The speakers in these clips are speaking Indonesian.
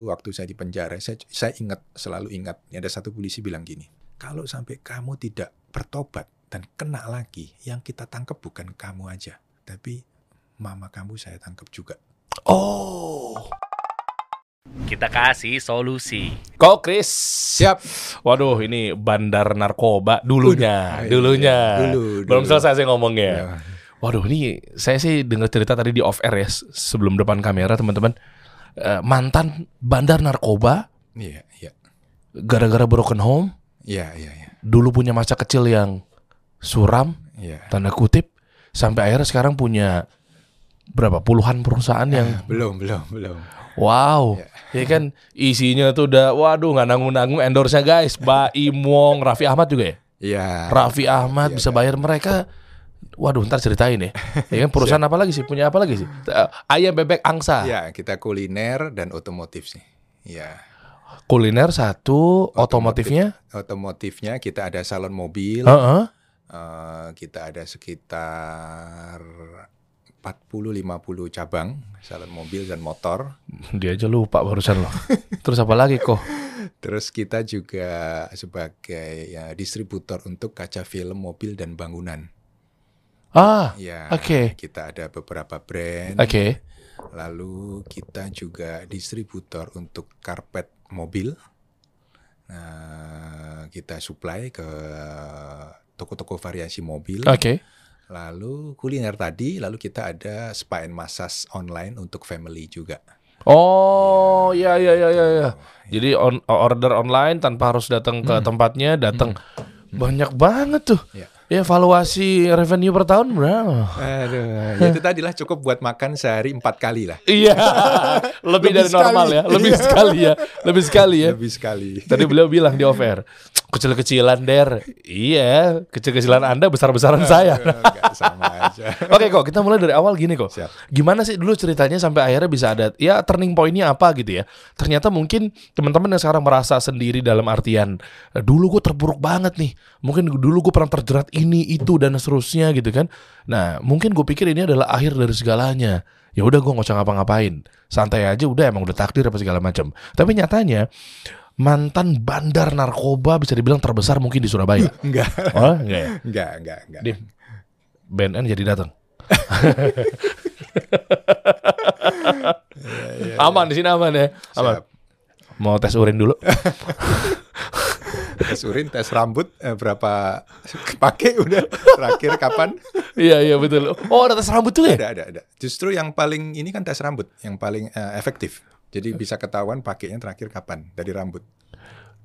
waktu saya di penjara, saya, saya ingat selalu ingat ada satu polisi bilang gini, kalau sampai kamu tidak bertobat dan kena lagi, yang kita tangkap bukan kamu aja, tapi mama kamu saya tangkap juga. Oh. Kita kasih solusi. Kok Chris? Siap. Waduh, ini bandar narkoba dulunya, Udah, dulunya. dulu, Belum dulu. selesai saya ngomongnya. Ya. Waduh, ini saya sih dengar cerita tadi di off air ya sebelum depan kamera teman-teman. Eh, mantan bandar narkoba Iya, iya. gara-gara broken home, Iya, iya, iya. dulu punya masa kecil yang suram, Iya. tanda kutip, sampai akhirnya sekarang punya berapa puluhan perusahaan yang Belum, belum, belum. wow, ya kan isinya tuh udah waduh nggak nanggung-nanggung endorse-nya guys, Baim Wong, Raffi Ahmad juga ya. Iya. Raffi Ahmad bisa bayar mereka. Waduh, ntar ceritain ya. Ya kan perusahaan apa lagi sih? Punya apa lagi sih? Eh, Ayam bebek angsa. Iya, kita kuliner dan otomotif sih. Iya. Kuliner satu, otomotifnya. Otomotifnya kita ada salon mobil. Heeh. Eh, kita ada sekitar 40-50 cabang salon mobil dan motor. Dia aja lupa barusan loh. Terus apa lagi kok? Terus kita juga sebagai ya, distributor untuk kaca film, mobil dan bangunan. Ah, Ya, Oke. kita ada beberapa brand. oke. Lalu kita juga distributor untuk karpet mobil. Nah, kita supply ke toko-toko variasi mobil. Oke. Lalu kuliner tadi, lalu kita ada spa and massage online untuk family juga. Oh, ya ya ya ya ya. Jadi on, order online tanpa harus datang ke tempatnya, datang banyak banget tuh. Ya. Ya evaluasi revenue per tahun berapa? Aduh, ya itu tadilah cukup buat makan sehari empat kali lah. Iya, lebih, Lebih dari normal sekali. ya, lebih sekali ya, lebih sekali ya. Lebih sekali. Tadi beliau bilang di offer, kecil-kecilan der, iya, kecil-kecilan anda besar-besaran saya. Enggak sama aja. Oke kok, kita mulai dari awal gini kok. Siap. Gimana sih dulu ceritanya sampai akhirnya bisa ada, ya turning pointnya apa gitu ya? Ternyata mungkin teman-teman yang sekarang merasa sendiri dalam artian "Eh, dulu gue terpuruk banget nih, mungkin dulu gue pernah terjerat ini itu dan seterusnya gitu kan. Nah mungkin gue pikir ini adalah akhir dari segalanya. Ya udah gue nggak usah ngapa-ngapain, santai aja udah emang udah takdir apa segala macam. Tapi nyatanya mantan bandar narkoba bisa dibilang terbesar mungkin di Surabaya. Enggak. Oh enggak ya? Enggak, enggak, enggak. Dim, BNN jadi datang. aman di sini aman ya. Aman. Siap. Mau tes urin dulu. Tes urin, tes rambut, eh, berapa pakai udah terakhir kapan? iya iya betul. Oh ada tes rambut juga ya? Ada, ada, ada. Justru yang paling ini kan tes rambut, yang paling eh, efektif. Jadi bisa ketahuan pakainya terakhir kapan dari rambut.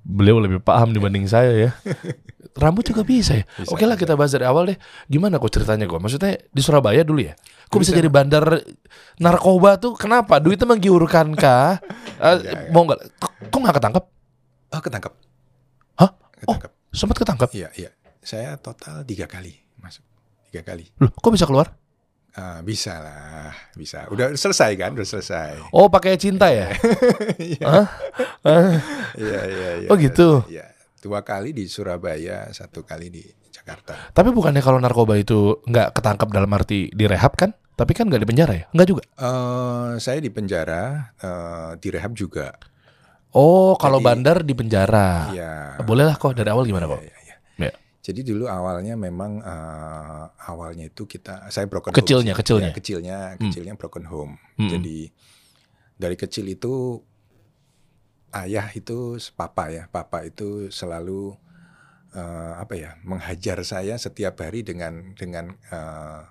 Beliau lebih paham dibanding saya ya. Rambut juga bisa ya. Bisa, Oke lah kita bahas dari awal deh. Gimana kok ceritanya kok? Maksudnya di Surabaya dulu ya? Kok bisa jadi bandar narkoba tuh kenapa? Duitnya menggiurkan kah? Eh, Enggak, mau nggak? Kok nggak ketangkep? Oh, ketangkap. Hah? Oh, Ketangkap. sempat ketangkep. Iya, iya. Saya total tiga kali masuk. Tiga kali. Loh, kok bisa keluar? Ah, bisa lah, bisa. Udah selesai kan? Udah selesai. Oh, pakai cinta ya? Iya, iya, iya. iya. Oh, gitu? Iya. Dua kali di Surabaya, satu kali di Jakarta. Tapi bukannya kalau narkoba itu nggak ketangkap dalam arti direhab kan? Tapi kan nggak di penjara ya? Nggak juga. Eh, saya di penjara, eh, di rehab juga. Oh, kalau Jadi- bandar di penjara. Iya. Boleh lah kok dari awal gimana kok? Iya, iya. Jadi dulu awalnya memang eh, awalnya itu kita saya broken Kecilnya, home. kecilnya. Ya, kecilnya, kecilnya broken home. Hmm. Jadi dari kecil itu ayah itu papa ya, papa itu selalu eh, apa ya menghajar saya setiap hari dengan dengan eh,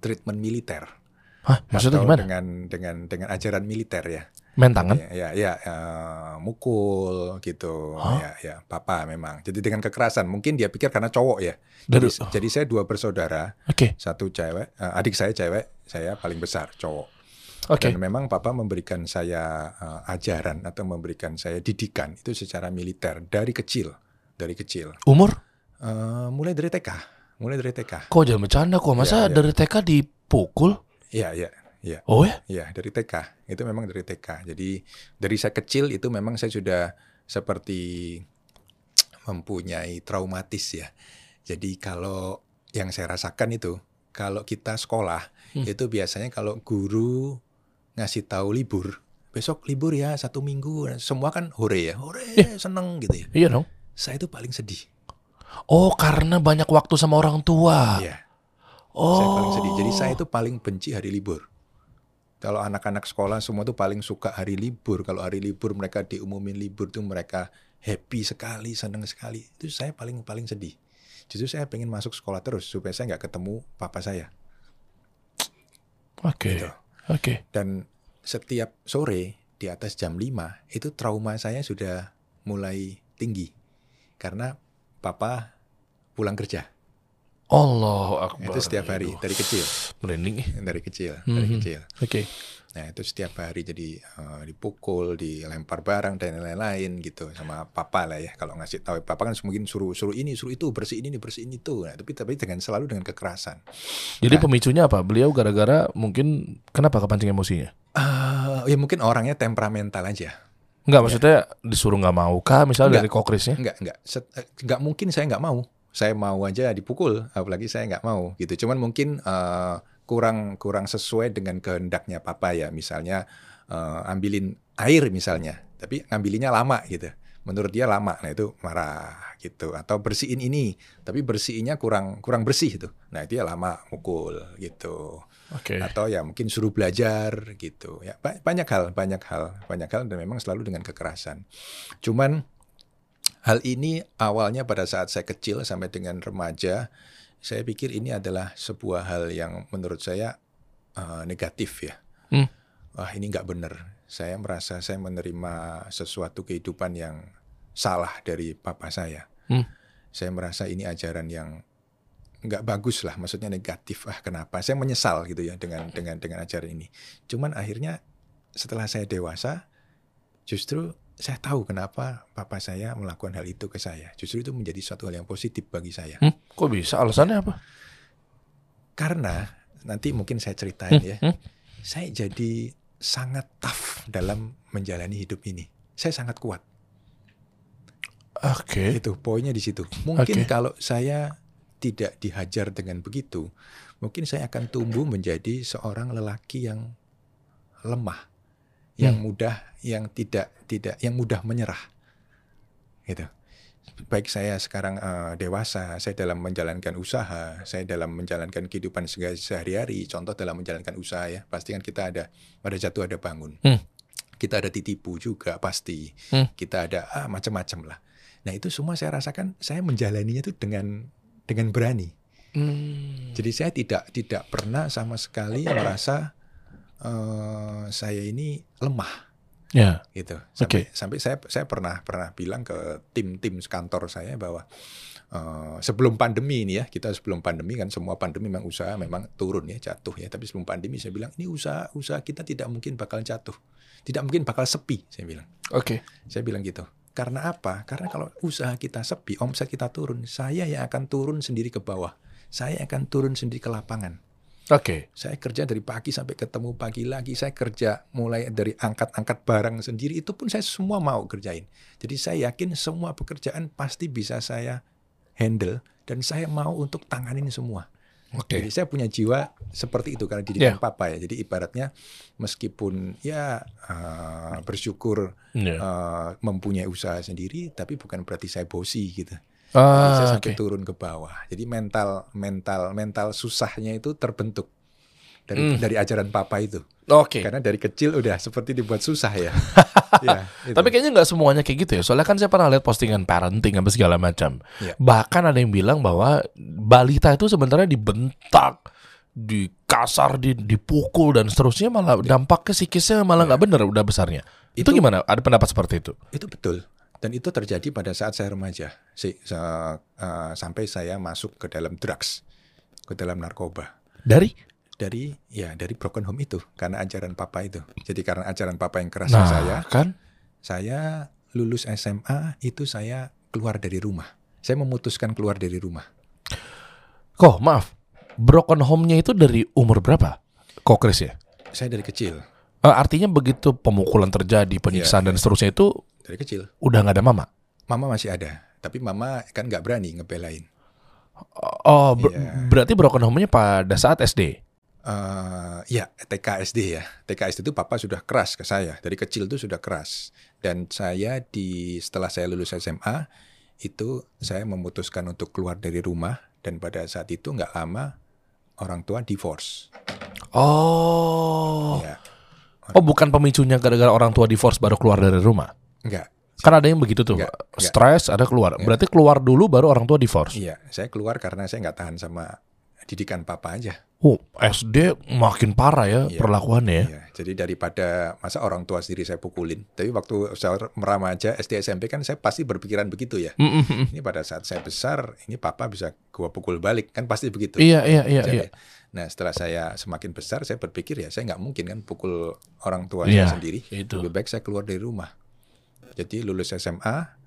treatment militer. Hah, maksudnya Atau gimana? Dengan dengan dengan ajaran militer ya. Main tangan? Ya, ya, ya, mukul gitu. Hah? Ya, ya, papa memang. Jadi dengan kekerasan. Mungkin dia pikir karena cowok ya. Dari- Jadi, jadi saya dua bersaudara, Oke, satu cewek, eh, adik saya cewek, saya paling besar cowok. oke. Dan memang papa memberikan saya eh, ajaran atau memberikan saya didikan itu secara militer dari kecil, dari kecil. Umur? Eh, mulai dari TK, mulai dari TK. Kok jangan bercanda kok? Masa Iya, iya. dari TK dipukul? Iya, iya, iya. Oh ya? Ya, dari TK. Itu memang dari TK. Jadi dari saya kecil itu memang saya sudah seperti mempunyai traumatis ya. Jadi kalau yang saya rasakan itu kalau kita sekolah Hmm. itu biasanya kalau guru ngasih tahu libur, besok libur ya satu minggu. Semua kan hore ya, hore seneng gitu ya. Iya dong. Saya itu paling sedih. Oh, karena banyak waktu sama orang tua. Iya. Oh. Saya paling sedih. Jadi saya itu paling benci hari libur. Kalau anak-anak sekolah semua tuh paling suka hari libur. Kalau hari libur mereka diumumin libur tuh mereka happy sekali, seneng sekali. Itu saya paling paling sedih. Justru saya pengen masuk sekolah terus supaya saya nggak ketemu papa saya. Oke. Gitu. Oke. Dan setiap sore di atas jam 5 itu trauma saya sudah mulai tinggi. Karena papa pulang kerja. Allahu Akbar. Itu setiap hari Aduh, dari kecil, Merinding. dari kecil, dari Mhm. kecil. Oke. Nah itu setiap hari jadi eh, dipukul, dilempar barang dan lain-lain gitu sama papa lah ya. Kalau ngasih tahu papa kan mungkin suruh suruh ini, suruh itu, bersihin ini, bersihin itu. Nah, tapi tapi dengan selalu dengan kekerasan. Jadi Nah. pemicunya apa? Beliau gara-gara mungkin kenapa kepancing emosinya? Ah, ya mungkin orangnya temperamental aja. Enggak, maksudnya disuruh nggak mau kah misalnya Enggak. dari kokrisnya? Enggak, enggak, Set- eh, enggak mungkin saya enggak mau. Saya mau aja dipukul, apalagi saya enggak mau gitu. Cuman mungkin eh, kurang kurang sesuai dengan kehendaknya papa ya. Misalnya eh, ambilin air misalnya, tapi ngambilinnya lama gitu. Menurut dia lama, nah itu marah gitu. Atau bersihin ini, tapi bersihinnya kurang kurang bersih itu. Nah dia lama mukul gitu. Oke. Atau ya mungkin suruh belajar gitu. Ya ba- banyak hal, banyak hal, banyak hal dan memang selalu dengan kekerasan. Cuman hal ini awalnya pada saat saya kecil sampai dengan remaja, saya pikir ini adalah sebuah hal yang menurut saya eh, negatif ya. Hmm. Wah ini nggak benar. Saya merasa saya menerima sesuatu kehidupan yang salah dari papa saya. Hmm. Saya merasa ini ajaran yang nggak bagus lah, maksudnya negatif. Ah kenapa? Saya menyesal gitu ya dengan dengan dengan ajaran ini. Cuman akhirnya setelah saya dewasa, justru saya tahu kenapa papa saya melakukan hal itu ke saya. Justru itu menjadi suatu hal yang positif bagi saya. Hmm, kok bisa? Alasannya apa? Karena nanti mungkin saya ceritain ya, hmm. saya jadi sangat tough dalam menjalani hidup ini. Saya sangat kuat. Oke. Itu poinnya di situ. Mungkin Oke. kalau saya tidak dihajar dengan begitu, mungkin saya akan tumbuh menjadi seorang lelaki yang lemah, yang Hmm. mudah, yang tidak tidak yang mudah menyerah. Gitu. Baik saya sekarang eh, dewasa, saya dalam menjalankan usaha, saya dalam menjalankan kehidupan se- sehari-hari, contoh dalam menjalankan usaha ya, pasti kan kita ada ada jatuh ada bangun. Hmm. Kita ada titipu juga pasti. Hmm. Kita ada ah, macam-macam lah. Nah itu semua saya rasakan saya menjalaninya itu dengan dengan berani. Hmm. Jadi saya tidak tidak pernah sama sekali merasa eh, saya ini lemah Ya. gitu. Sampai Oke. sampai saya saya pernah pernah bilang ke tim-tim kantor saya bahwa eh, sebelum pandemi ini ya kita sebelum pandemi kan semua pandemi memang usaha memang turun ya jatuh ya. Tapi sebelum pandemi saya bilang ini usaha usaha kita tidak mungkin bakal jatuh, tidak mungkin bakal sepi saya bilang. Oke. Saya bilang gitu. Karena apa? Karena kalau usaha kita sepi, omset kita turun, saya yang akan turun sendiri ke bawah. Saya akan turun sendiri ke lapangan. Oke. Saya kerja dari pagi sampai ketemu pagi lagi. Saya kerja mulai dari angkat-angkat barang sendiri. Itu pun saya semua mau kerjain. Jadi saya yakin semua pekerjaan pasti bisa saya handle. Dan saya mau untuk tanganin semua. Oke. Jadi saya punya jiwa seperti itu karena Yeah. didikan papa ya. Jadi ibaratnya meskipun ya eh, bersyukur Ya. eh, mempunyai usaha sendiri, tapi bukan berarti saya bosi gitu. Ah, sampai oke. turun ke bawah. Jadi mental mental mental susahnya itu terbentuk dari Hmm. dari ajaran papa itu. Oke. Karena dari kecil udah seperti dibuat susah ya. ya itu. Tapi kayaknya nggak semuanya kayak gitu ya. Soalnya kan saya pernah lihat postingan parenting apa segala macam. Iya. Bahkan ada yang bilang bahwa balita itu sebenarnya dibentak, dikasar, di, dipukul dan seterusnya malah dampaknya psikisnya malah nggak bener udah besarnya. Itu, Itu- gimana? Ada pendapat seperti itu? itu betul. Dan itu terjadi pada saat saya remaja. Si, se- eh, sampai saya masuk ke dalam drugs, ke dalam narkoba. Dari? Dari ya dari broken home itu karena ajaran papa itu. Jadi karena ajaran papa yang keras ke Nah, saya, kan? saya lulus SMA itu saya keluar dari rumah. Saya memutuskan keluar dari rumah. Kok maaf, broken home-nya itu dari umur berapa? Kok Chris ya? Saya dari kecil, Eh, artinya begitu pemukulan terjadi, penyiksaan Iya, dan seterusnya itu dari kecil. udah nggak ada mama. Mama masih ada, tapi mama kan nggak berani ngebelain. Oh, ber- Iya. berarti broken home-nya pada saat SD. Eh, ya TK SD ya. TK SD itu papa sudah keras ke saya. Dari kecil itu sudah keras. Dan saya di setelah saya lulus SMA itu saya memutuskan untuk keluar dari rumah dan pada saat itu nggak lama orang tua divorce. Oh. Ya, Oh, bukan pemicunya gara-gara orang tua divorce baru keluar dari rumah. Enggak. Kan ada yang begitu tuh. Enggak, enggak. Stres ada keluar. Berarti keluar dulu baru orang tua divorce. Iya, saya keluar karena saya nggak tahan sama didikan papa aja. Oh, SD makin parah ya Iya. perlakuannya ya. Iya, jadi daripada masa orang tua sendiri saya pukulin. Tapi waktu saya meremaja SD SMP kan saya pasti berpikiran begitu ya. Mm, mm, mm. Ini pada saat saya besar, ini papa bisa gua pukul balik kan pasti begitu. Iya, iya, iya, Jadi, iya. Nah setelah saya semakin besar, saya berpikir ya saya nggak mungkin kan pukul orang tua Iya, saya sendiri. itu. Lebih baik saya keluar dari rumah. Jadi lulus SMA,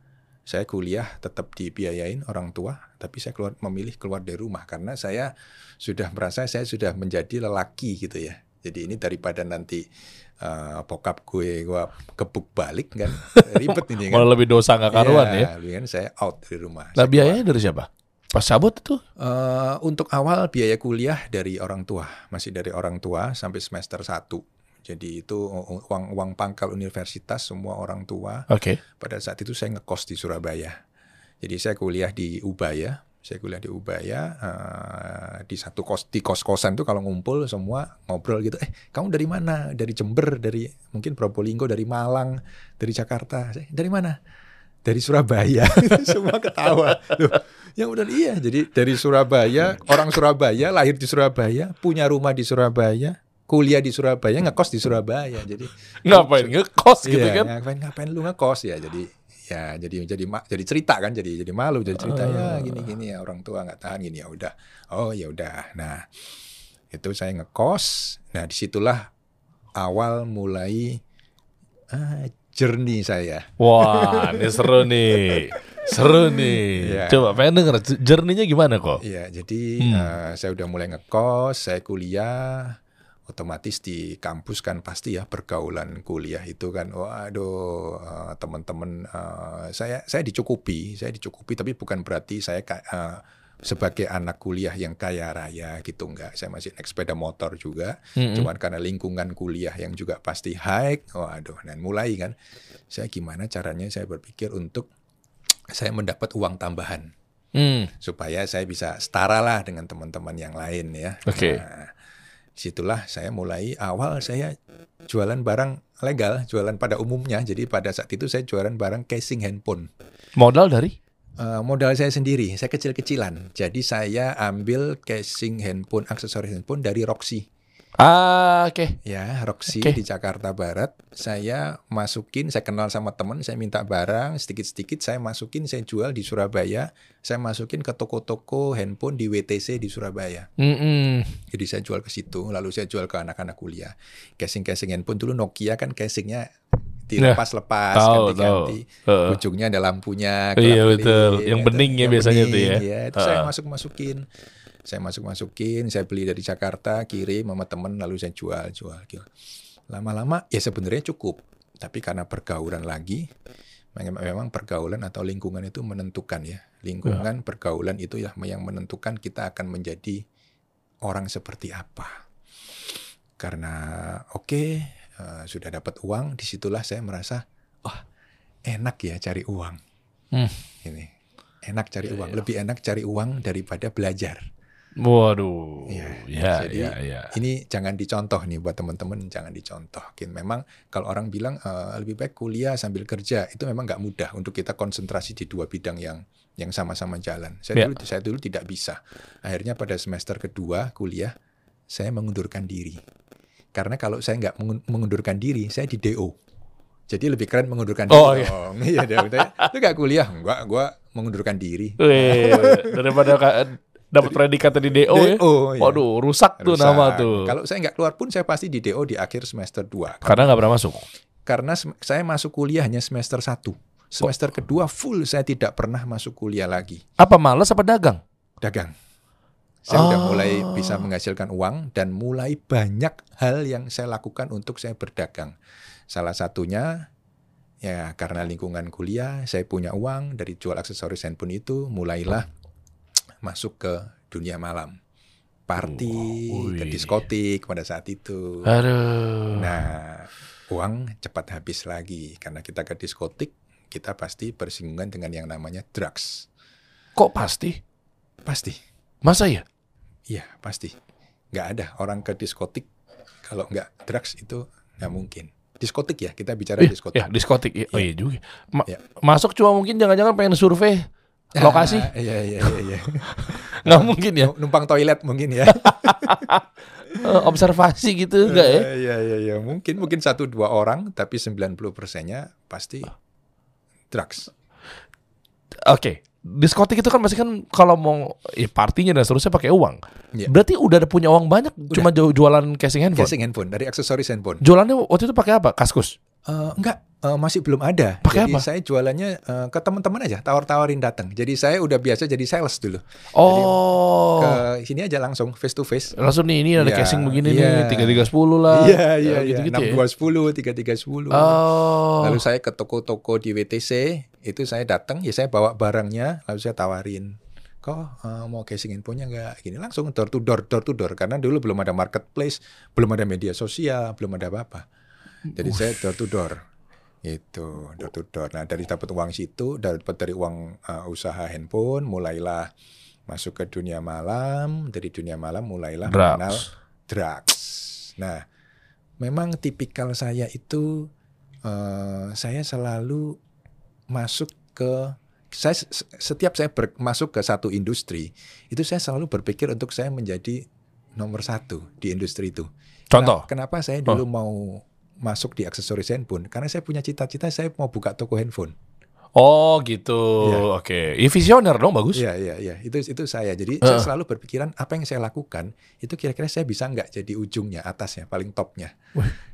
saya kuliah tetap dibiayain orang tua, tapi saya keluar memilih keluar dari rumah karena saya sudah merasa saya sudah menjadi lelaki gitu ya. Jadi ini daripada nanti eh, bokap gue gua kebuk balik kan ribet ini kan. Malah lebih dosa nggak karuan ya. Iya, lebih kan saya out dari rumah. Nah biayanya dari siapa? Pas cabut itu? Eh, untuk awal biaya kuliah dari orang tua, masih dari orang tua sampai semester 1. Jadi itu uang uang pangkal universitas semua orang tua. Oke. Pada saat itu saya ngekos di Surabaya. Jadi saya kuliah di Ubaya, saya kuliah di Ubaya eh, di satu kos di kos-kosan tuh kalau ngumpul semua ngobrol gitu. Eh, kamu dari mana? Dari Jember, dari mungkin Probolinggo, dari Malang, dari Jakarta. Saya, dari mana? Dari Surabaya. semua ketawa. Loh, yang udah iya. Jadi dari Surabaya, orang Surabaya lahir di Surabaya, punya rumah di Surabaya, kuliah di Surabaya, ngekos di Surabaya. Jadi Ngapain ngekos gitu Iya, kan? Ngapain ngapain lu ngekos ya jadi ya jadi jadi jadi cerita kan jadi jadi malu jadi cerita ya Ah. gini gini ya orang tua nggak tahan gini ya udah oh ya udah nah itu saya ngekos nah di situlah awal mulai ah, journey saya Wah, ini seru nih. Seru nih. Iya. Coba pengen denger jerninya gimana kok? Iya, jadi Hmm. eh, saya udah mulai ngekos, saya kuliah, otomatis di kampus kan pasti ya pergaulan kuliah itu kan, waduh eh, teman-teman eh, saya saya dicukupi, saya dicukupi, tapi bukan berarti saya eh, sebagai anak kuliah yang kaya raya gitu enggak, saya masih naik sepeda motor juga, Mm-mm. cuman karena lingkungan kuliah yang juga pasti high, waduh, dan mulai kan, saya gimana caranya saya berpikir untuk saya mendapat uang tambahan Hmm. supaya saya bisa setara lah dengan teman-teman yang lain ya. Oke. Nah, situlah saya mulai awal saya jualan barang legal, jualan pada umumnya. Jadi pada saat itu saya jualan barang casing handphone. Modal dari? Eh, modal saya sendiri, saya kecil-kecilan. Jadi saya ambil casing handphone, aksesoris handphone dari Roxy. Ah, oke. Ya, Roxy Oke. di Jakarta Barat. Saya masukin, saya kenal sama teman, saya minta barang sedikit-sedikit, saya masukin, saya jual di Surabaya. Saya masukin ke toko-toko handphone di WTC di Surabaya. Mm-mm. Jadi saya jual ke situ, lalu saya jual ke anak-anak kuliah. Casing-casing handphone dulu Nokia kan casingnya dilepas-lepas, Tahu, ganti-ganti. Heeh. Ujungnya ada lampunya. Iya, betul. Yang beningnya Yang biasanya tuh bening, ya. iya. Itu saya Heeh. masuk-masukin. Saya masuk-masukin, saya beli dari Jakarta, kirim sama temen, lalu saya jual, jual, jual. Lama-lama ya sebenarnya cukup. Tapi karena pergaulan lagi, memang pergaulan atau lingkungan itu menentukan ya. Lingkungan, pergaulan itu ya yang menentukan kita akan menjadi orang seperti apa. Karena oke eh, sudah dapat uang, di situlah saya merasa, wah enak ya cari uang. Hmm. Ini enak cari Iya, uang, iya. lebih enak cari uang daripada belajar. Waduh. Iya, Ya, jadi ya, ya. Ini jangan dicontoh nih buat teman-teman, jangan dicontohkin. Memang kalau orang bilang eh, lebih baik kuliah sambil kerja, itu memang nggak mudah untuk kita konsentrasi di dua bidang yang yang sama-sama jalan. Saya Ya. dulu saya dulu tidak bisa. Akhirnya pada semester kedua kuliah, saya mengundurkan diri. Karena kalau saya nggak mengun- mengundurkan diri, saya di DO. Jadi lebih keren mengundurkan diri Oh, iya. dong. Iya, dong. Lu nggak kuliah? Enggak, gua mengundurkan diri. Wih, daripada dapat predikat di DO, ya. DO, iya. Waduh, rusak tuh Rusak. nama tuh. Kalau saya nggak keluar pun saya pasti di DO di akhir semester 2. Karena nggak pernah masuk. Karena saya masuk kuliah hanya semester 1. Semester kedua full saya tidak pernah masuk kuliah lagi. Apa males apa dagang? Dagang. Saya udah Ah. mulai bisa menghasilkan uang dan mulai banyak hal yang saya lakukan untuk saya berdagang. Salah satunya ya karena lingkungan kuliah saya punya uang dari jual aksesoris handphone itu mulailah masuk ke dunia malam. party, ke Wih. diskotik pada saat itu. Aduh. Nah, uang cepat habis lagi karena kita ke diskotik, kita pasti bersinggungan dengan yang namanya drugs. Kok pasti? Pasti. Masa ya? Iya, pasti. Nggak ada orang ke diskotik kalau nggak drugs itu nggak mungkin. Diskotik ya, kita bicara Ih, diskotik. Ya, diskotik. Ya, Oh iya juga. Ma- Iya. Masuk cuma mungkin jangan-jangan pengen survei lokasi. Ah, iya, iya, iya, iya. Nggak mungkin ya. Numpang toilet mungkin ya. Eh, observasi gitu enggak ya? Iya, iya, iya. Mungkin mungkin satu dua orang, tapi 90 persennya pasti drugs. Oke. Diskotik itu kan pasti kan kalau mau ya partinya dan seterusnya pakai uang. Iya. Berarti udah ada punya uang banyak cuma ju- jualan casing handphone. Casing handphone dari aksesoris handphone. Jualannya waktu itu pakai apa? Kaskus. Eh, enggak, eh, masih belum ada. Pakai jadi apa? saya jualannya eh, ke teman-teman aja, tawar-tawarin datang. Jadi saya udah biasa jadi sales dulu. Oh. Ke sini aja langsung face to face. Langsung nih ini ada Iya, casing begini iya. nih, tiga tiga sepuluh lah. Iya, iya, Ya, iya. gitu-gitu ya. 6210, 3310. Oh. Lalu saya ke toko-toko di WTC, itu saya datang, ya saya bawa barangnya, lalu saya tawarin. Kok eh, mau casing handphonenya enggak? Gini langsung door to door, door to door. Karena dulu belum ada marketplace, belum ada media sosial, belum ada apa-apa. Jadi saya door to door. Itu door to door. Nah dari dapat uang situ, dapat dari uang eh, usaha handphone, mulailah masuk ke dunia malam. Dari dunia malam mulailah mengenal Drugs. drugs. Nah, memang tipikal saya itu eh, saya selalu masuk ke saya se- setiap saya ber- masuk ke satu industri itu saya selalu berpikir untuk saya menjadi nomor satu di industri itu. Contoh. Kenapa, kenapa saya dulu mau masuk di aksesoris handphone? Karena saya punya cita-cita saya mau buka toko handphone. Oh gitu. Iya. Oke. Ya, visioner dong bagus. Iya iya iya itu itu saya. Jadi Heeh. saya selalu berpikiran apa yang saya lakukan itu kira-kira saya bisa nggak jadi ujungnya atasnya paling topnya.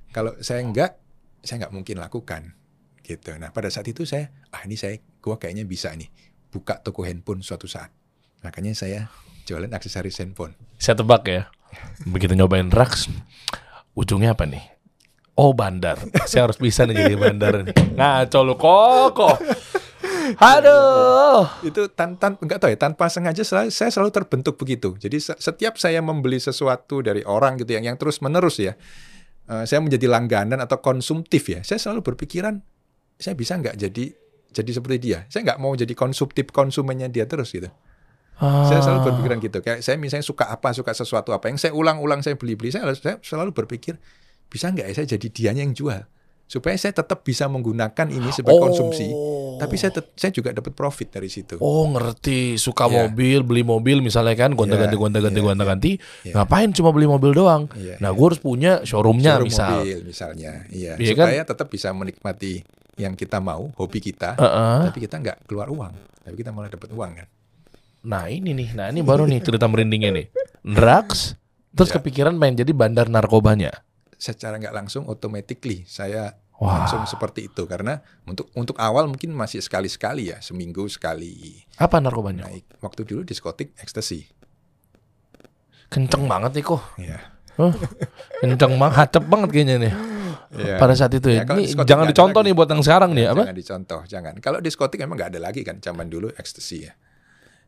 Kalau saya nggak saya nggak mungkin lakukan gitu. Nah pada saat itu saya ah ini saya gua kayaknya bisa nih buka toko handphone suatu saat. Makanya saya jualan aksesoris handphone. Saya tebak ya. Begitu nyobain drugs, ujungnya apa nih? Oh bandar. Saya harus bisa nih jadi bandar nih. Ngaco lu koko. Aduh. Itu tan tan nggak tahu ya tanpa sengaja sel- saya selalu terbentuk begitu. Jadi se- setiap saya membeli sesuatu dari orang gitu yang yang terus menerus ya, eh, saya menjadi langganan atau konsumtif ya. Saya selalu berpikiran saya bisa nggak jadi jadi seperti dia. Saya nggak mau jadi konsumtif konsumennya dia terus gitu. Saya selalu Ah. berpikiran gitu. Kayak saya misalnya suka apa, suka sesuatu apa yang saya ulang-ulang saya beli-beli, saya, saya selalu berpikir bisa nggak ya saya jadi dianya yang jual supaya saya tetap bisa menggunakan ini sebagai konsumsi, tapi saya saya juga dapat profit dari situ. Oh ngerti suka Iya. mobil beli mobil misalnya kan gonta-ganti Iya, gonta-ganti iya, gonta-ganti iya. ngapain cuma beli mobil doang Iya, nah iya. gue harus punya showroomnya Showroom misal mobil misalnya, iya, Iya kan? supaya tetap bisa menikmati yang kita mau, hobi kita, Heeh. tapi kita nggak keluar uang, tapi kita malah dapat uang kan. nah ini nih nah ini baru nih cerita merindingnya nih drugs terus Iya. kepikiran main jadi bandar narkobanya Secara nggak langsung, automatically saya Wah. langsung seperti itu karena untuk untuk awal mungkin masih sekali-sekali ya, seminggu sekali. apa narkobanya Naik waktu dulu diskotik ekstasi. kenceng banget nih kok Iya. Hah? kenceng banget hacep banget kayaknya nih Iya. pada saat itu ya, Ya, ini jangan dicontoh lagi. nih buat yang sekarang nih apa Jangan dicontoh, jangan. Kalau diskotik memang nggak ada lagi kan, zaman dulu ekstasi ya.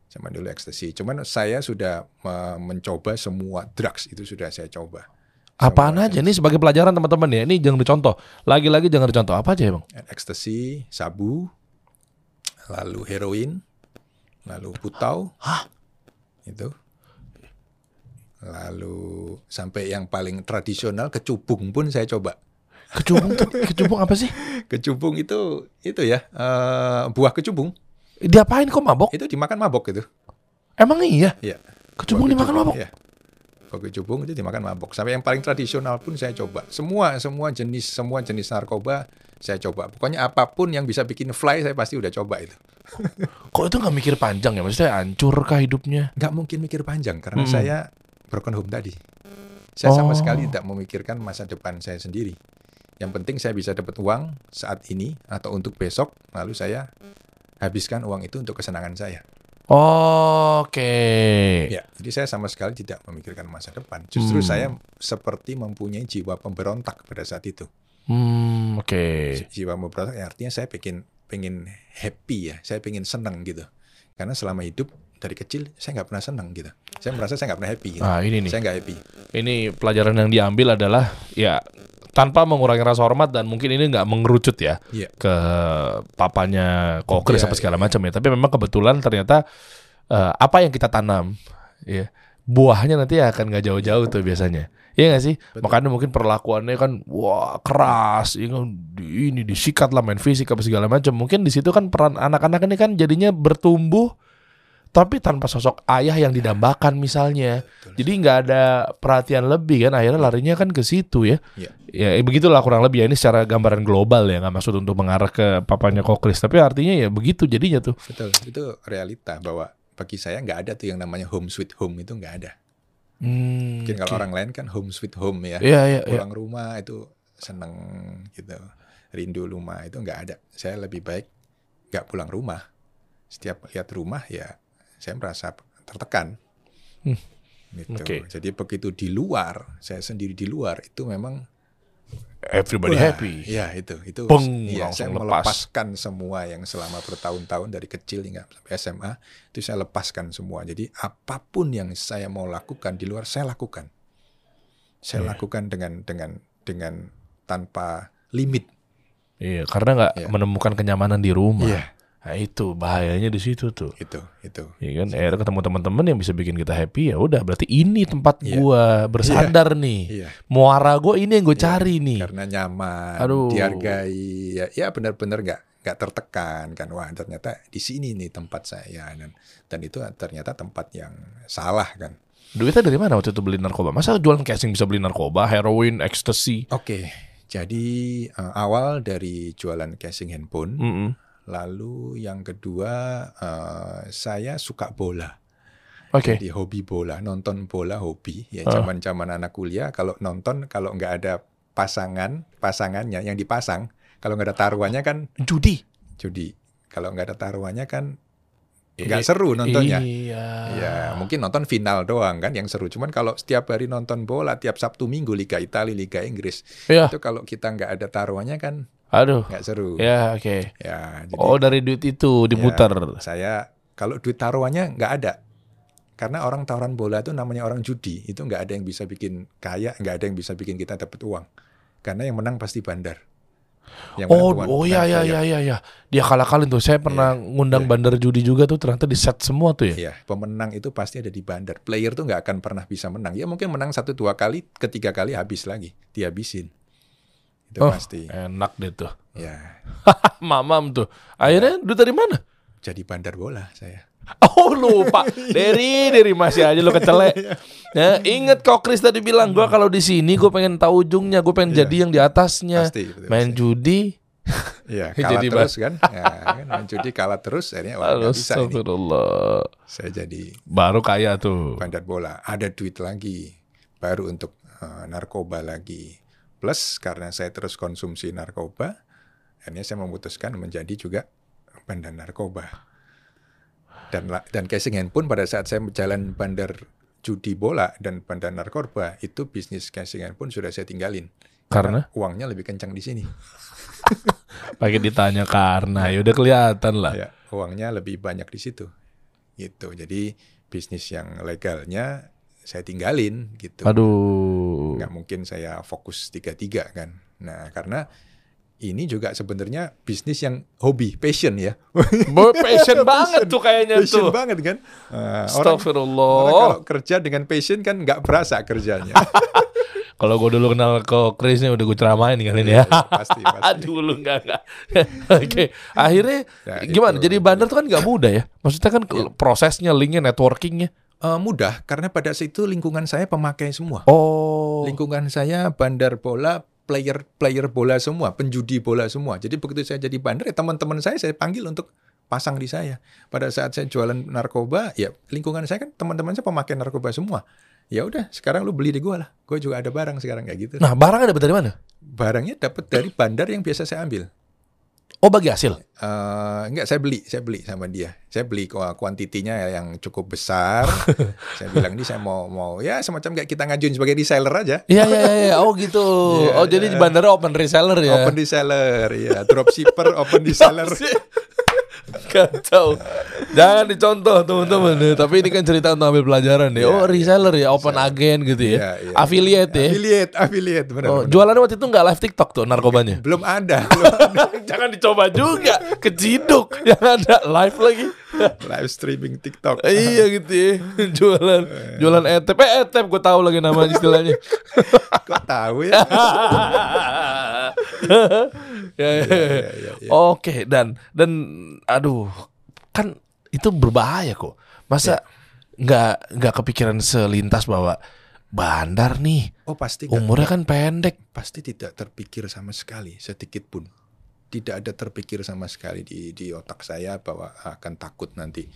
Zaman dulu ekstasi. Cuman saya sudah mencoba semua drugs itu sudah saya coba. Apaan aja? Nih sebagai pelajaran teman-teman ya. Ini jangan dicontoh. Lagi-lagi jangan dicontoh. Apa aja ya bang ekstasi, sabu, lalu heroin, lalu putau, itu, lalu sampai yang paling tradisional kecubung pun saya coba. kecubung tuh? Kecubung apa sih? Kecubung itu itu ya eh, buah kecubung. Diapain kok mabok? Itu dimakan mabok itu. emang iya? Iya. kecubung Buah dimakan mabok? Iya. Buah kecubung itu dimakan mabok. Sampai yang paling tradisional pun saya coba. Semua semua jenis semua jenis narkoba saya coba. Pokoknya apa pun yang bisa bikin fly saya pasti udah coba itu. Kok itu nggak mikir panjang ya? Maksudnya hancur kah hidupnya? nggak mungkin mikir panjang karena Mm-mm. saya broken home tadi. Saya sama Oh. sekali tidak memikirkan masa depan saya sendiri. Yang penting saya bisa dapat uang saat ini atau untuk besok, lalu saya habiskan uang itu untuk kesenangan saya. Oke. Ya, jadi saya sama sekali tidak memikirkan masa depan. Justru Hmm. saya seperti mempunyai jiwa pemberontak pada saat itu. Hmm, oke. Jiwa pemberontak ya artinya saya pengen pengen happy ya, saya pengen senang gitu. Karena selama hidup dari kecil saya nggak pernah senang gitu. Saya merasa saya nggak pernah happy. gitu. Ah, ini nih. Saya nggak happy. Ini pelajaran yang diambil adalah ya tanpa mengurangi rasa hormat dan mungkin ini nggak mengerucut ya Iya. ke papanya kokris Iya, apa segala iya. macam ya. Tapi memang kebetulan ternyata eh, apa yang kita tanam ya buahnya nanti akan nggak jauh-jauh tuh biasanya. Iya gak sih? Makanya mungkin perlakuannya kan wah keras, ini kan di- ini disikat lah main fisik apa segala macam. Mungkin di situ kan peran anak-anak ini kan jadinya bertumbuh tapi tanpa sosok ayah yang didambakan misalnya. Jadi nggak ada perhatian lebih kan akhirnya larinya kan ke situ ya. Iya. Ya eh, begitulah kurang lebih ya ini secara gambaran global ya nggak maksud untuk mengarah ke papanya kokris tapi artinya ya begitu jadinya tuh. Betul. Itu realita bahwa bagi saya nggak ada tuh yang namanya home sweet home itu nggak ada. Hmm, Mungkin kalau oke. orang lain kan home sweet home ya. Iya iya iya. Pulang rumah itu seneng gitu. Rindu rumah itu nggak ada. Saya lebih baik nggak pulang rumah. Setiap lihat rumah ya saya merasa tertekan. Hmm. Gitu. Oke. Jadi begitu di luar, saya sendiri di luar itu memang Everybody Wah, happy. Iya itu itu. Peng, langsung saya lepas. melepaskan semua yang selama bertahun-tahun dari kecil hingga sampai SMA itu saya lepaskan semua. Jadi apa pun yang saya mau lakukan di luar saya lakukan. Saya Iya. lakukan dengan dengan dengan tanpa limit. Iya, karena nggak Iya. menemukan kenyamanan di rumah. Iya. Nah, itu bahayanya di situ tuh. Itu itu. Iya kan, akhirnya ketemu teman-teman yang bisa bikin kita happy ya udah berarti ini tempat Iya. gua bersandar nih. Iya. Muara gua ini yang gue Iya, cari nih. Karena nyaman, Aduh. dihargai, ya, ya benar-benar nggak nggak tertekan kan. Wah ternyata di sini nih tempat saya dan dan itu ternyata tempat yang salah kan. Duitnya dari mana waktu itu beli narkoba? Masa jualan casing bisa beli narkoba, heroin, ecstasy? Oke, jadi eh, awal dari jualan casing handphone, Mm-mm. Lalu yang kedua eh, saya suka bola, Oke. jadi hobi bola, nonton bola hobi. Ya Ah. zaman-zaman anak kuliah kalau nonton kalau nggak ada pasangan pasangannya yang dipasang, kalau nggak ada taruhannya kan Judi. judi, kalau nggak ada taruhannya kan I- nggak seru nontonnya. Iya. Ya, mungkin nonton final doang kan yang seru. Cuman kalau setiap hari nonton bola tiap Sabtu Minggu Liga Italia, Liga Inggris, Iya. itu kalau kita nggak ada taruhannya kan Aduh. nggak seru. Ya, oke. Ya, jadi Oh, dari duit itu diputar. saya kalau duit taruhannya nggak ada. Karena orang taruhan bola itu namanya orang judi. Itu nggak ada yang bisa bikin kaya, nggak ada yang bisa bikin kita dapat uang. Karena yang menang pasti bandar. Yang menang Oh, bukan- oh ya ya ya ya ya. Dia kalah-kalin tuh. Saya pernah ngundang iya. bandar judi juga tuh ternyata di set semua tuh ya. Iya, pemenang itu pasti ada di bandar. Player tuh nggak akan pernah bisa menang. Ya mungkin menang satu dua kali, ketiga kali habis lagi, dihabisin. Itu Oh. pasti. Enak deh tuh. Ya, Mamam tuh. Akhirnya duit dari mana? jadi bandar bola saya. Oh lupa Dari dari masih aja lo kecelek ya, Ingat kok Chris tadi bilang Gue kalau di sini gue pengen tahu ujungnya Gue pengen Iya. jadi yang di atasnya Pasti, betul, Main pasti. judi Iya, kalah Jadi terus kan. Ya, kan main judi kalah terus akhirnya wah nggak bisa ini. Saya jadi Baru kaya tuh bandar bola. Ada duit lagi baru untuk eh, narkoba lagi. Plus karena saya terus konsumsi narkoba, akhirnya saya memutuskan menjadi juga bandar narkoba. Dan dan casing handphone pada saat saya jalan bandar judi bola dan bandar narkoba itu bisnis casing handphone sudah saya tinggalin. Karena uangnya lebih kencang di sini. Pakai ditanya karena ya udah kelihatan lah Ya, uangnya lebih banyak di situ. Gitu. Jadi bisnis yang legalnya saya tinggalin gitu. Aduh nggak mungkin saya fokus tiga-tiga kan. Nah, karena ini juga sebenarnya bisnis yang hobi, passion ya. Passion banget tuh kayaknya passion tuh banget kan. Uh, orang, orang Astagfirullah kalau kerja dengan passion kan nggak berasa kerjanya. Kalau gue dulu kenal kok Chris nih udah gue ceramain kali ini ya pasti, pasti. Dulu enggak enggak. Oke, akhirnya Ya, gimana? itu. Jadi bandar tuh kan nggak mudah ya. Maksudnya kan ke- prosesnya, linknya, networkingnya. Eh, mudah karena pada saat itu lingkungan saya pemakai semua. Oh, Lingkungan saya bandar bola, player player bola semua, penjudi bola semua. Jadi begitu saya jadi bandar, ya teman-teman saya saya panggil untuk pasang di saya. Pada saat saya jualan narkoba, ya lingkungan saya kan teman-teman saya pemakai narkoba semua. Ya udah, sekarang lu beli di gua lah. Gue juga ada barang sekarang kayak gitu. nah barangnya dapat dari mana? Barangnya dapat dari bandar yang biasa saya ambil. Oh bagi hasil. Eh enggak, saya beli, saya beli sama dia. Saya beli ku- kuantitinya yang cukup besar. saya bilang ini saya mau mau ya semacam kayak kita ngajuin sebagai reseller aja. Iya iya iya. iya. Oh gitu. Iya, oh jadi iya. di bandara open reseller ya. Open reseller, ya. Dropshipper, open reseller. Kacau. Jangan dicontoh teman-teman nih. Tapi ini kan cerita untuk ambil pelajaran deh. Iya, Oh iya. reseller ya, open agent gitu ya. Iya, iya. Affiliate ya. Affiliate, affiliate, benar. Oh, benar. jualannya waktu itu nggak live TikTok tuh narkobanya. Belum ada, belum ada. Jangan dicoba juga, keciduk yang ada live lagi. live streaming TikTok. iya gitu ya, jualan jualan etep, eh etep gue tahu lagi nama istilahnya. Kok tahu ya? Ya, ya, ya. Oke dan dan aduh kan itu berbahaya kok. Masa nggak nggak kepikiran selintas bahwa bandar nih Oh pasti nggak- umurnya kan pendek. pasti tidak terpikir sama sekali sedikit pun. Tidak ada terpikir sama sekali di di otak saya bahwa akan takut nanti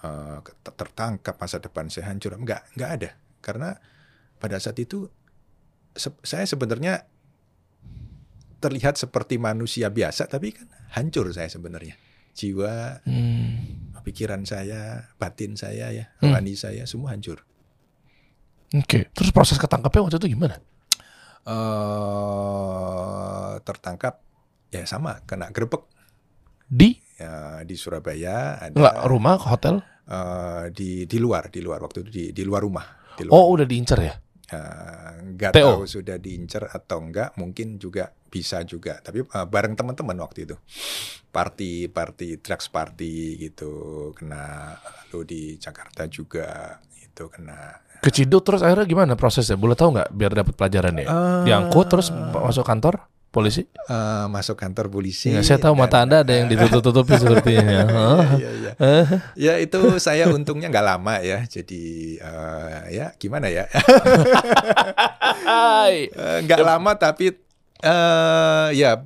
ter- tertangkap masa depan saya hancur. Enggak, enggak ada. Karena pada saat itu se- saya sebenarnya terlihat seperti manusia biasa tapi kan hancur saya sebenarnya. Jiwa, Hmm, pikiran saya, batin saya ya, Hmm. rohani saya semua hancur. Oke, terus proses ketangkapnya waktu itu gimana? eh tertangkap ya sama kena grebek Di ya, di Surabaya ada nggak rumah hotel? eh, di di luar di luar waktu itu di di luar rumah di luar Oh udah diincar ya? Eh, nggak TO. tahu sudah diincer atau enggak mungkin juga bisa juga tapi eh, bareng teman-teman waktu itu party party drugs party gitu kena lalu di Jakarta juga itu kena Keciduk terus akhirnya gimana prosesnya? Boleh tahu nggak biar dapat pelajaran ya? Eh, Diangkut terus masuk kantor polisi? eh, masuk kantor polisi Ya, saya tahu mata anda ada yang ditutup-tutupi sepertinya. Iya, iya. Ya itu saya untungnya nggak lama ya. Jadi eh, ya gimana ya? Nggak lama tapi eh ya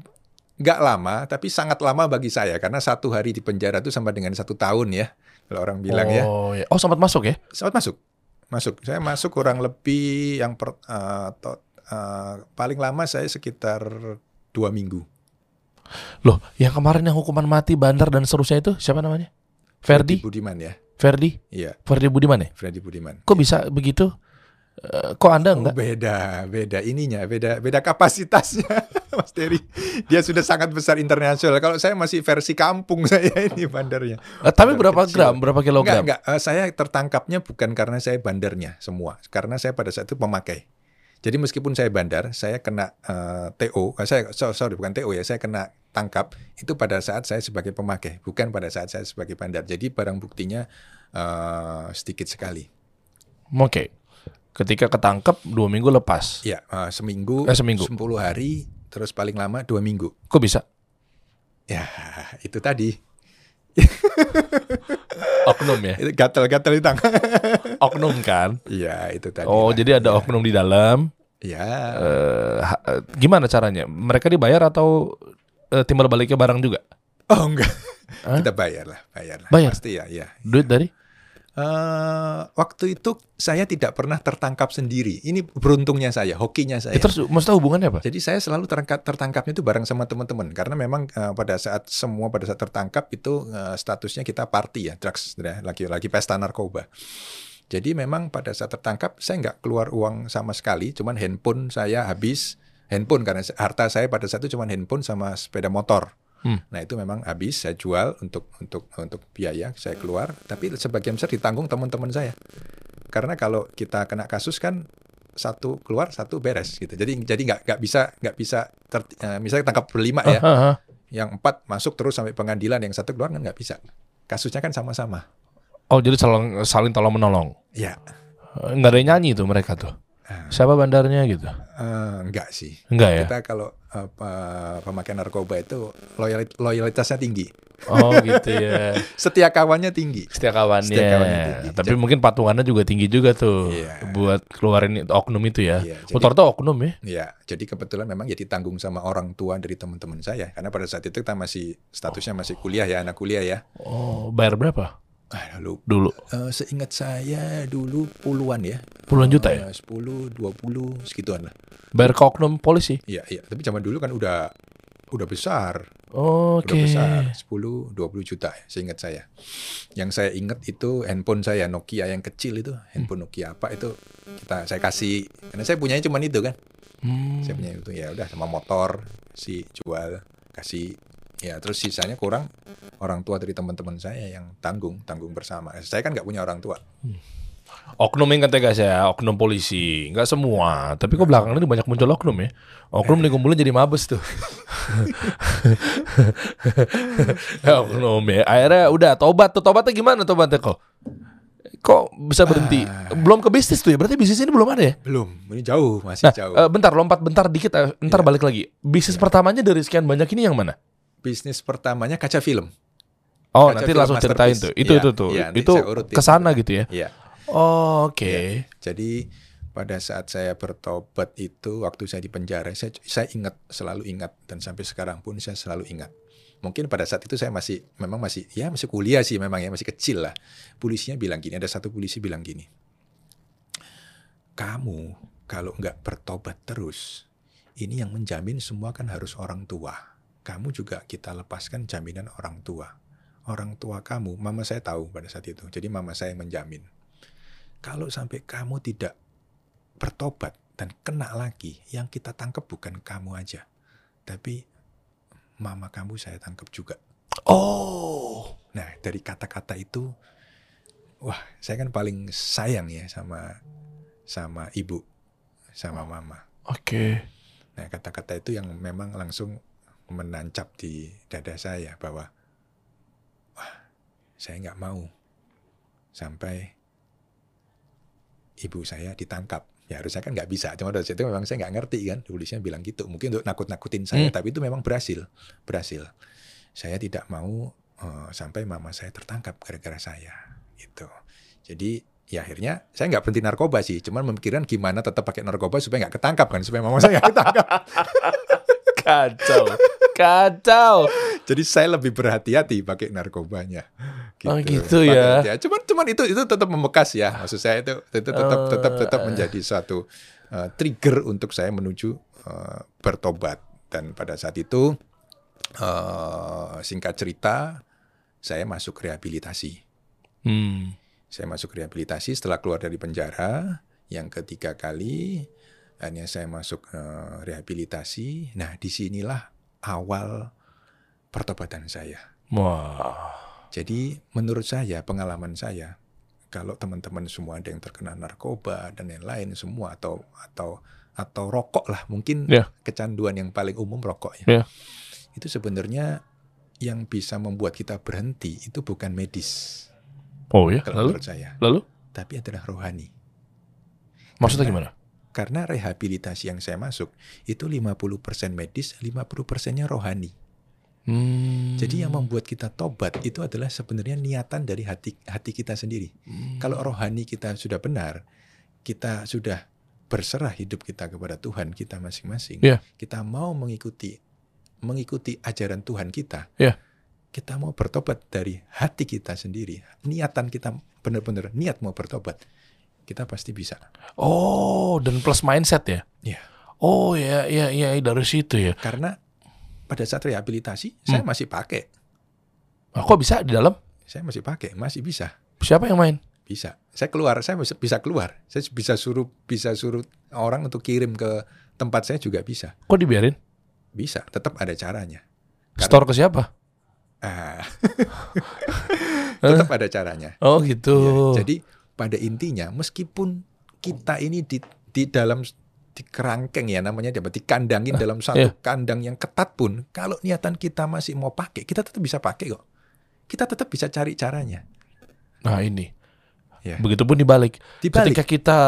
nggak lama tapi sangat lama bagi saya karena satu hari di penjara itu sama dengan satu tahun ya. Kalau orang bilang ya. oh, ya. Oh sempat masuk ya? Sempat masuk. Masuk. Saya masuk kurang lebih yang per, eh, to- eh, paling lama saya sekitar dua minggu. Loh, yang kemarin yang hukuman mati, bandar dan seterusnya itu siapa namanya? Ferdi? Budiman ya. Ferdi? Iya, Ferdi Budiman ya? Freddy Budiman. Kok bisa begitu? Eh, kok anda Oh, enggak? beda, beda ininya, beda beda kapasitasnya, Mas Terry. Dia sudah sangat besar internasional. Kalau saya masih versi kampung saya ini bandarnya. Eh, tapi bandar berapa kecil. gram, berapa Enggak, kilogram? enggak. Eh, saya tertangkapnya bukan karena saya bandarnya semua, karena saya pada saat itu pemakai. Jadi meskipun saya bandar, saya kena eh, TO, eh, saya so- sorry bukan TO ya, saya kena tangkap itu pada saat saya sebagai pemakai, bukan pada saat saya sebagai bandar. Jadi barang buktinya eh, sedikit sekali. Oke. Ketika ketangkep dua minggu lepas. Ya, eh, seminggu, Eh, seminggu. 10 hari, terus paling lama dua minggu. Kok bisa? Ya, itu tadi. Oknum ya? Itu gatal-gatal di tangan. Oknum kan? Iya, itu tadi. Oh, lah. jadi ada oknum di dalam. Ya, Eh, eh, gimana caranya? Mereka dibayar atau eh, timbal baliknya barang juga? oh enggak. Hah? Kita bayar lah, bayar lah. Bayar? Pasti ya, ya. Duit dari? Eh, waktu itu saya tidak pernah tertangkap sendiri. Ini beruntungnya saya, hokinya saya. Eh, terus maksudnya hubungannya apa? Jadi saya selalu terangkat, tertangkapnya itu bareng sama teman-teman karena memang eh, pada saat semua pada saat tertangkap itu eh, statusnya kita party ya drugs ya, lagi lagi pesta narkoba. Jadi memang pada saat tertangkap saya nggak keluar uang sama sekali, cuman handphone saya habis handphone karena harta saya pada saat itu cuman handphone sama sepeda motor. Hmm. Nah itu memang habis saya jual untuk untuk untuk biaya saya keluar, tapi sebagian besar ditanggung teman-teman saya. Karena kalau kita kena kasus kan satu keluar satu beres gitu. Jadi jadi nggak nggak bisa nggak bisa ter, eh, misalnya tangkap berlima ya, ah. yang empat masuk terus sampai pengadilan, yang satu keluar kan nggak bisa. Kasusnya kan sama-sama. Oh, jadi saling saling tolong menolong. Ya, Nggak ada yang nyanyi tuh mereka tuh. Ah. Siapa bandarnya gitu? eh, enggak sih. Enggak ya? Kita kalau eh, pe- pemakaian narkoba itu loyalit- loyalitasnya tinggi, Oh gitu ya. setia kawannya tinggi. Setia kawannya. Setia kawannya tinggi. Tapi mungkin patungannya juga tinggi juga tuh. Iya. Buat keluarin oknum itu ya. Iya, jadi- Motor tuh oknum ya. Ya, jadi kebetulan memang jadi tanggung sama orang tua dari teman-teman saya. Karena pada saat itu kita masih statusnya masih kuliah ya, anak kuliah ya. Oh, bayar berapa? Ah, lalu Dulu. eh, seingat saya dulu puluhan ya. Puluhan juta ya? Eh, 10, 20, segituan lah. Bayar ke oknum polisi. Iya, iya. Tapi zaman dulu kan udah udah besar. Oke. Udah besar. 10, 20 juta ya, seingat saya. Yang saya ingat itu handphone saya Nokia yang kecil itu, handphone Nokia apa itu kita saya kasih karena saya punyanya cuma itu kan. Hmm. Saya punya itu ya udah sama motor si jual kasih Ya, terus sisanya kurang orang tua dari teman-teman saya yang tanggung, tanggung bersama. Saya kan nggak punya orang tua. Oknum yang kata guys ya, oknum polisi, nggak semua. Tapi kok belakangan ini banyak muncul oknum ya. Oknum dikumpulin jadi mabes tuh. oknum ya. Akhirnya udah tobat tuh. Tobatnya gimana tobatnya kok? Kok bisa berhenti? Belum ke bisnis tuh ya? Berarti bisnis ini belum ada ya? Belum, ini jauh, masih Nah, jauh. eh, bentar lompat bentar dikit, eh, ntar Iya. balik lagi. Bisnis pertamanya dari sekian banyak ini yang mana? Bisnis pertamanya kaca film. Oh, Kaca nanti film langsung ceritain tuh. Itu Iya, itu tuh. nanti itu urutin. ke sana gitu ya. Iya. Oh, oke. Iya. Jadi pada saat saya bertobat itu waktu saya di penjara saya saya ingat selalu ingat dan sampai sekarang pun saya selalu ingat. Mungkin pada saat itu saya masih memang masih ya masih kuliah sih memang ya masih kecil lah. Polisinya bilang gini, ada satu polisi bilang gini. Kamu kalau nggak bertobat terus, ini yang menjamin semua kan harus orang tua. Kamu juga kita lepaskan jaminan orang tua. Orang tua kamu, mama saya tahu pada saat itu. Jadi mama saya yang menjamin kalau sampai kamu tidak bertobat dan kena lagi, yang kita tangkap bukan kamu aja, tapi mama kamu saya tangkap juga. Oh. Nah, dari kata-kata itu, wah, saya kan paling sayang ya sama sama ibu, sama mama. Oke. Nah, kata-kata itu yang memang langsung menancap di dada saya bahwa, wah, saya nggak mau sampai ibu saya ditangkap. Ya harusnya kan nggak bisa. Cuma dari situ memang saya nggak ngerti kan. Polisinya bilang gitu. Mungkin untuk nakut-nakutin saya. Hmm. Tapi itu memang berhasil. Berhasil. Saya tidak mau eh, sampai mama saya tertangkap gara-gara saya. Gitu. Jadi ya akhirnya saya nggak berhenti narkoba sih. Cuman memikirkan gimana tetap pakai narkoba supaya nggak ketangkap kan. Supaya mama saya nggak ketangkap. Kacau. Kacau. Jadi saya lebih berhati-hati pakai narkobanya. Oh, gitu Pakai ya. hati- Cuman cuman itu itu tetap membekas ya. Maksud saya itu itu tetap Oh, tetap tetap eh. menjadi suatu uh, trigger untuk saya menuju uh, bertobat. Dan pada saat itu uh, singkat cerita saya masuk rehabilitasi. Hmm. Saya masuk rehabilitasi setelah keluar dari penjara yang ketiga kali akhirnya saya masuk eh, rehabilitasi. Nah, di sinilah awal pertobatan saya. Wah. Jadi menurut saya pengalaman saya kalau teman-teman semua ada yang terkena narkoba dan lain-lain semua atau atau atau rokok lah mungkin Ya. kecanduan yang paling umum rokok ya. Ya. Itu sebenarnya yang bisa membuat kita berhenti itu bukan medis Oh ya. kalau Lalu? menurut saya, Lalu? tapi adalah rohani. Maksudnya Karena- gimana? Karena rehabilitasi yang saya masuk itu 50% medis, 50%-nya rohani. Hmm. Jadi yang membuat kita tobat itu adalah sebenarnya niatan dari hati hati kita sendiri. Hmm. Kalau rohani kita sudah benar, kita sudah berserah hidup kita kepada Tuhan kita masing-masing. Iya. Kita mau mengikuti mengikuti ajaran Tuhan kita. Iya. Kita mau bertobat dari hati kita sendiri. Niatan kita benar-benar niat mau bertobat. Kita pasti bisa. Oh, dan plus mindset ya? Iya. Oh ya, ya, ya dari situ ya. Karena pada saat rehabilitasi saya Hmm. masih pakai. Ah, kok bisa di dalam? Saya masih pakai, masih bisa. Siapa yang main? Bisa. Saya keluar, saya bisa, bisa keluar. Saya bisa suruh bisa suruh orang untuk kirim ke tempat saya juga bisa. Kok dibiarin? Bisa, tetap ada caranya. Karena- Store ke siapa? Ah. tetap ada caranya. Oh gitu. Ya, jadi pada intinya meskipun kita ini di di dalam di kerangkeng ya namanya apa dikandangin dalam satu iya. kandang yang ketat pun kalau niatan kita masih mau pakai kita tetap bisa pakai kok. Kita tetap bisa cari caranya. Nah ini. Ya. Begitupun dibalik. Dibalik. Ketika kita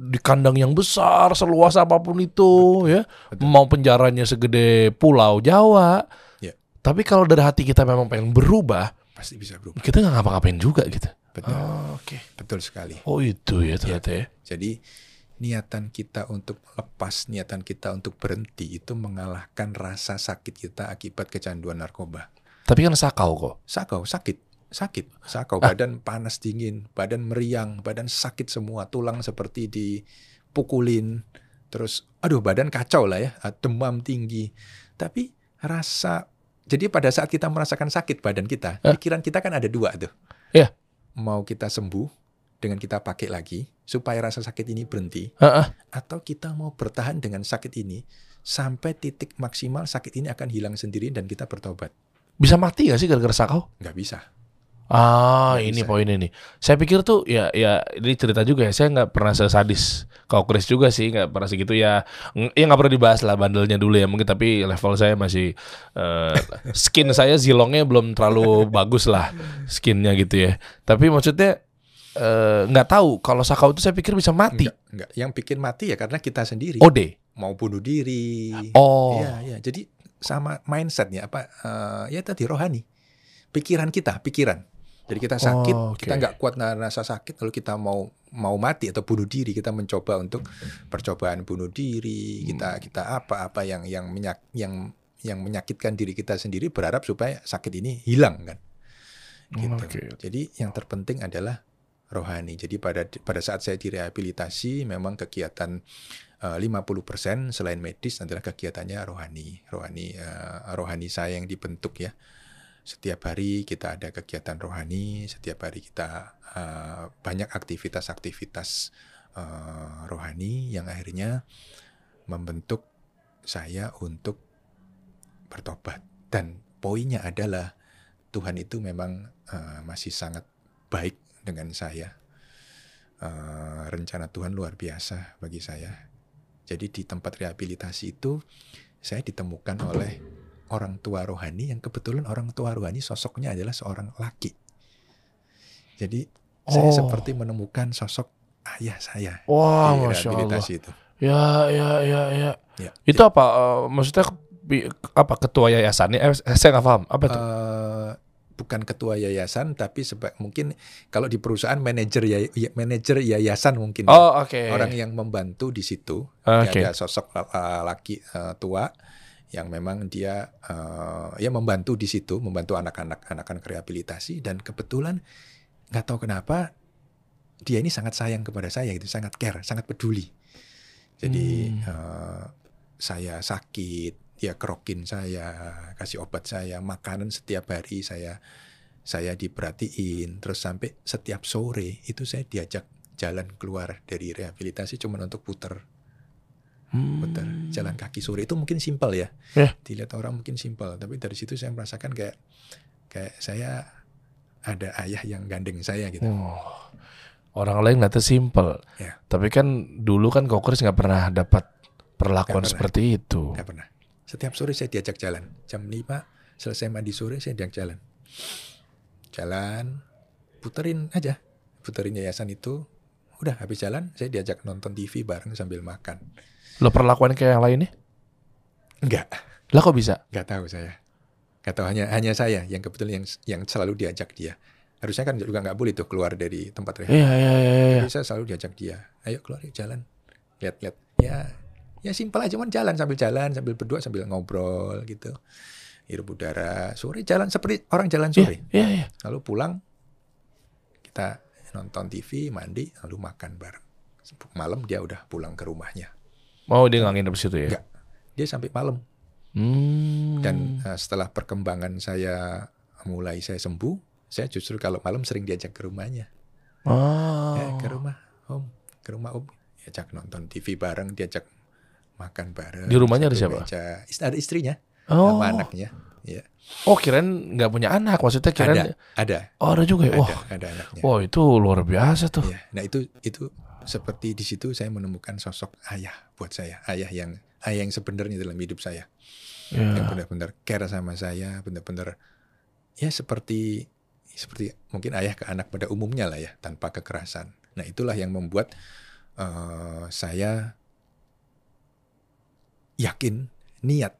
di kandang yang besar, seluas apa pun itu, ya, betul. mau penjaranya segede Pulau Jawa, Ya. tapi kalau dari hati kita memang pengen berubah, Pasti bisa berubah. kita nggak ngapa-ngapain juga gitu. Betul. Oh, Oke. Betul sekali. Oh itu ya ternyata ya. Jadi niatan kita untuk lepas, niatan kita untuk berhenti itu mengalahkan rasa sakit kita akibat kecanduan narkoba. Tapi kan sakau kok. Sakau, sakit, sakit, sakau, Ah. badan panas dingin, badan meriang, badan sakit semua, tulang seperti dipukulin, terus aduh badan kacau lah ya, demam tinggi. Tapi rasa jadi pada saat kita merasakan sakit badan kita, Ah. pikiran kita kan ada dua tuh. Iya. Mau kita sembuh dengan kita pakai lagi supaya rasa sakit ini berhenti, Heeh. atau kita mau bertahan dengan sakit ini sampai titik maksimal sakit ini akan hilang sendiri dan kita bertobat. Bisa mati gak sih gara-gara sakau? nggak bisa. Ah, Nggak ini bisa. poinnya nih. Saya pikir tuh ya ya ini cerita juga ya. Saya nggak pernah sesadis kau Chris juga sih nggak pernah segitu ya. Ya nggak perlu dibahas lah bandelnya dulu ya mungkin tapi level saya masih eh, skin saya zilongnya belum terlalu bagus lah skinnya gitu ya. Tapi maksudnya eh, nggak tahu kalau sakau itu saya pikir bisa mati. Nggak, nggak. Yang bikin mati ya karena kita sendiri Ode. mau bunuh diri. Oh. Iya, iya. Jadi sama mindsetnya apa? eh, ya tadi rohani, pikiran kita, pikiran. Jadi kita sakit, Oh, oke. kita nggak kuat rasa sakit, lalu kita mau mau mati atau bunuh diri, kita mencoba untuk percobaan bunuh diri, Hmm. kita kita apa apa yang yang menyak, yang yang menyakitkan diri kita sendiri, berharap supaya sakit ini hilang kan. Gitu. Oke. Jadi yang terpenting adalah rohani. Jadi pada pada saat saya direhabilitasi, memang kegiatan eh, 50% selain medis adalah kegiatannya rohani. Rohani eh, rohani saya yang dibentuk ya. Setiap hari kita ada kegiatan rohani, setiap hari kita eh, banyak aktivitas-aktivitas eh, rohani yang akhirnya membentuk saya untuk bertobat. Dan poinnya adalah Tuhan itu memang eh, masih sangat baik dengan saya. Eh, rencana Tuhan luar biasa bagi saya. Jadi di tempat rehabilitasi itu saya ditemukan oleh orang tua rohani yang kebetulan orang tua rohani sosoknya adalah seorang laki. Jadi saya Oh. seperti menemukan sosok ayah saya Wah, di masya Allah. rehabilitasi itu. Ya, ya, ya, ya. Ya. Itu apa? eh, maksudnya apa ketua yayasannya? Eh, saya nggak paham. Apa itu? Eh, bukan ketua yayasan tapi seba- mungkin kalau di perusahaan manajer ya, ya- manajer yayasan mungkin ya. oh, oke. orang yang membantu di situ Oke. ada sosok uh, laki uh, tua yang memang dia uh, ya membantu di situ membantu anak-anak anak-anak rehabilitasi dan kebetulan nggak tahu kenapa dia ini sangat sayang kepada saya gitu sangat care sangat peduli jadi Hmm. uh, saya sakit dia kerokin saya kasih obat saya makanan setiap hari saya saya diperhatiin terus sampai setiap sore itu saya diajak jalan keluar dari rehabilitasi cuma untuk puter Hmm. puter jalan kaki sore itu mungkin simpel ya Ya. dilihat orang mungkin simpel tapi dari situ saya merasakan kayak kayak saya ada ayah yang gandeng saya gitu Oh. Orang lain ngeliatnya simple. Ya. Tapi kan dulu kan Kokris nggak pernah dapat perlakuan Nggak pernah. seperti itu. nggak pernah setiap sore saya diajak jalan jam 5 selesai mandi sore saya diajak jalan jalan puterin aja puterin yayasan itu udah habis jalan saya diajak nonton TV bareng sambil makan Lo perlakuan kayak yang lainnya? enggak Lah kok bisa? nggak tahu saya nggak tahu hanya hanya saya yang kebetulan yang yang selalu diajak dia harusnya kan juga nggak boleh tuh keluar dari tempat rehab Iya, iya, iya. iya. Jadi saya selalu diajak dia ayo keluar yuk jalan lihat-lihat ya ya simpel aja cuman jalan sambil jalan sambil berdua sambil ngobrol gitu hirup udara sore jalan seperti orang jalan Iya, sore iya, iya. lalu pulang kita nonton TV mandi lalu makan bareng malam dia udah pulang ke rumahnya Mau dia nggak nginep situ ya? Nggak. dia sampai malam Hmm. dan eh, setelah perkembangan saya mulai saya sembuh saya justru kalau malam sering diajak ke rumahnya Oh. Eh, ke rumah om ke rumah om diajak nonton TV bareng diajak makan bareng Di rumahnya ada siapa? meja. Ada istrinya Oh. sama anaknya ya Oh, kirain nggak punya anak. Maksudnya kirain ada ada Oh, ada juga ya. ada Wah, ada anaknya wah itu luar biasa tuh. Ya, nah itu itu seperti di situ saya menemukan sosok ayah buat saya ayah yang ayah yang sebenarnya dalam hidup saya. Yang Ya. benar-benar care sama saya benar-benar ya seperti seperti mungkin ayah ke anak pada umumnya lah ya tanpa kekerasan. Nah itulah yang membuat eh, saya yakin niat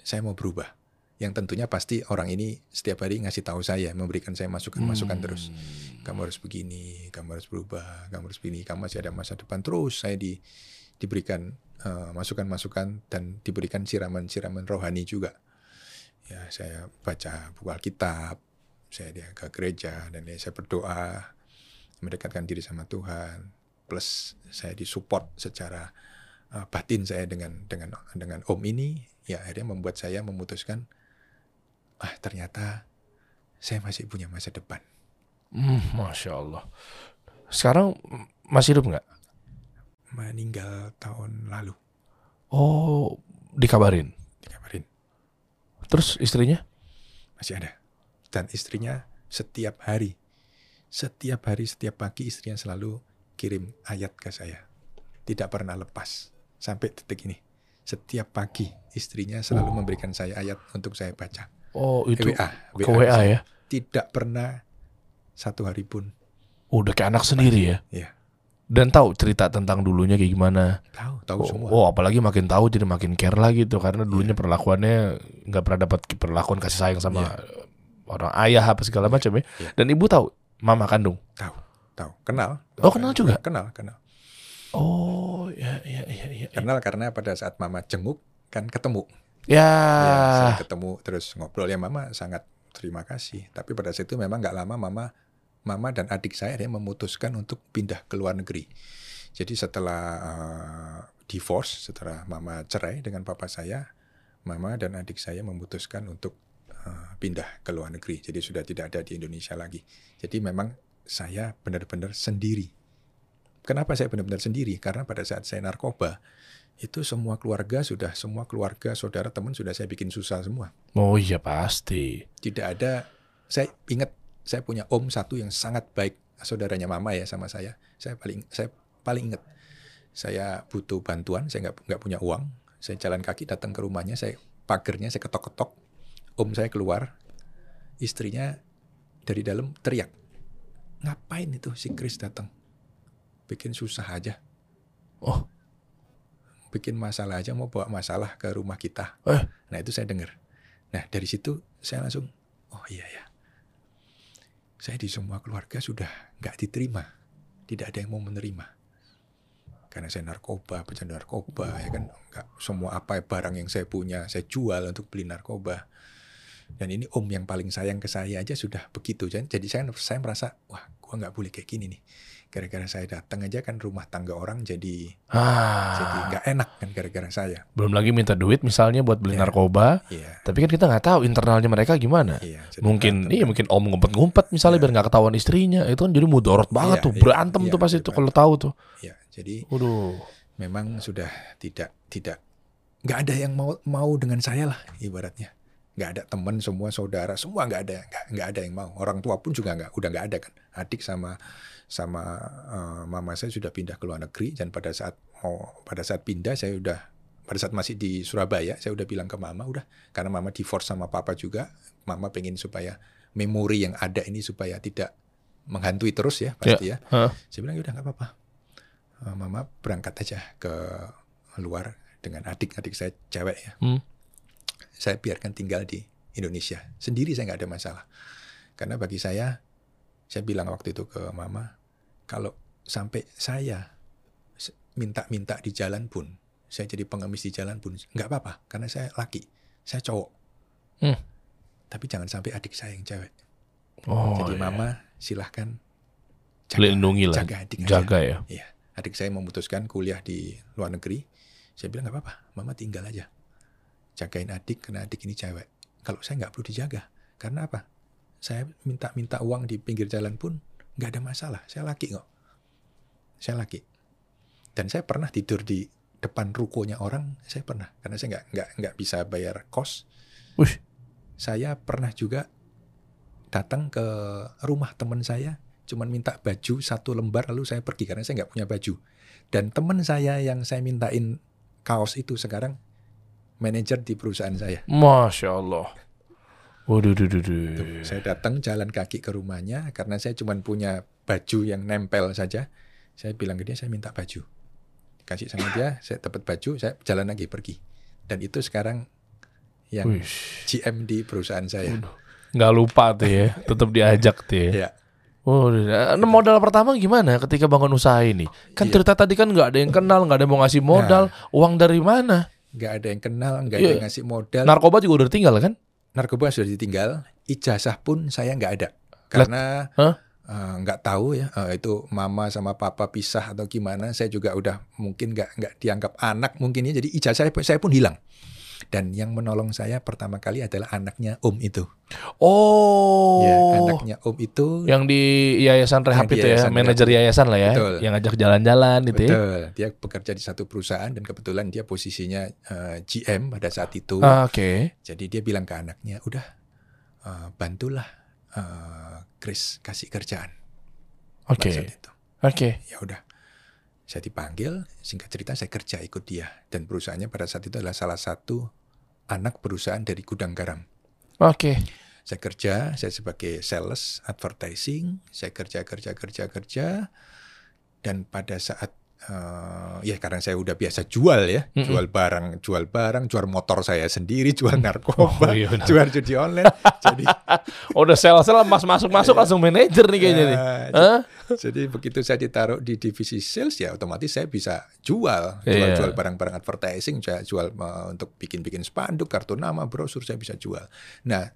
saya mau berubah yang tentunya pasti orang ini setiap hari ngasih tahu saya memberikan saya masukan-masukan Hmm. terus kamu harus begini, kamu harus berubah, kamu harus begini, kamu masih ada masa depan terus. Saya di, diberikan eh, masukan-masukan dan diberikan siraman-siraman rohani juga. Ya, saya baca buku Alkitab, saya dia ke gereja dan ya, saya berdoa mendekatkan diri sama Tuhan. Plus saya disupport secara eh, batin saya dengan dengan dengan Om ini, ya akhirnya membuat saya memutuskan, ah ternyata saya masih punya masa depan. Hmm, Masya Allah. Sekarang masih hidup nggak? meninggal tahun lalu Oh, dikabarin. dikabarin Terus istrinya? masih ada. Dan istrinya setiap hari, setiap hari, setiap pagi istrinya selalu kirim ayat ke saya. Tidak pernah lepas sampai detik ini. Setiap pagi istrinya selalu memberikan saya ayat untuk saya baca. Oh, itu WA, ke WA ya. Tidak pernah satu hari pun. Udah kayak anak sendiri ya. Iya. Dan tahu cerita tentang dulunya kayak gimana. Tahu, tahu Oh, semua. oh, apalagi makin tahu jadi makin care lagi tuh karena dulunya perlakuannya nggak pernah dapat perlakuan kasih sayang sama orang ayah apa segala macam ya. Iya. Dan ibu tahu mama kandung. Tahu, tahu. Kenal. Oh, kenal juga? Kenal, kenal. Oh, ya ya ya ya. Kenal karena pada saat mama jenguk kan ketemu. Ya. Ya, saya ketemu terus ngobrol ya mama sangat terima kasih. Tapi pada saat itu memang nggak lama mama mama dan adik saya memutuskan untuk pindah ke luar negeri. Jadi setelah eh, divorce, setelah mama cerai dengan papa saya, mama dan adik saya memutuskan untuk eh, pindah ke luar negeri. Jadi sudah tidak ada di Indonesia lagi. Jadi memang saya benar-benar sendiri. Kenapa saya benar-benar sendiri? Karena pada saat saya narkoba, itu semua keluarga sudah, semua keluarga, saudara, teman sudah saya bikin susah semua. Oh iya pasti. Tidak ada, saya ingat saya punya om satu yang sangat baik, saudaranya mama ya sama saya. Saya paling, saya paling ingat. Saya butuh bantuan, saya nggak nggak punya uang. Saya jalan kaki datang ke rumahnya, saya pagernya saya ketok-ketok. Om saya keluar, istrinya dari dalam teriak. Ngapain itu si Chris datang? Bikin susah aja. Oh. Bikin masalah aja mau bawa masalah ke rumah kita. Eh. Nah itu saya dengar. Nah dari situ saya langsung, oh iya ya. Saya di semua keluarga sudah nggak diterima. Tidak ada yang mau menerima. Karena saya narkoba, pecandu narkoba, ya kan nggak semua apa barang yang saya punya saya jual untuk beli narkoba. Dan ini om yang paling sayang ke saya aja sudah begitu. Jadi jadi saya saya merasa wah gua nggak boleh kayak gini nih. Gara-gara saya datang aja kan rumah tangga orang jadi jadi Ah. nggak enak kan gara-gara saya. Belum lagi minta duit misalnya buat beli Iya. narkoba. Iya. Tapi kan kita nggak tahu internalnya mereka gimana. Iya. jadi mungkin iya mungkin om ngumpet-ngumpet misalnya Iya. biar nggak ketahuan istrinya itu kan jadi mudorot banget Iya, tuh iya, berantem iya, tuh pasti jadi tuh kalau tahu tuh Iya. Jadi waduh memang sudah tidak tidak nggak ada yang mau mau dengan saya lah ibaratnya nggak ada teman semua saudara semua nggak ada nggak nggak ada yang mau orang tua pun juga nggak udah nggak ada kan adik sama sama eh, mama saya sudah pindah ke luar negeri dan pada saat mau pada saat pindah saya udah pada saat masih di Surabaya saya udah bilang ke mama udah karena mama divorce sama papa juga mama pengen supaya memori yang ada ini supaya tidak menghantui terus ya pasti ya, Hah? saya bilang udah nggak apa-apa Eh, mama berangkat aja ke luar dengan adik-adik saya cewek ya. Hmm. Saya biarkan tinggal di Indonesia. Sendiri saya nggak ada masalah. Karena bagi saya, saya bilang waktu itu ke mama, kalau sampai saya minta-minta di jalan pun, saya jadi pengemis di jalan pun, nggak apa-apa. Karena saya laki, saya cowok. Hmm. Tapi jangan sampai adik saya yang cewek. oh jadi iya. mama silahkan lindungi lah jaga adik aja. jaga ya Iya, adik saya memutuskan kuliah di luar negeri. Saya bilang nggak apa-apa, mama tinggal aja. Jagain adik karena adik ini cewek. Kalau saya nggak perlu dijaga, karena apa? Saya minta-minta uang di pinggir jalan pun nggak ada masalah. Saya laki kok. Saya laki. Dan saya pernah tidur di depan rukonya orang. Saya pernah karena saya nggak nggak nggak bisa bayar kos. Wih. Saya pernah juga datang ke rumah teman saya cuman minta baju satu lembar lalu saya pergi karena saya nggak punya baju dan teman saya yang saya mintain kaos itu sekarang manajer di perusahaan saya masya Allah waduh duh, duh, duh. Tuh, saya datang jalan kaki ke rumahnya karena saya cuman punya baju yang nempel saja saya bilang ke dia saya minta baju kasih sama dia saya dapat baju saya jalan lagi pergi dan itu sekarang yang Wih. GM di perusahaan saya nggak lupa tuh ya tetap diajak tuh ya ya Oh, nah, modal pertama gimana ketika bangun usaha ini? Kan Iya. cerita tadi kan nggak ada yang kenal, nggak ada yang mau ngasih modal, uang dari mana? nggak ada yang kenal nggak ada Iya. yang ngasih modal Narkoba juga udah tinggal kan? Narkoba sudah ditinggal, ijazah pun saya nggak ada karena Hah? eh, nggak tahu ya eh, itu mama sama papa pisah atau gimana. Saya juga udah mungkin nggak nggak dianggap anak mungkin ya. Jadi ijazah saya, saya pun hilang. Dan yang menolong saya pertama kali adalah anaknya Om itu. Oh, Ya, anaknya Om itu yang di yayasan rehab itu ya, manajer yayasan lah ya, Betul. yang ngajak jalan-jalan gitu ya. betul. Dia bekerja di satu perusahaan dan kebetulan dia posisinya eh, GM pada saat itu. Ah, Oke. Jadi dia bilang ke anaknya, udah eh, bantulah eh, Chris kasih kerjaan Oke. itu. Oke. Ya udah, saya dipanggil, singkat cerita saya kerja ikut dia dan perusahaannya pada saat itu adalah salah satu anak perusahaan dari gudang garam. Oke. Saya kerja, saya sebagai sales advertising, saya kerja kerja kerja kerja dan pada saat eh, ya karena saya udah biasa jual ya, Mm-mm. jual barang, jual barang, jual motor saya sendiri, jual Oh, narkoba, iya benar. jual judi online. jadi Oh, udah sel-sel mas masuk-masuk langsung manajer nih kayaknya nih. ya, Hah? jadi begitu saya ditaruh di divisi sales ya otomatis saya bisa jual, Iya. jual-jual barang-barang advertising, saya jual eh, untuk bikin-bikin spanduk, kartu nama, brosur saya bisa jual. Nah,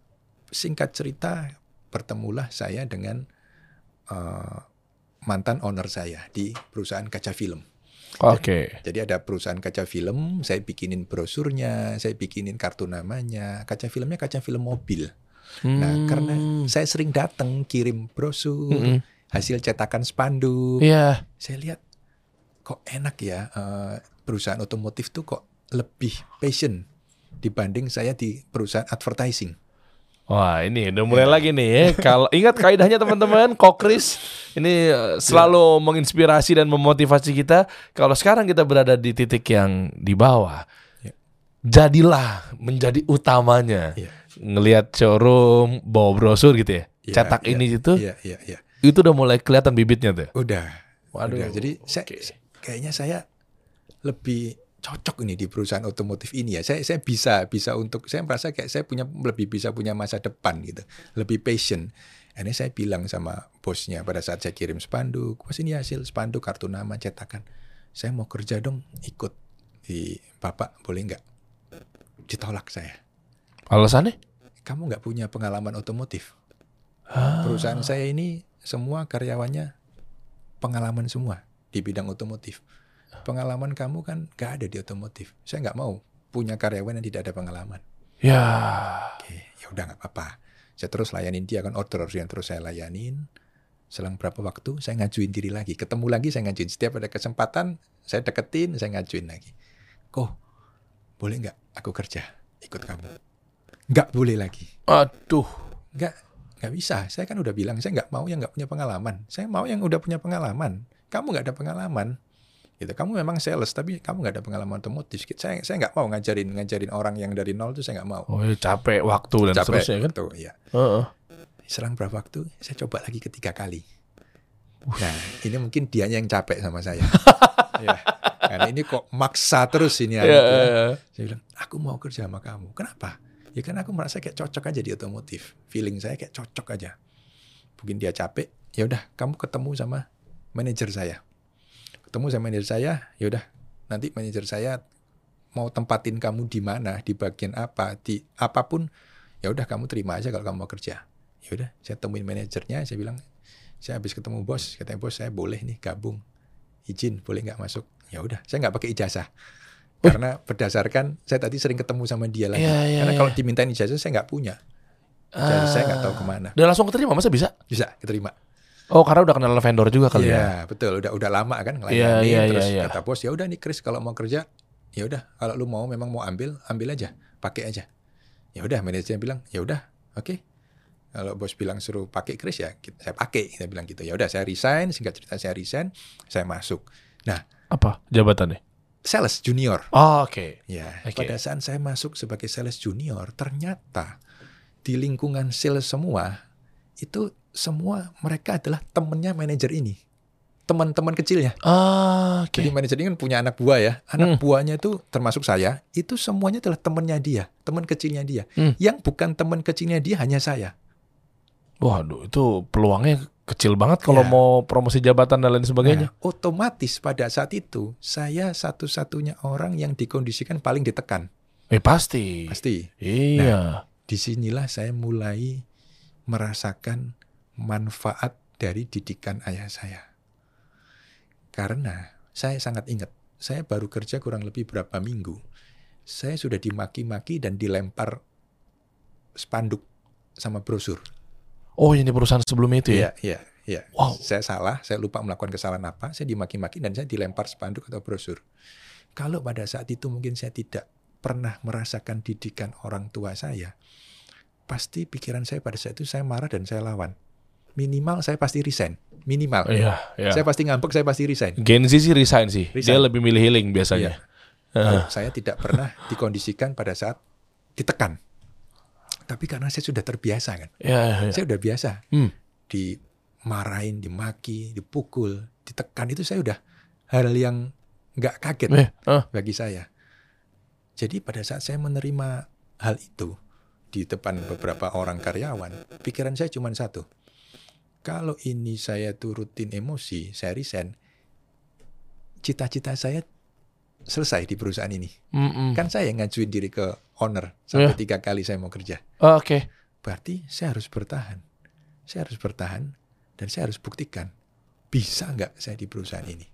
singkat cerita bertemulah saya dengan eh, mantan owner saya di perusahaan kaca film. Oke. Jadi ada perusahaan kaca film, saya bikinin brosurnya, saya bikinin kartu namanya. Kaca filmnya kaca film mobil. Nah, Hmm. karena saya sering datang kirim brosur, Mm-mm. hasil cetakan spanduk. Iya. Saya lihat kok enak ya eh, perusahaan otomotif tuh kok lebih passion dibanding saya di perusahaan advertising. Wah ini udah mulai lagi nih ya. Kalau ingat kaidahnya teman-teman, Kokris ini eh, selalu menginspirasi dan memotivasi kita. Kalau sekarang kita berada di titik yang di bawah, Ya. jadilah menjadi utamanya. Iya. Ngelihat showroom, bawa brosur gitu ya, Iya, cetak iya, ini itu, Iya, iya, iya. itu udah mulai kelihatan bibitnya tuh. Udah. Waduh, Udah. Jadi saya, oke. kayaknya saya lebih cocok ini di perusahaan otomotif ini ya. Saya saya bisa bisa untuk saya merasa kayak saya punya lebih bisa punya masa depan gitu. Lebih passion. Ini saya bilang sama bosnya pada saat saya kirim spanduk, "Bos ini hasil spanduk kartu nama cetakan. Saya mau kerja dong, ikut di Bapak boleh nggak?" Ditolak saya. Alasannya? Kamu nggak punya pengalaman otomotif. Ah. Perusahaan saya ini semua karyawannya pengalaman semua di bidang otomotif. Pengalaman kamu kan gak ada di otomotif. Saya nggak mau punya karyawan yang tidak ada pengalaman. Ya. Oke, ya udah nggak apa-apa. Saya terus layanin dia kan order yang terus saya layanin. Selang berapa waktu saya ngajuin diri lagi. Ketemu lagi saya ngajuin. Setiap ada kesempatan saya deketin, saya ngajuin lagi. Kok boleh nggak aku kerja ikut kamu? Nggak boleh lagi. Aduh. Nggak, nggak bisa. Saya kan udah bilang saya nggak mau yang nggak punya pengalaman. Saya mau yang udah punya pengalaman. Kamu nggak ada pengalaman. Gitu. Kamu memang sales tapi kamu nggak ada pengalaman otomotif. Saya saya nggak mau ngajarin ngajarin orang yang dari nol itu saya nggak mau. Oh, ya, capek waktu dan Capek, seterusnya kan. betul, ya. Heeh. Selang berapa waktu saya coba lagi ketiga kali. Nah, ini mungkin dianya yang capek sama saya. ya. Karena ini kok maksa terus ini anak Iya, ya. iya, iya. Saya bilang, aku mau kerja sama kamu. Kenapa? Ya karena aku merasa kayak cocok aja di otomotif. Feeling saya kayak cocok aja. Mungkin dia capek, ya udah kamu ketemu sama manajer saya. Ketemu sama manajer saya, ya udah nanti manajer saya mau tempatin kamu di mana, di bagian apa, di apa pun, ya udah kamu terima aja kalau kamu mau kerja. Ya udah, saya temuin manajernya, saya bilang, saya habis ketemu bos, katanya bos saya boleh nih gabung, izin boleh nggak masuk? Ya udah, saya nggak pakai ijazah. Karena berdasarkan saya tadi sering ketemu sama dia lagi. Iya, iya, Karena iya. kalau dimintain ijazah saya nggak punya. Jadi saya nggak tahu ke mana. Udah langsung keterima masa bisa? Bisa keterima. Oh, karena udah kenal vendor juga kali Iya, ya. betul. Udah udah lama kan Iya, ngelayanin. iya, terus iya, iya. kata bos, ya udah nih Chris kalau mau kerja, ya udah kalau lu mau memang mau ambil, ambil aja, pakai aja. Ya udah manajernya bilang, ya udah, oke. Kalau bos bilang suruh pakai Chris ya, kita- saya pakai. Kita bilang gitu. Ya udah saya resign, singkat cerita saya resign, saya masuk. Nah, Apa jabatannya? sales junior. Oh, oke. Ya, Oke. pada saat saya masuk sebagai sales junior, ternyata di lingkungan sales semua itu semua mereka adalah temennya manajer ini, teman-teman kecilnya. Ah, oke. Jadi manajer ini kan punya anak buah ya, anak Hmm. buahnya itu termasuk saya, itu semuanya adalah temennya dia, teman kecilnya dia. Hmm. Yang bukan teman kecilnya dia hanya saya. Waduh, itu peluangnya kecil banget kalau Ya. mau promosi jabatan dan lain sebagainya. Nah, otomatis pada saat itu saya satu-satunya orang yang dikondisikan paling ditekan, eh pasti. pasti. Iya. di sinilah saya mulai merasakan manfaat dari didikan ayah saya. Karena saya sangat ingat, saya baru kerja kurang lebih berapa minggu. Saya sudah dimaki-maki dan dilempar spanduk sama brosur. Oh, ini perusahaan sebelumnya itu ya? Iya, iya, iya. Wow. Saya salah, saya lupa melakukan kesalahan apa, saya dimaki-maki dan saya dilempar spanduk atau brosur. Kalau pada saat itu mungkin saya tidak pernah merasakan didikan orang tua saya, pasti pikiran saya pada saat itu saya marah dan saya lawan. Minimal saya pasti resign. Minimal. Iya, iya. Saya pasti ngambek, saya pasti resign. Gen Z sih resign sih. Dia Resign. lebih milih healing biasanya. Lalu saya tidak pernah dikondisikan pada saat ditekan. Tapi karena saya sudah terbiasa kan. Iya, iya, iya. Saya udah biasa Hmm. dimarahin, dimaki, dipukul, ditekan itu saya udah hal yang nggak kaget Eh, ah. bagi saya. Jadi pada saat saya menerima hal itu di depan beberapa orang karyawan, pikiran saya cuma satu. Kalau ini saya turutin emosi, saya resign, cita-cita saya selesai di perusahaan ini. Mm-mm. Kan saya ngajuin diri ke owner sampai Iya. tiga kali saya mau kerja. Oh, Oke. Berarti saya harus bertahan. Saya harus bertahan dan saya harus buktikan bisa nggak saya di perusahaan ini.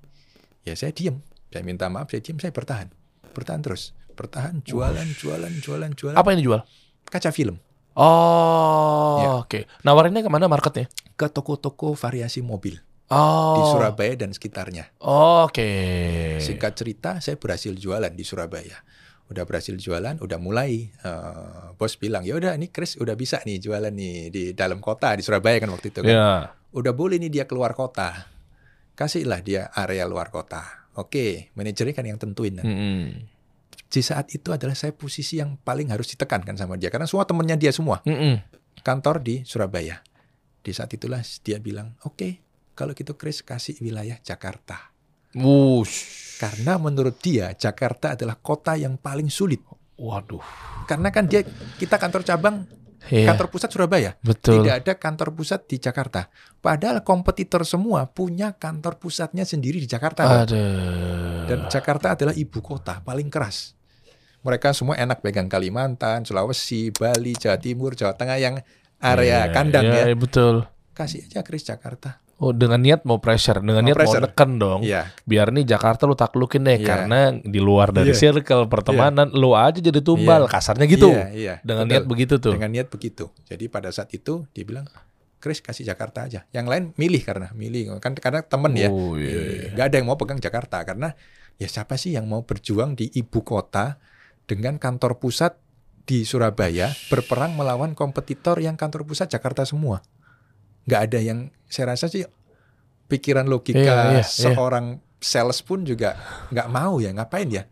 Ya saya diem, saya minta maaf, saya diem, saya bertahan, bertahan terus, bertahan, jualan, jualan, jualan, jualan. Apa yang dijual? Kaca film Oh, Ya. oke. Nawarinnya ke mana marketnya? Ke toko-toko variasi mobil Oh. di Surabaya dan sekitarnya. Oke. Singkat cerita, saya berhasil jualan di Surabaya. Udah berhasil jualan, udah mulai. eh, bos bilang, ya udah, ini Chris udah bisa nih jualan nih di dalam kota di Surabaya kan waktu itu kan. Ya. udah boleh nih dia keluar kota. Kasihlah dia area luar kota. Oke, manajernya kan yang tentuin. kan. Mm-mm. Di saat itu adalah saya posisi yang paling harus ditekankan sama dia. Karena semua temennya dia semua. Mm-mm. Kantor di Surabaya. Di saat itulah dia bilang, oke, kalau gitu Chris kasih wilayah Jakarta. Wush. Karena menurut dia, Jakarta adalah kota yang paling sulit. Waduh. Karena kan dia, kita kantor cabang, Iya. kantor pusat Surabaya. Betul. Tidak ada kantor pusat di Jakarta. Padahal kompetitor semua punya kantor pusatnya sendiri di Jakarta. Aduh. Dan Jakarta adalah ibu kota paling keras. Mereka semua enak pegang Kalimantan, Sulawesi, Bali, Jawa Timur, Jawa Tengah yang area Iya, kandang iya, ya. iya, betul. Kasih aja Chris Jakarta. Oh, dengan niat mau pressure, dengan Mau niat pressure. mau neken dong. Iya. Biar nih Jakarta lu taklukin deh Iya. karena di luar dari Iya. circle pertemanan lu aja jadi tumbal, Iya. kasarnya gitu. Iya, iya. Dengan Betul. niat begitu tuh. Dengan niat begitu. Jadi pada saat itu dia bilang, Chris kasih Jakarta aja. Yang lain milih karena milih kan karena temen ya. Oh, iya, nggak ada yang mau pegang Jakarta karena ya siapa sih yang mau berjuang di ibu kota dengan kantor pusat di Surabaya berperang melawan kompetitor yang kantor pusat Jakarta semua. Nggak ada yang saya rasa sih pikiran logika Iya, iya, iya. seorang sales pun juga nggak mau ya ngapain ya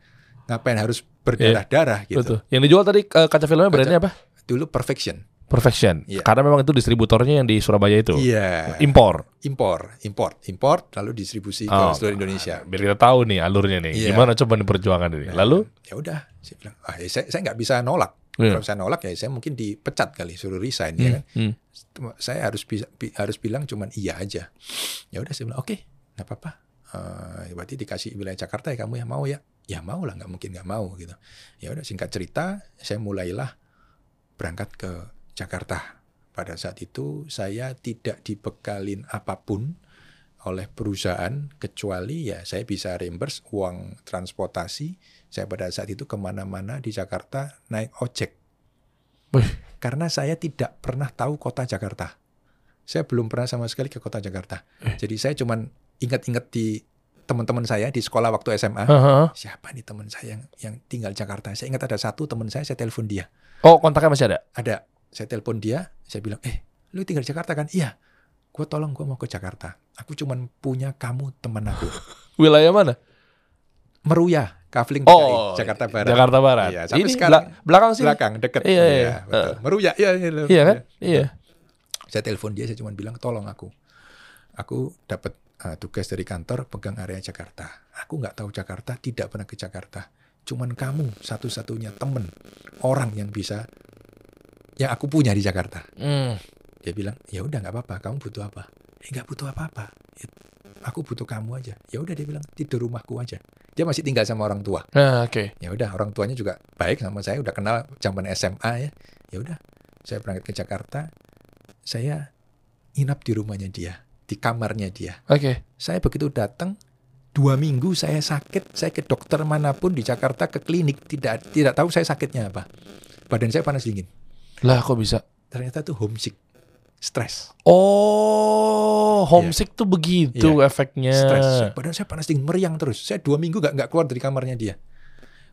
ngapain harus berdarah-darah gitu. Betul. Yang dijual tadi eh, kaca filmnya brandnya apa? Dulu perfection. Perfection. Iya. Karena memang itu distributornya yang di Surabaya itu. Iya. Impor. Impor, import, import lalu distribusi ke Oh. seluruh Indonesia. Biar kita tahu nih alurnya nih. Iya. Gimana coba nih perjuangan ini. Nah, Lalu ya udah saya bilang ah ya saya saya nggak bisa nolak Iya. kalau saya nolak ya saya mungkin dipecat kali suruh resign Hmm, ya kan? hmm. saya harus bisa bi- harus bilang cuman iya aja. Ya udah saya bilang oke nggak apa-apa. Eh, berarti dikasih wilayah Jakarta ya kamu ya mau ya? Ya mau lah nggak mungkin nggak mau gitu. Ya udah singkat cerita saya mulailah berangkat ke Jakarta. Pada saat itu saya tidak dibekalin apa pun oleh perusahaan kecuali ya saya bisa reimburse uang transportasi saya pada saat itu ke mana-mana di Jakarta naik ojek. Wih. karena saya tidak pernah tahu kota Jakarta. Saya belum pernah sama sekali ke kota Jakarta. Eh. jadi saya cuman ingat-ingat di teman-teman saya di sekolah waktu SMA Aha. siapa nih teman saya yang yang tinggal Jakarta? Saya ingat ada satu teman saya saya telepon dia. Oh, kontaknya masih ada? ada. Saya telepon dia saya bilang eh lu tinggal di Jakarta kan? Iya. Gue tolong gue mau ke Jakarta. Aku cuman punya kamu teman aku. Wilayah mana? Meruya Kavling Oh, DKI, Jakarta Barat Jakarta Barat. Iya, sampai ini sekarang bela- belakang sini. belakang deket Iya, iya. betul. Meruya iya iya, iya, Iya kan? iya. Iya. saya telepon dia saya cuma bilang tolong aku aku dapat uh, tugas dari kantor pegang area Jakarta aku nggak tahu Jakarta tidak pernah ke Jakarta cuman kamu satu-satunya temen orang yang bisa yang aku punya di Jakarta Hmm. dia bilang ya udah nggak apa-apa kamu butuh apa eh nggak butuh apa-apa aku butuh kamu aja ya udah dia bilang tidur rumahku aja dia masih tinggal sama orang tua Nah, oke. ya udah orang tuanya juga baik sama saya udah kenal zaman SMA ya ya udah saya berangkat ke Jakarta saya inap di rumahnya dia di kamarnya dia Oke. saya begitu datang dua minggu saya sakit saya ke dokter mana pun di Jakarta ke klinik tidak tidak tahu saya sakitnya apa badan saya panas dingin Lah kok bisa? ternyata tuh homesick stres Oh, homesick tuh begitu efeknya. Iya. stres badan saya panas dingin meriang terus saya dua minggu nggak nggak keluar dari kamarnya dia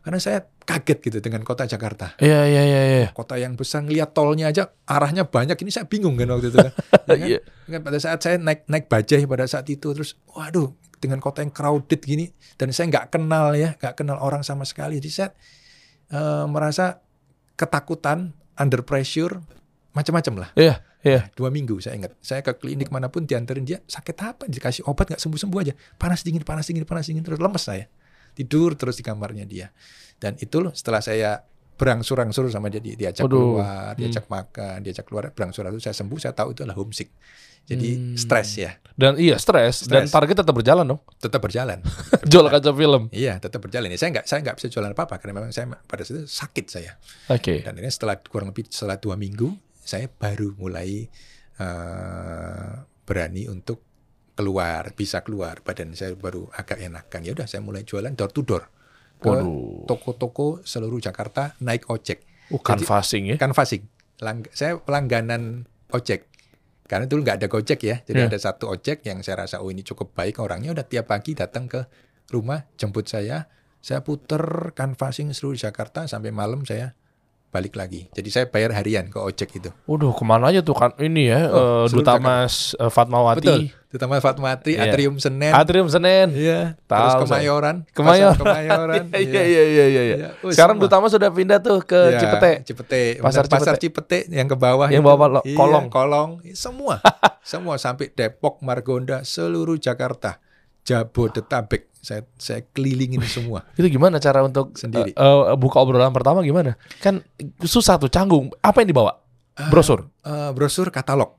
Karena saya kaget gitu dengan kota Jakarta. Iya iya iya iya. Kota yang besar ngeliat tolnya aja arahnya banyak. Ini saya bingung kan waktu itu kan. Ya kan? Iya. Kan pada saat saya naik naik bajai pada saat itu terus waduh dengan kota yang crowded gini dan saya nggak kenal ya nggak kenal orang sama sekali jadi saya eh, merasa ketakutan under pressure macam-macam lah Iya iya. dua minggu saya ingat saya ke klinik mana pun dianterin dia sakit apa dikasih obat nggak sembuh sembuh aja panas dingin panas dingin panas dingin terus lemes saya tidur terus di kamarnya dia dan itu loh setelah saya berangsur-angsur sama dia di- diajak Waduh. keluar diajak Hmm. makan diajak keluar berangsur itu saya sembuh saya tahu itu adalah homesick jadi Hmm. stres ya Dan iya stres dan target tetap berjalan dong. tetap berjalan Jual kaca film. iya tetap berjalan ya saya nggak saya nggak bisa jualan apa apa karena memang saya pada saat itu sakit saya Oke. dan ini setelah kurang lebih setelah dua minggu saya baru mulai eh, berani untuk keluar bisa keluar. Badan saya baru agak enakan. Ya udah saya mulai jualan door to door ke toko-toko seluruh Jakarta naik ojek. Oh, Jadi- canvassing ya. canvassing. Lang- saya pelangganan ojek. Karena dulu nggak ada gojek ya. Jadi Iya. ada satu ojek yang saya rasa oh ini cukup baik orangnya. Udah tiap pagi datang ke rumah jemput saya. Saya puter canvassing seluruh Jakarta sampai malam saya balik lagi jadi saya bayar harian ke ojek itu Waduh, ke mana aja tuh kan ini ya Oh, seluruh Duta Mas eh, Fatmawati, betul terutama Fatmawati Iya. Atrium Senen Atrium Senen. iya Tahu terus. Kemayoran Kemayoran. Kemayoran Iya iya iya iya. iya. Iya. Oh, Sekarang semua. Duta Mas sudah pindah tuh ke Iya, Cipete. Cipete. Pasar Pasar, pasar Cipete yang ke bawah Yang itu. bawah lo- Iya, kolong. kolong. Semua. semua sampai Depok, Margonda, seluruh Jakarta, Jabodetabek. Saya saya kelilingin semua. Itu gimana cara untuk Sendiri. eh, eh, buka obrolan pertama gimana? Kan susah tuh canggung. Apa yang dibawa? Brosur. Eh, brosur katalog.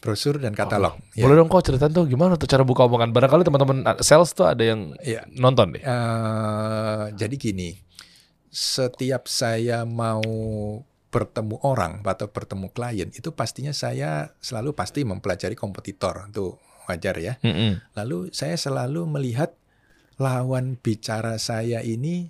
Brosur dan katalog. Ya. Boleh dong kok ceritain tuh gimana tuh cara buka omongan. Barangkali teman-teman uh, sales tuh ada yang Iya. nonton deh. Eh, jadi gini, setiap saya mau bertemu orang atau bertemu klien itu pastinya saya selalu pasti mempelajari kompetitor itu wajar ya. Mm-mm. Lalu saya selalu melihat lawan bicara saya ini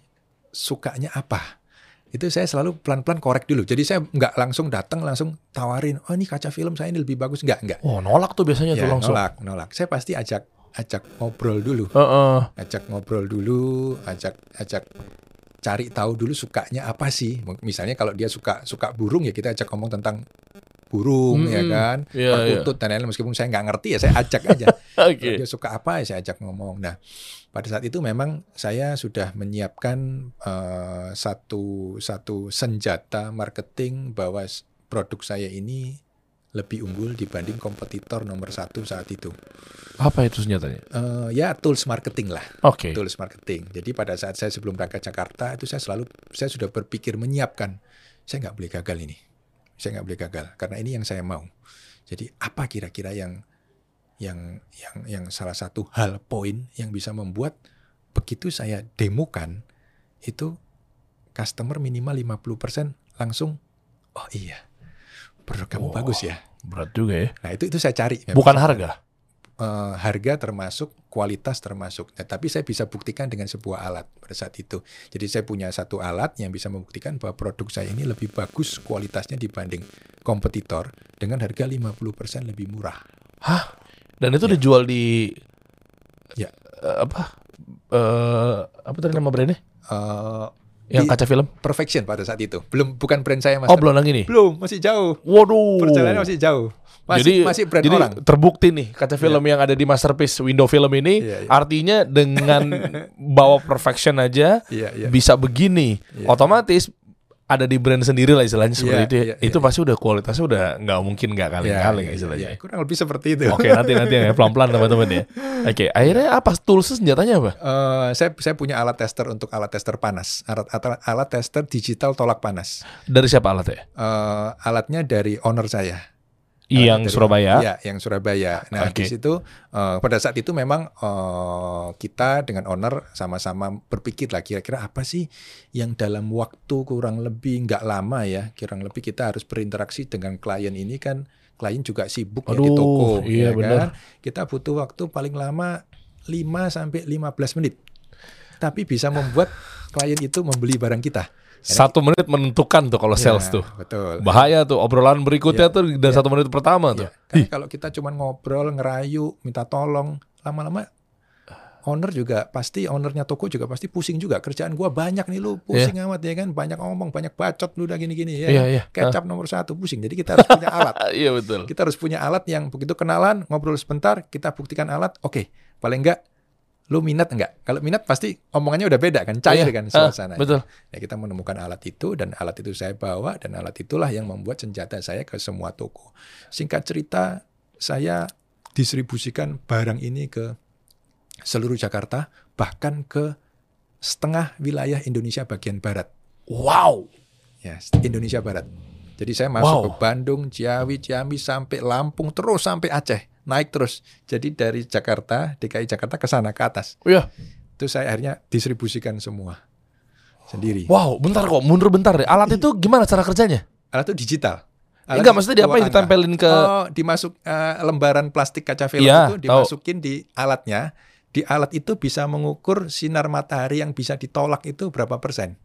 sukanya apa. Itu saya selalu pelan-pelan korek dulu. Jadi saya nggak langsung datang langsung tawarin, oh ini kaca film saya ini lebih bagus. Nggak, nggak. Oh nolak tuh biasanya tuh Ya, langsung. nolak, nolak. Saya pasti ajak ajak ngobrol dulu. Heeh. Ajak ngobrol dulu, ajak ajak cari tahu dulu sukanya apa sih. Misalnya kalau dia suka suka burung ya kita ajak ngomong tentang burung ya Mm-mm. kan, iya. perkutut dan lain-lain meskipun saya nggak ngerti ya saya ajak aja. Kalau dia suka apa ya saya ajak ngomong. Nah, pada saat itu memang saya sudah menyiapkan eh, satu satu senjata marketing bahwa produk saya ini lebih unggul dibanding kompetitor nomor satu saat itu. Apa itu senjatanya? Eh, ya tools marketing lah, Oke. tools marketing. Jadi pada saat saya sebelum berangkat Jakarta itu saya selalu saya sudah berpikir menyiapkan saya nggak boleh gagal ini, saya nggak boleh gagal karena ini yang saya mau. Jadi apa kira-kira yang yang yang yang salah satu hal poin yang bisa membuat begitu saya demokan itu customer minimal 50% langsung oh iya produk kamu Wah. bagus ya. Berat juga ya. Nah itu itu saya cari. Bukan harga. Eh, harga termasuk kualitas termasuk. Nah, tapi saya bisa buktikan dengan sebuah alat pada saat itu. Jadi saya punya satu alat yang bisa membuktikan bahwa produk saya ini lebih bagus kualitasnya dibanding kompetitor dengan harga 50% lebih murah. Hah? Dan itu dijual di Ya. eh, apa? Eh apa tadi nama brandnya? Eh, Yang kaca film? Perfection pada saat itu. Belum bukan brand saya Mas. Oh, belum lagi nih. Belum, masih jauh. Waduh. Perjalanannya masih jauh. Masih jadi masih brand jadi orang. terbukti nih kaca film yang ada di masterpiece window film ini Iya, iya. artinya dengan bawa perfection aja Iya, iya. bisa begini Iya. otomatis ada di brand sendiri lah istilahnya seperti Iya, itu ya. iya, itu iya. pasti udah kualitasnya udah nggak mungkin nggak kali-kali ya, istilahnya ya, kurang lebih seperti itu. oke nanti nanti ya pelan-pelan teman-teman ya oke akhirnya apa tools senjatanya apa Eh, saya saya punya alat tester untuk alat tester panas, alat alat, alat tester digital tolak panas. dari siapa alatnya Eh, alatnya dari owner saya. Yang Alatnya dari- Surabaya Iya, yang Surabaya. Nah, Oke. di situ eh, pada saat itu memang eh, kita dengan owner sama-sama berpikir lah kira-kira apa sih yang dalam waktu kurang lebih nggak lama ya, kurang lebih kita harus berinteraksi dengan klien ini kan klien juga sibuk ya di Aduh, toko iya ya benar. kan. Kita butuh waktu paling lama 5 sampai 15 menit. Tapi bisa membuat klien itu membeli barang kita. Satu menit menentukan tuh kalau sales Ya, tuh. Betul. bahaya tuh obrolan berikutnya Iya, tuh dari satu menit pertama tuh. Iya, kalau kita cuma ngobrol, ngerayu, minta tolong, lama-lama owner juga pasti ownernya toko juga pasti pusing juga. Kerjaan gua banyak nih lu pusing amat ya kan? Banyak ngomong banyak bacot lu udah gini-gini ya Iya, iya. kecap nomor satu pusing. Jadi kita harus punya alat. Iya betul. kita harus punya alat yang begitu kenalan ngobrol sebentar kita buktikan alat oke. Paling enggak lu minat enggak kalau minat pasti omongannya udah beda kan cair Iya, kan ah, suasana betul. ya kita menemukan alat itu dan alat itu saya bawa dan alat itulah yang membuat senjata saya ke semua toko singkat cerita saya distribusikan barang ini ke seluruh Jakarta bahkan ke setengah wilayah Indonesia bagian barat Wow. ya Indonesia Barat. Jadi saya Wow. masuk ke Bandung, Ciawi, Ciamis sampai Lampung terus sampai Aceh, naik terus. Jadi dari Jakarta, DKI Jakarta ke sana ke atas. Iya. Itu saya akhirnya distribusikan semua sendiri. Wow, bentar kok, mundur bentar deh. Alat itu gimana cara kerjanya? Alat itu digital. Alat Enggak, maksudnya diapain? dua angka. Ditempelin ke Oh, dimasuk eh, lembaran plastik kaca film Iya, itu tahu. dimasukin di alatnya. Di alat itu bisa mengukur sinar matahari yang bisa ditolak itu berapa persen.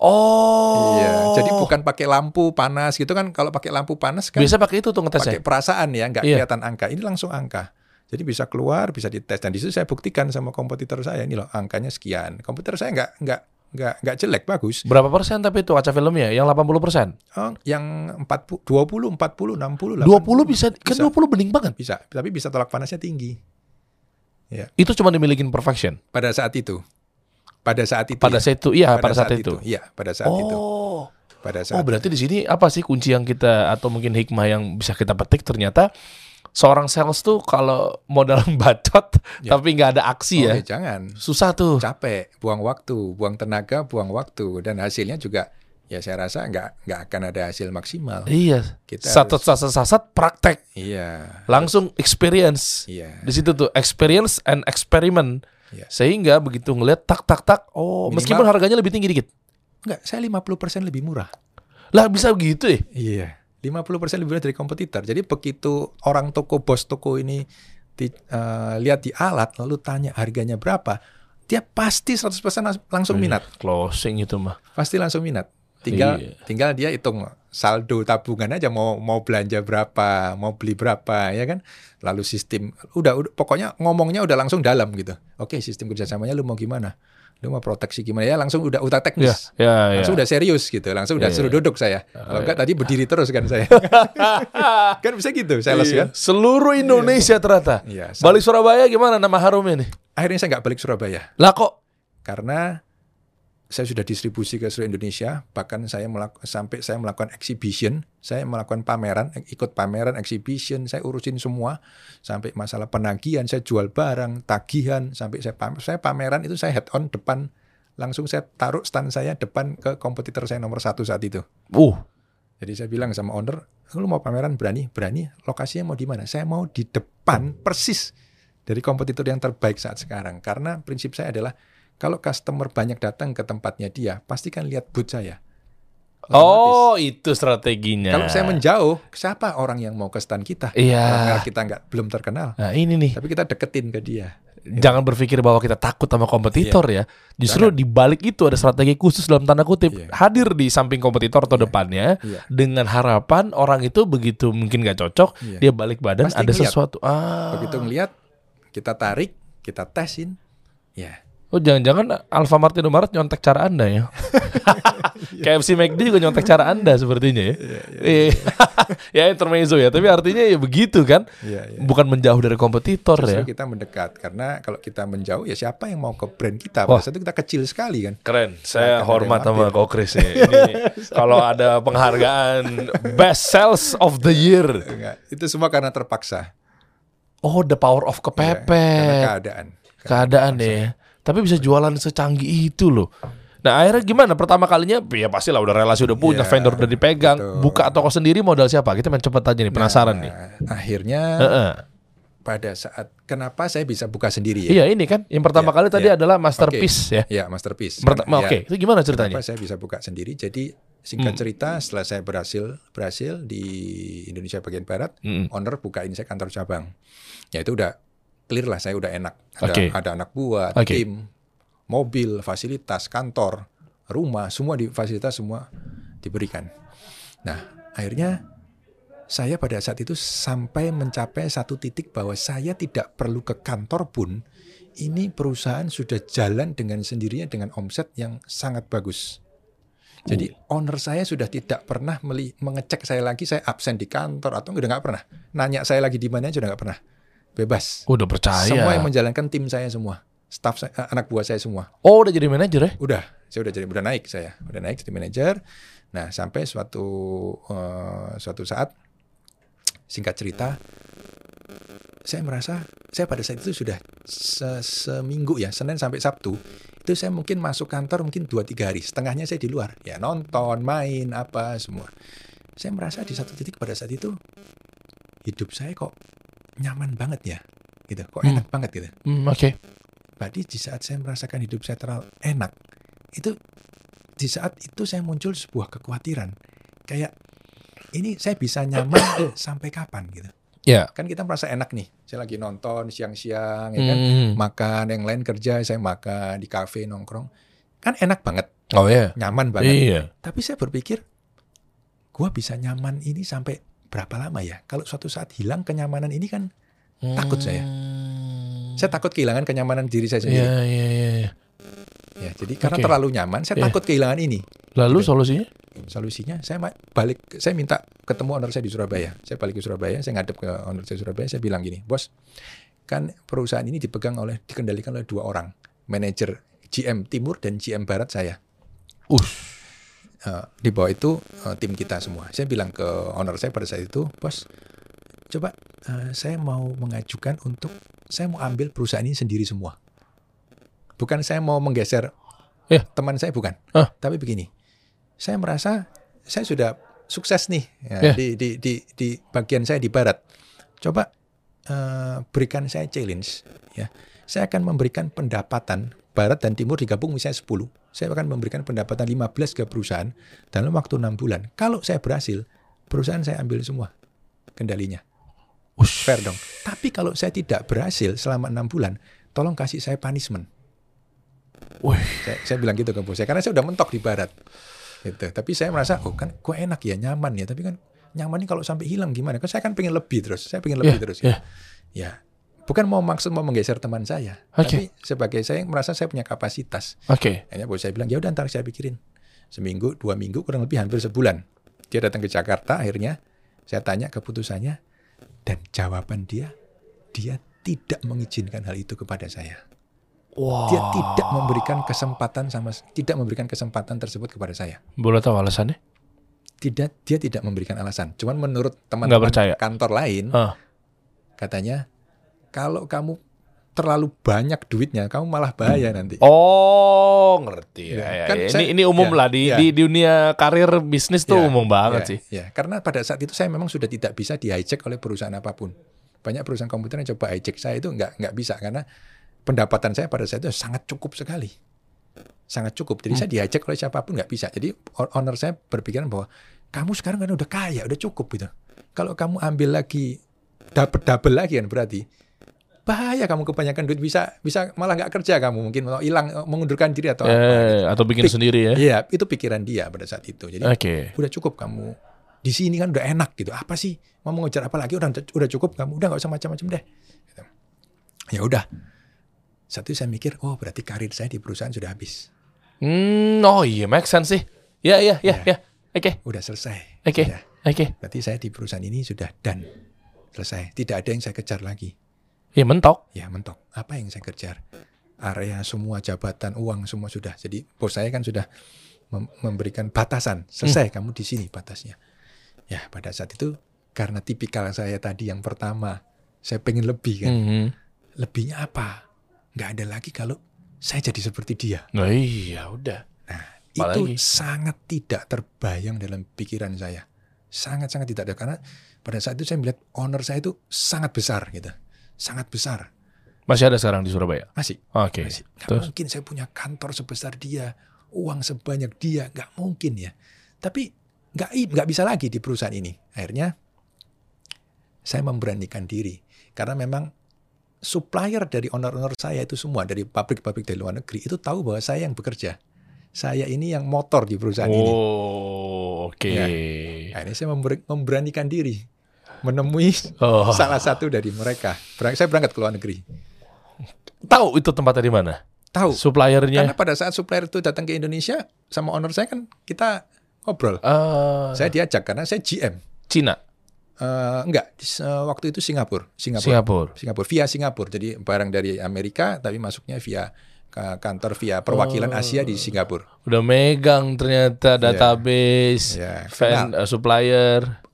Oh. Iya, jadi bukan pakai lampu panas gitu kan. Kalau pakai lampu panas kan Biasa pakai itu tuh ngetesnya. pakai perasaan ya, nggak Iya. kelihatan angka. Ini langsung angka. Jadi bisa keluar, bisa dites. Dan di situ saya buktikan sama kompetitor saya ini loh angkanya sekian. Komputer saya nggak nggak nggak nggak jelek, bagus. Berapa persen tapi itu kaca filmnya? Yang 80 persen? Oh, yang 40, 20, 40, 60, 20 bisa, kan Bisa. 20 bening banget. bisa, tapi bisa tolak panasnya tinggi. Itu cuma dimilikin perfection. Pada saat itu, pada saat itu, Pada ya. saat itu, iya pada, saat, itu. Iya, pada saat itu, Oh. pada saat Oh, berarti di sini apa sih kunci yang kita atau mungkin hikmah yang bisa kita petik ternyata seorang sales tuh kalau modal bacot Ya. tapi nggak ada aksi ya. Oke, jangan Susah tuh. capek, buang waktu, buang tenaga, buang waktu, dan hasilnya juga ya saya rasa nggak nggak akan ada hasil maksimal. Iya. Kita Satu sasat sasat praktek Iya, langsung experience. iya, Di situ tuh experience and experiment. Iya. Sehingga begitu ngeliat tak tak tak, oh Minimal- meskipun harganya lebih tinggi dikit. Enggak, saya 50% lebih murah. Lah bisa begitu ya? Iya. 50% lebih murah dari kompetitor. Jadi begitu orang toko bos toko ini di, eh, lihat di alat lalu tanya harganya berapa, dia pasti 100% las- langsung minat. Closing itu mah. Pasti langsung minat. Tinggal Iya. tinggal dia hitung saldo tabungan aja mau mau belanja berapa, mau beli berapa ya kan. Lalu sistem udah, udah pokoknya ngomongnya udah langsung dalam gitu. Oke, sistem kerjasamanya lu mau gimana? Lu mau proteksi gimana ya langsung udah udah teknis. ya, ya. langsung udah serius gitu langsung udah Iya, suruh iya. duduk saya kalau enggak tadi berdiri terus kan saya kan bisa gitu sales Iya. kan Seluruh Indonesia ternyata. Iya, sales. Balik Surabaya gimana nama harumnya nih? akhirnya saya nggak balik Surabaya Lah kok karena saya sudah distribusi ke seluruh Indonesia bahkan saya sampai saya melakukan exhibition saya melakukan pameran ikut pameran exhibition saya urusin semua sampai masalah penagihan saya jual barang tagihan sampai saya pamer saya pameran itu saya head on depan langsung saya taruh stand saya depan ke kompetitor saya nomor satu saat itu uh Jadi saya bilang sama owner, lu mau pameran berani? Berani. Lokasinya mau di mana? Saya mau di depan persis dari kompetitor yang terbaik saat sekarang. Karena prinsip saya adalah kalau customer banyak datang ke tempatnya dia, pastikan lihat booth saya. Otomatis. Oh, itu strateginya. Kalau saya menjauh, siapa orang yang mau ke stand kita? Iya. Merek kita nggak belum terkenal, Nah, ini nih. tapi kita deketin ke dia. Jangan berpikir bahwa kita takut sama kompetitor ya. Justru di balik itu ada strategi khusus dalam tanda kutip Iya. hadir di samping kompetitor atau depannya Iya. dengan harapan orang itu begitu mungkin gak cocok, Iya. dia balik badan Pasti ada ngeliat. sesuatu. Ah. Begitu ngelihat, kita tarik, kita tesin, ya Oh, jangan-jangan Alfamart Indomaret nyontek cara Anda ya. KFC McD juga nyontek cara Anda sepertinya ya. Iya. ya intermezzo ya, tapi artinya ya begitu kan. Iya, iya. Bukan menjauh dari kompetitor ya. Justru kita mendekat karena kalau kita menjauh ya siapa yang mau ke brand kita? Pada saat itu kita kecil sekali kan. Keren, saya Akan ada hormat sama mampir. Ko Chris ya. Ini kalau ada penghargaan Best Sales of the Year. Enggak, itu semua karena terpaksa. Oh, the power of Ya, karena kepepet. keadaan. Keadaan deh. ya. Tapi bisa jualan secanggih itu loh. Nah akhirnya gimana? Pertama kalinya ya pasti lah udah relasi udah punya, Iya, vendor udah dipegang. betul. Buka toko sendiri modal siapa? Kita main cepet aja nih, penasaran nih. Nah, Akhirnya Heeh. pada saat kenapa saya bisa buka sendiri ya? Iya ini kan yang pertama Iya, kali tadi iya. adalah masterpiece ya. Ya, masterpiece. Perta- Karena- Oke, ya, itu gimana ceritanya? Kenapa saya bisa buka sendiri? Jadi Hmm. singkat cerita setelah saya berhasil berhasil di Indonesia bagian barat, Mm-mm. owner bukain saya kantor cabang. Ya itu udah clear lah, saya udah enak. Ada, Oke. ada anak buah, Oke. tim, mobil, fasilitas, kantor, rumah, semua di fasilitas semua diberikan. Nah, akhirnya saya pada saat itu sampai mencapai satu titik bahwa saya tidak perlu ke kantor pun ini perusahaan sudah jalan dengan sendirinya dengan omset yang sangat bagus. Jadi owner saya sudah tidak pernah meli- mengecek saya lagi, saya absen di kantor atau udah nggak pernah. Nanya saya lagi di mana aja udah nggak pernah. Bebas. Udah percaya. Semua yang menjalankan tim saya semua, staff saya, eh, anak buah saya semua. oh, udah jadi manajer ya? Udah, saya udah jadi udah naik saya, udah naik jadi manajer. Nah sampai suatu eh, suatu saat, singkat cerita, saya merasa saya pada saat itu sudah se- seminggu ya Senin sampai Sabtu itu saya mungkin masuk kantor mungkin dua tiga hari setengahnya saya di luar ya nonton main apa semua saya merasa di satu titik pada saat itu hidup saya kok nyaman banget ya gitu kok Hmm. enak banget gitu Hmm, Oke. Berarti di saat saya merasakan hidup saya terlalu enak, itu di saat itu saya muncul sebuah kekhawatiran. Kayak ini saya bisa nyaman sampai kapan gitu. Ya. Kan kita merasa enak nih. Saya lagi nonton siang-siang ya kan, Hmm. makan yang lain kerja, saya makan di kafe nongkrong. Kan enak banget, Oh ya. nyaman banget. Iya. Tapi saya berpikir gua bisa nyaman ini sampai berapa lama ya? Kalau suatu saat hilang kenyamanan ini kan Takut saya. Hmm. saya takut kehilangan kenyamanan diri saya sendiri. Iya, iya, iya. iya. Ya, jadi karena terlalu nyaman, saya Iya. takut kehilangan ini. Lalu Gitu. solusinya? solusinya saya balik saya minta ketemu owner saya di Surabaya saya balik ke Surabaya saya ngadep ke owner saya di Surabaya saya bilang gini bos kan perusahaan ini dipegang oleh dikendalikan oleh dua orang manajer GM Timur dan GM Barat saya Ush. Eh, di bawah itu eh, tim kita semua saya bilang ke owner saya pada saat itu bos coba eh, saya mau mengajukan untuk saya mau ambil perusahaan ini sendiri semua bukan saya mau menggeser Ya. teman saya bukan Ah. tapi begini saya merasa saya sudah sukses nih ya, Ya. di, di di di bagian saya di barat coba eh, berikan saya challenge ya saya akan memberikan pendapatan barat dan timur digabung misalnya 10 saya akan memberikan pendapatan 15 ke perusahaan dalam waktu enam bulan. Kalau saya berhasil perusahaan saya ambil semua kendalinya. Ush. fair dong. Tapi kalau saya tidak berhasil selama enam bulan tolong kasih saya punishment. Wih. saya, saya bilang gitu ke bos saya karena saya udah mentok di barat. Gitu. Tapi saya merasa oh kan kok enak ya nyaman ya. Tapi kan nyaman ini kalau sampai hilang gimana? Kan saya kan pengen lebih terus saya pengen lebih Ya, terus ya. ya bukan mau maksud mau menggeser teman saya Oke. tapi sebagai saya merasa saya punya kapasitas Oke. akhirnya bos saya bilang ya udah ntar saya pikirin seminggu dua minggu kurang lebih hampir sebulan dia datang ke Jakarta akhirnya saya tanya keputusannya dan jawaban dia dia tidak mengizinkan hal itu kepada saya Wah. dia tidak memberikan kesempatan sama tidak memberikan kesempatan tersebut kepada saya. Boleh tahu alasannya? Tidak dia tidak memberikan alasan. Cuman menurut teman-teman kantor lain Ah. katanya kalau kamu terlalu banyak duitnya kamu malah bahaya nanti. Oh, ngerti ya. Ya, ya, kan ya. saya- ini ini umum ya, lah di ya. di dunia karir bisnis tuh Ya, umum banget Ya, sih. ya. karena pada saat itu saya memang sudah tidak bisa di hijack oleh perusahaan apa pun. Banyak perusahaan komputer yang coba hijack saya itu nggak nggak bisa karena pendapatan saya pada saat itu sangat cukup sekali. Sangat cukup. Jadi saya Hmm. di hijack oleh siapa pun nggak bisa. Jadi owner saya berpikiran bahwa kamu sekarang kan udah kaya, udah cukup gitu. Kalau kamu ambil lagi dapat double lagi kan berarti bahaya kamu kebanyakan duit bisa bisa malah nggak kerja kamu mungkin mau hilang mengundurkan diri atau apa. Eh, atau bikin Pik- sendiri ya. Iya, itu pikiran dia pada saat itu. Jadi Oke. udah cukup kamu di sini kan udah enak gitu apa sih mau mengejar apa lagi udah udah cukup kamu udah nggak usah macam-macam deh Gitu. ya udah satu saya mikir oh berarti karir saya di perusahaan sudah habis Hmm, oh iya, make sense sih. Ya, ya, ya, Ya. ya. Oke, udah selesai oke, Sudah. oke. berarti saya di perusahaan ini sudah done selesai tidak ada yang saya kejar lagi Ya mentok. ya mentok. Apa yang saya kejar? Area semua jabatan uang semua sudah. Jadi bos saya kan sudah mem- memberikan batasan. Selesai kamu di sini batasnya. Ya pada saat itu karena tipikal saya tadi yang pertama saya pengen lebih kan. Mhm. lebihnya apa? Nggak ada lagi kalau saya jadi seperti dia. Nah, iya, udah. nah Apalagi? itu sangat tidak terbayang dalam pikiran saya. Sangat sangat tidak ada. Karena pada saat itu saya melihat owner saya itu sangat besar gitu sangat besar Masih ada sekarang di Surabaya. masih Oke. Masih. Terus mungkin saya punya kantor sebesar dia, uang sebanyak dia, nggak mungkin ya. Tapi nggak nggak bisa lagi di perusahaan ini. Akhirnya saya memberanikan diri karena memang supplier dari owner-owner saya itu semua dari pabrik-pabrik dari luar negeri itu tahu bahwa saya yang bekerja. Saya ini yang motor di perusahaan ini. Oh, oke. Ya. Akhirnya saya member- memberanikan diri menemui Oh. salah satu dari mereka. Berang- Saya berangkat ke luar negeri. Tahu itu tempatnya di mana? Tahu. Suppliernya. Karena pada saat supplier itu datang ke Indonesia sama owner saya kan kita ngobrol. Eh, Saya diajak karena saya GM. Cina, Eh, enggak, eh, waktu itu Singapura. Singapura. Singapura. Singapura via Singapura. Jadi barang dari Amerika tapi masuknya via kantor via perwakilan Oh. Asia di Singapura. Udah megang ternyata database, Iya, fan, eh, supplier.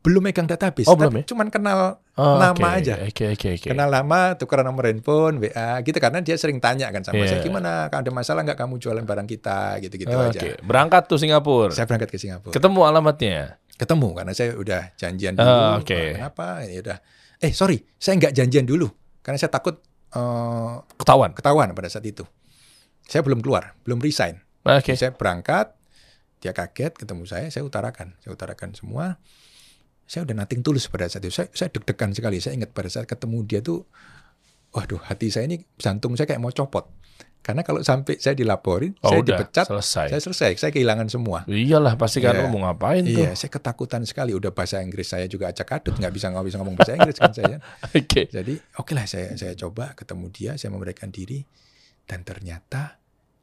Belum megang database, Oh, tapi belum ya? cuman kenal Oh, nama oke. aja. Oke, oke, oke. Kenal nama, tukeran nomor handphone, WA gitu karena dia sering tanya kan sama Iya. saya gimana ada masalah nggak kamu jualan barang kita gitu-gitu Oke, aja. berangkat tuh Singapura. Saya berangkat ke Singapura. Ketemu alamatnya. Ketemu karena saya udah janjian dulu. oke. "Oh, Kenapa? Ya udah. Eh, sorry, saya nggak janjian dulu karena saya takut eh, Ketahuan. ketahuan pada saat itu. Saya belum keluar, belum resign. Oke. Saya berangkat, dia kaget ketemu saya, saya utarakan, saya utarakan semua. Saya udah nating tulus pada saat itu. Saya, saya deg-degan sekali. Saya ingat pada saat ketemu dia tuh, waduh hati saya ini jantung saya kayak mau copot. Karena kalau sampai saya dilaporin, Oh, saya udah, dipecat, selesai. saya selesai, saya kehilangan semua. Iyalah pasti kan Iya. lo mau ngapain tuh. Iya, saya ketakutan sekali. Udah bahasa Inggris saya juga acak adut, nggak bisa nggak bisa ngomong bahasa Inggris kan saya. Oke. Jadi oke lah saya saya coba ketemu dia, saya memberikan diri dan ternyata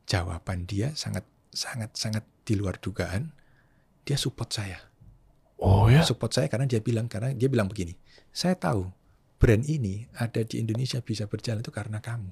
jawaban dia sangat sangat sangat di luar dugaan. Dia support saya. Oh ya. Support saya karena dia bilang karena dia bilang begini. Saya tahu brand ini ada di Indonesia bisa berjalan itu karena kamu.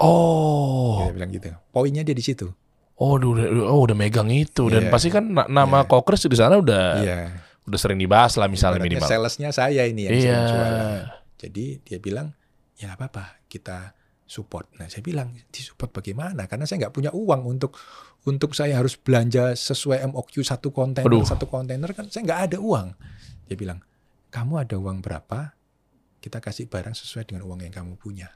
Oh. Dia bilang gitu. Poinnya dia di situ. Oh, udah, oh, udah megang itu dan Iya. pasti kan na- nama Kokres di sana udah Iya. udah sering dibahas lah misalnya Ibaratnya minimal. salesnya saya ini yang Iya. jualan. Jadi dia bilang ya nggak apa-apa kita support. Nah saya bilang disupport bagaimana? Karena saya nggak punya uang untuk untuk saya harus belanja sesuai MOQ satu kontainer Aduh. satu kontainer kan saya nggak ada uang. Dia bilang kamu ada uang berapa? Kita kasih barang sesuai dengan uang yang kamu punya.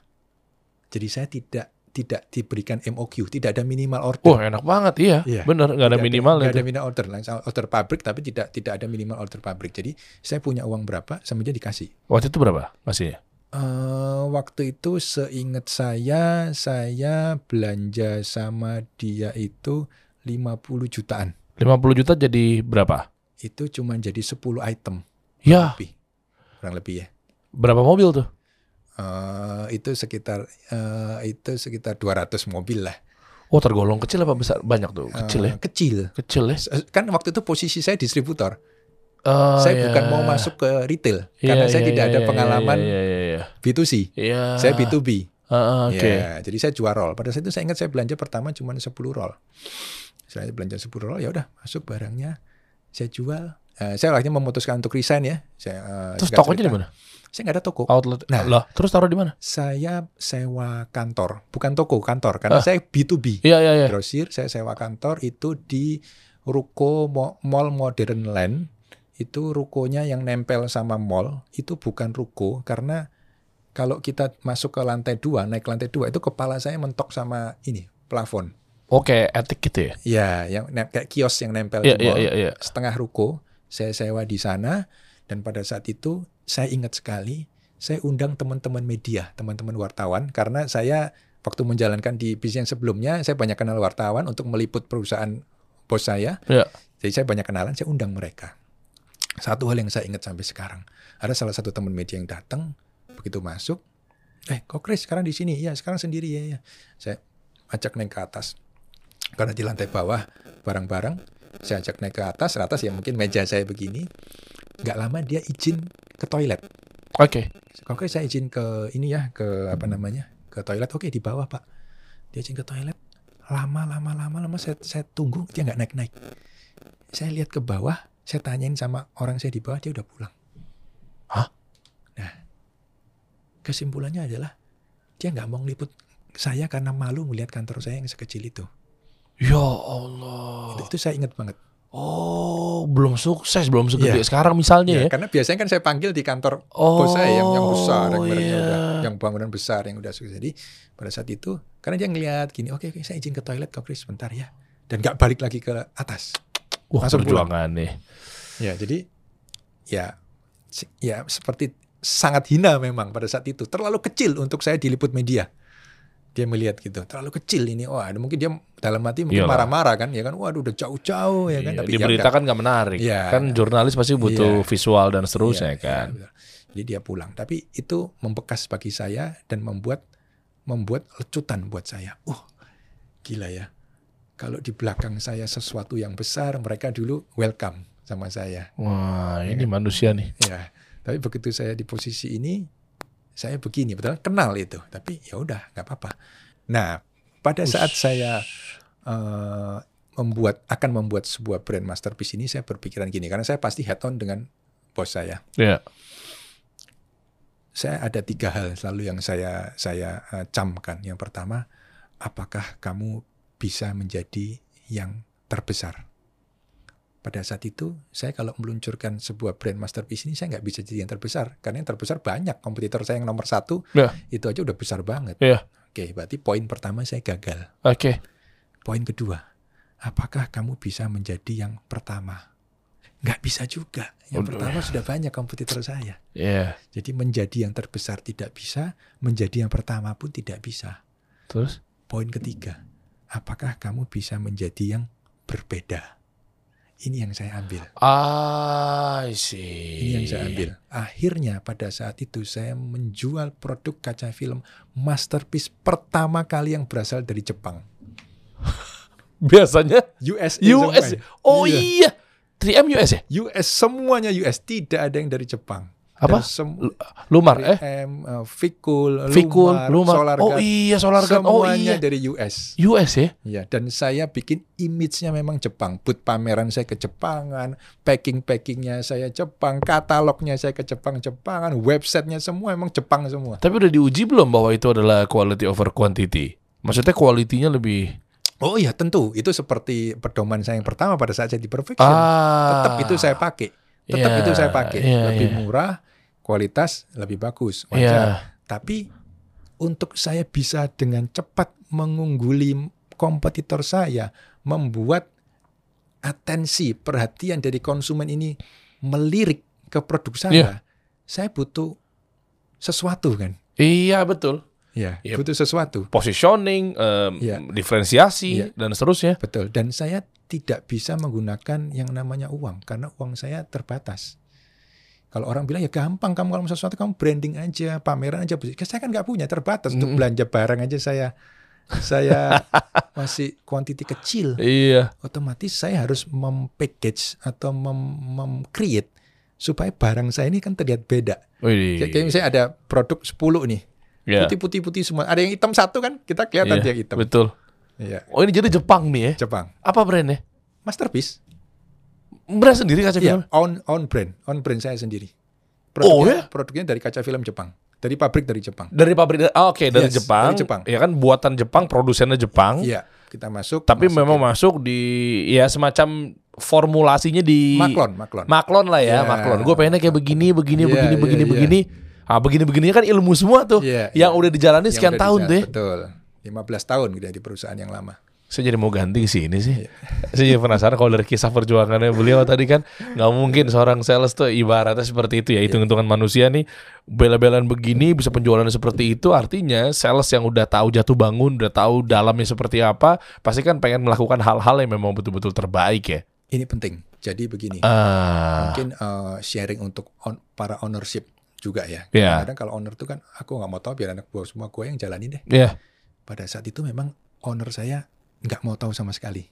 Jadi saya tidak tidak diberikan MOQ, tidak ada minimal order. Wah enak banget iya, Iya. bener nggak ada minimal nggak ada minimal order, langsung order pabrik tapi tidak tidak ada minimal order pabrik. Jadi saya punya uang berapa, sama dia dikasih. Waktu itu berapa masihnya? Eh, waktu itu seingat saya, saya belanja sama dia itu 50 jutaan. 50 juta jadi berapa? Itu cuma jadi 10 item Ya, lebih. Kurang lebih ya. berapa mobil tuh? Eh, itu sekitar eh, itu sekitar 200 mobil lah. Oh tergolong kecil apa besar? Banyak tuh, kecil ya. Kecil. Kecil ya. Kan waktu itu posisi saya distributor. Oh, saya iya. bukan mau masuk ke retail Iya, karena saya iya, tidak iya, ada iya, pengalaman Iya, iya, iya. B2C. Iya. Saya B2B. Ah, ah, Oke. Ya, jadi saya jual roll. Pada saat itu saya ingat saya belanja pertama cuma 10 roll. Saya belanja 10 roll, ya udah masuk barangnya. Saya jual. Eh, saya akhirnya memutuskan untuk resign ya. Saya, eh, Terus tokonya di mana? Saya nggak ada toko. Outlet. Nah. Lah, terus taruh di mana? Saya sewa kantor, bukan toko, kantor. Karena Ah. saya B2B. Iya, iya, iya. Grosir, saya sewa kantor itu di ruko Mall Modern Land. Itu rukonya yang nempel sama mall. Itu bukan ruko karena kalau kita masuk ke lantai dua, naik ke lantai dua itu kepala saya mentok sama ini plafon. Oke, etik gitu ya. Ya, yang kayak kios yang nempel Iya, di iya, mall. iya, iya. Setengah ruko saya sewa di sana dan pada saat itu saya ingat sekali saya undang teman-teman media, teman-teman wartawan karena saya waktu menjalankan di bisnis yang sebelumnya saya banyak kenal wartawan untuk meliput perusahaan bos saya. Iya. Jadi saya banyak kenalan, saya undang mereka. Satu hal yang saya ingat sampai sekarang, ada salah satu teman media yang datang, begitu masuk, eh kok Chris sekarang di sini? Iya sekarang sendiri ya, ya. Saya ajak naik ke atas, karena di lantai bawah barang-barang, saya ajak naik ke atas, atas ya mungkin meja saya begini, nggak lama dia izin ke toilet. Oke. Oke saya izin ke ini ya, ke apa namanya, ke toilet. Oke di bawah pak, dia izin ke toilet. Lama, lama, lama, lama saya, saya tunggu dia nggak naik naik. Saya lihat ke bawah, saya tanyain sama orang saya di bawah dia udah pulang. Hah? Nah, kesimpulannya adalah dia nggak mau ngeliput saya karena malu melihat kantor saya yang sekecil itu. Ya Allah. Itu, itu saya ingat banget. Oh, belum sukses, belum segede Iya. sekarang misalnya Ya, ya. karena biasanya kan saya panggil di kantor Oh, bos saya yang yang besar, yang mereknya iya. udah, yang bangunan besar, yang udah sukses. Jadi pada saat itu, karena dia ngelihat gini, oke oke saya izin ke toilet kok Chris sebentar ya, dan nggak balik lagi ke atas. Wah, langsung pulang. perjuangan nih. Ya jadi ya ya seperti sangat hina memang pada saat itu, terlalu kecil untuk saya diliput media. Dia melihat gitu, terlalu kecil ini. Wah, ada mungkin dia dalam hati mungkin marah-marah kan, ya kan, waduh udah jauh-jauh ya kan. Iya, Tapi di ya kan nggak menarik. Iya. Kan jurnalis pasti butuh Iya. visual dan seterusnya Iya, kan. iya. Jadi dia pulang. Tapi itu membekas bagi saya dan membuat membuat lecutan buat saya. Oh, gila ya. Kalau di belakang saya sesuatu yang besar, mereka dulu welcome sama saya. Wah, ini manusia nih. Ya, tapi begitu saya di posisi ini, saya begini, betul kenal itu. Tapi ya udah, nggak apa-apa. Nah, pada saat saya eh, membuat akan membuat sebuah brand masterpiece ini, saya berpikiran gini, karena saya pasti head on dengan bos saya. Ya. Saya ada tiga hal selalu yang saya saya eh, camkan. Yang pertama, apakah kamu bisa menjadi yang terbesar? Pada saat itu, saya kalau meluncurkan sebuah brand masterpiece ini, saya nggak bisa jadi yang terbesar. Karena yang terbesar banyak. Kompetitor saya yang nomor satu, Ya. itu aja udah besar banget. Ya. Oke, berarti poin pertama saya gagal. Oke. Poin kedua, apakah kamu bisa menjadi yang pertama? Nggak bisa juga. Yang Udah. pertama sudah banyak kompetitor saya. Ya. Jadi menjadi yang terbesar tidak bisa, menjadi yang pertama pun tidak bisa. Terus? Poin ketiga, apakah kamu bisa menjadi yang berbeda? Ini yang saya ambil. Ah, see. Ini yang saya ambil. Akhirnya pada saat itu saya menjual produk kaca film masterpiece pertama kali yang berasal dari Jepang. Biasanya US. US. Oh Iya. iya. 3M US ya? US semuanya US, tidak ada yang dari Jepang. Apa? Lumar eh? 3M, uh, Vikul, Vikul, Lumar, Lumar. Oh iya, Solarguard. Oh iya. dari US. US ya? Ya, dan saya bikin image-nya memang Jepang. Booth pameran saya ke Jepangan, packing-packingnya saya Jepang, katalognya saya ke Jepang-Jepangan, websitenya semua emang Jepang semua. Tapi udah diuji belum bahwa itu adalah quality over quantity? Maksudnya kualitinya lebih Oh iya tentu, itu seperti pedoman saya yang pertama pada saat saya di Perfection. ah Tetap itu saya pakai. Tetap Iya, itu saya pakai. iya, lebih iya. murah, kualitas lebih bagus. Wajar. Tapi untuk saya bisa dengan cepat mengungguli kompetitor saya, membuat atensi, perhatian dari konsumen ini melirik ke produk saya, Iya. saya butuh sesuatu kan. Iya betul. Ya, Iya. butuh sesuatu. Positioning, em, Iya. diferensiasi Iya. dan seterusnya. Betul. Dan saya tidak bisa menggunakan yang namanya uang karena uang saya terbatas. Kalau orang bilang ya gampang kamu kalau mau sesuatu kamu branding aja, pameran aja. Saya kan nggak punya terbatas untuk Mm-mm. belanja barang aja saya saya masih quantity kecil. Iya. Otomatis saya harus mempackage atau mem- mem-create supaya barang saya ini kan terlihat beda. Wih. Kayak kayak misalnya ada produk 10 nih, Iya. putih-putih-putih semua. Ada yang hitam satu kan, kita kelihatan Iya, dia hitam. Betul. Iya, Oh ini jadi Jepang nih ya? Jepang. Apa brandnya? Masterpiece. Brand sendiri kaca film? Iya, on on brand, on brand saya sendiri. Oh, Produknya, ya? produknya dari kaca film Jepang, dari pabrik dari Jepang. Dari pabrik, ah, oke dari Yes, Jepang. dari Jepang. Ya kan buatan Jepang, produsennya Jepang. Iya, kita masuk. Tapi masukin. memang masuk di ya semacam formulasinya di maklon, maklon. Maklon lah ya, Iya. maklon. Gue pengennya kayak begini, begini, Iya, begini, iya, begini, iya. begini. Ah, begini begininya kan ilmu semua tuh. Iya, yang iya. udah dijalani Yang sekian udah tahun bisa- tuh. ya. Betul. 15 tahun gitu ya di perusahaan yang lama. Saya jadi mau ganti ke sini sih. Iya. Saya jadi penasaran kalau dari kisah perjuangannya beliau tadi kan nggak mungkin seorang sales tuh ibaratnya seperti itu ya Iya. hitung-hitungan manusia nih bela-belaan begini bisa penjualannya seperti itu artinya sales yang udah tahu jatuh bangun udah tahu dalamnya seperti apa pasti kan pengen melakukan hal-hal yang memang betul-betul terbaik ya. Ini penting. Jadi begini, Ah, mungkin eh, sharing untuk on- para ownership juga ya. Iya. Kadang kalau owner tuh kan aku nggak mau tahu biar anak buah semua gue yang jalanin deh. ya. Pada saat itu memang owner saya nggak mau tahu sama sekali.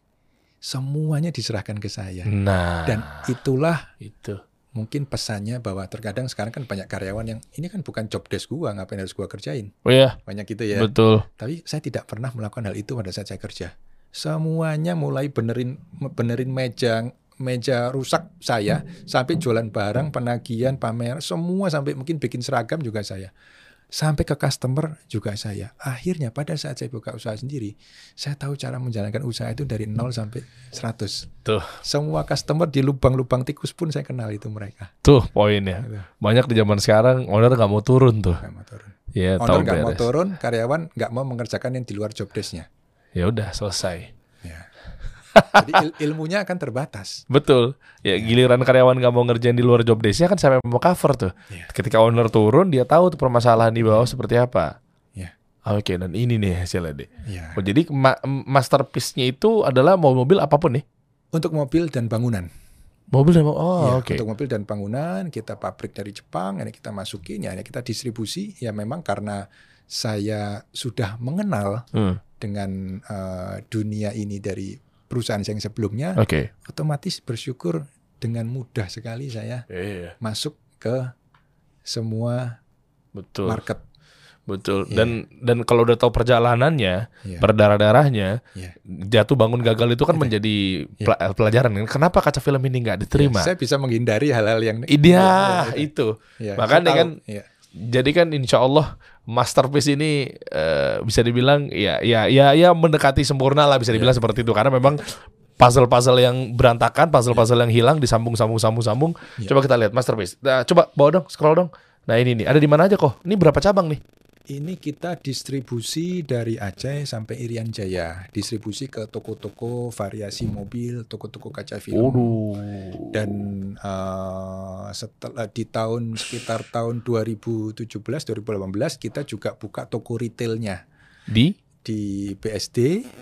Semuanya diserahkan ke saya. Nah, Dan itulah itu. mungkin pesannya bahwa terkadang sekarang kan banyak karyawan yang ini kan bukan job desk gua, ngapain harus gua kerjain. Oh ya, Banyak gitu ya. betul. Tapi saya tidak pernah melakukan hal itu pada saat saya kerja. Semuanya mulai benerin benerin meja meja rusak saya sampai jualan barang, penagihan, pamer, semua sampai mungkin bikin seragam juga saya. Sampai ke customer juga saya. Akhirnya pada saat saya buka usaha sendiri, saya tahu cara menjalankan usaha itu dari 0 sampai 100. Tuh, Semua customer di lubang-lubang tikus pun saya kenal itu mereka. tuh poinnya. Gitu. Banyak di zaman sekarang owner nggak mau turun tuh. Nggak mau turun. Ya, Owner nggak mau turun, karyawan nggak mau mengerjakan yang di luar job desk-nya. Ya udah selesai. Ya. Jadi il- ilmunya akan terbatas. Betul. Ya giliran karyawan nggak mau ngerjain di luar job desk-nya kan sampai mau cover tuh. Iya. Ketika owner turun dia tahu tuh permasalahan di bawah seperti apa. Iya. Oke, dan ini nih hasilnya deh. Ya. Oh, jadi ma- masterpiece-nya itu adalah mobil-mobil apa pun nih. Untuk mobil dan bangunan. Mobil dan oh Ya, oke. Untuk mobil dan bangunan kita pabrik dari Jepang, ini kita masukin, ya ini kita distribusi. Ya memang karena saya sudah mengenal Hmm, dengan eh, dunia ini dari perusahaan yang sebelumnya, Oke. otomatis bersyukur dengan mudah sekali saya Iya, masuk ke semua betul. market. Betul. Iya. Dan dan kalau udah tahu perjalanannya, Iya. berdarah-darahnya, Iya. jatuh bangun gagal itu kan menjadi Iya. pela- pelajaran. Kenapa kaca film ini nggak diterima? Saya bisa menghindari hal-hal yang Ide Iya, iya, itu. iya. Makanya kan Iya. Jadi kan insya Allah masterpiece ini eh, bisa dibilang ya ya ya ya mendekati sempurna lah bisa dibilang seperti itu karena memang puzzle-puzzle yang berantakan, puzzle-puzzle yang hilang disambung sambung sambung sambung. Iya. Coba kita lihat masterpiece. Nah, coba bawa dong, scroll dong. Nah ini nih, ada di mana aja kok? Ini berapa cabang nih? Ini kita distribusi dari Aceh sampai Irian Jaya, distribusi ke toko-toko variasi mobil, toko-toko kaca film. Dan eh, setelah di tahun sekitar tahun 2017-2018 kita juga buka toko retailnya Di? di BSD.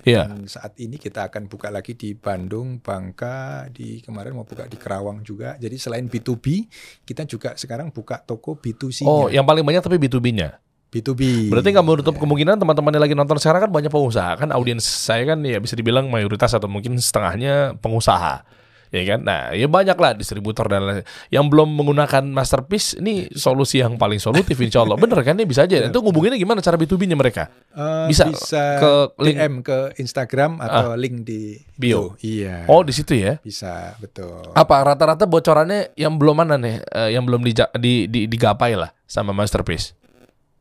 Iya. Dan saat ini kita akan buka lagi di Bandung, Bangka, di kemarin mau buka di Kerawang juga. Jadi selain B2B, kita juga sekarang buka toko B2C. Oh, yang paling banyak tapi B2B-nya. B2B. Berarti nggak menutup Ya. kemungkinan teman-teman yang lagi nonton sekarang kan banyak pengusaha. Kan audiens saya kan ya bisa dibilang mayoritas atau mungkin setengahnya pengusaha. Ya kan? Nah ya banyak lah distributor dan lain yang belum menggunakan masterpiece ini solusi yang paling solutif insya Allah. Bener kan? Ini bisa aja. Itu ngubunginnya gimana cara B2B-nya mereka? Eh, Bisa bisa, ke link- DM ke Instagram atau link di Bio. Iya. oh di situ ya? Bisa, betul. apa rata-rata bocorannya yang belum mana nih? Eh, yang belum dija- di, di, digapai lah sama masterpiece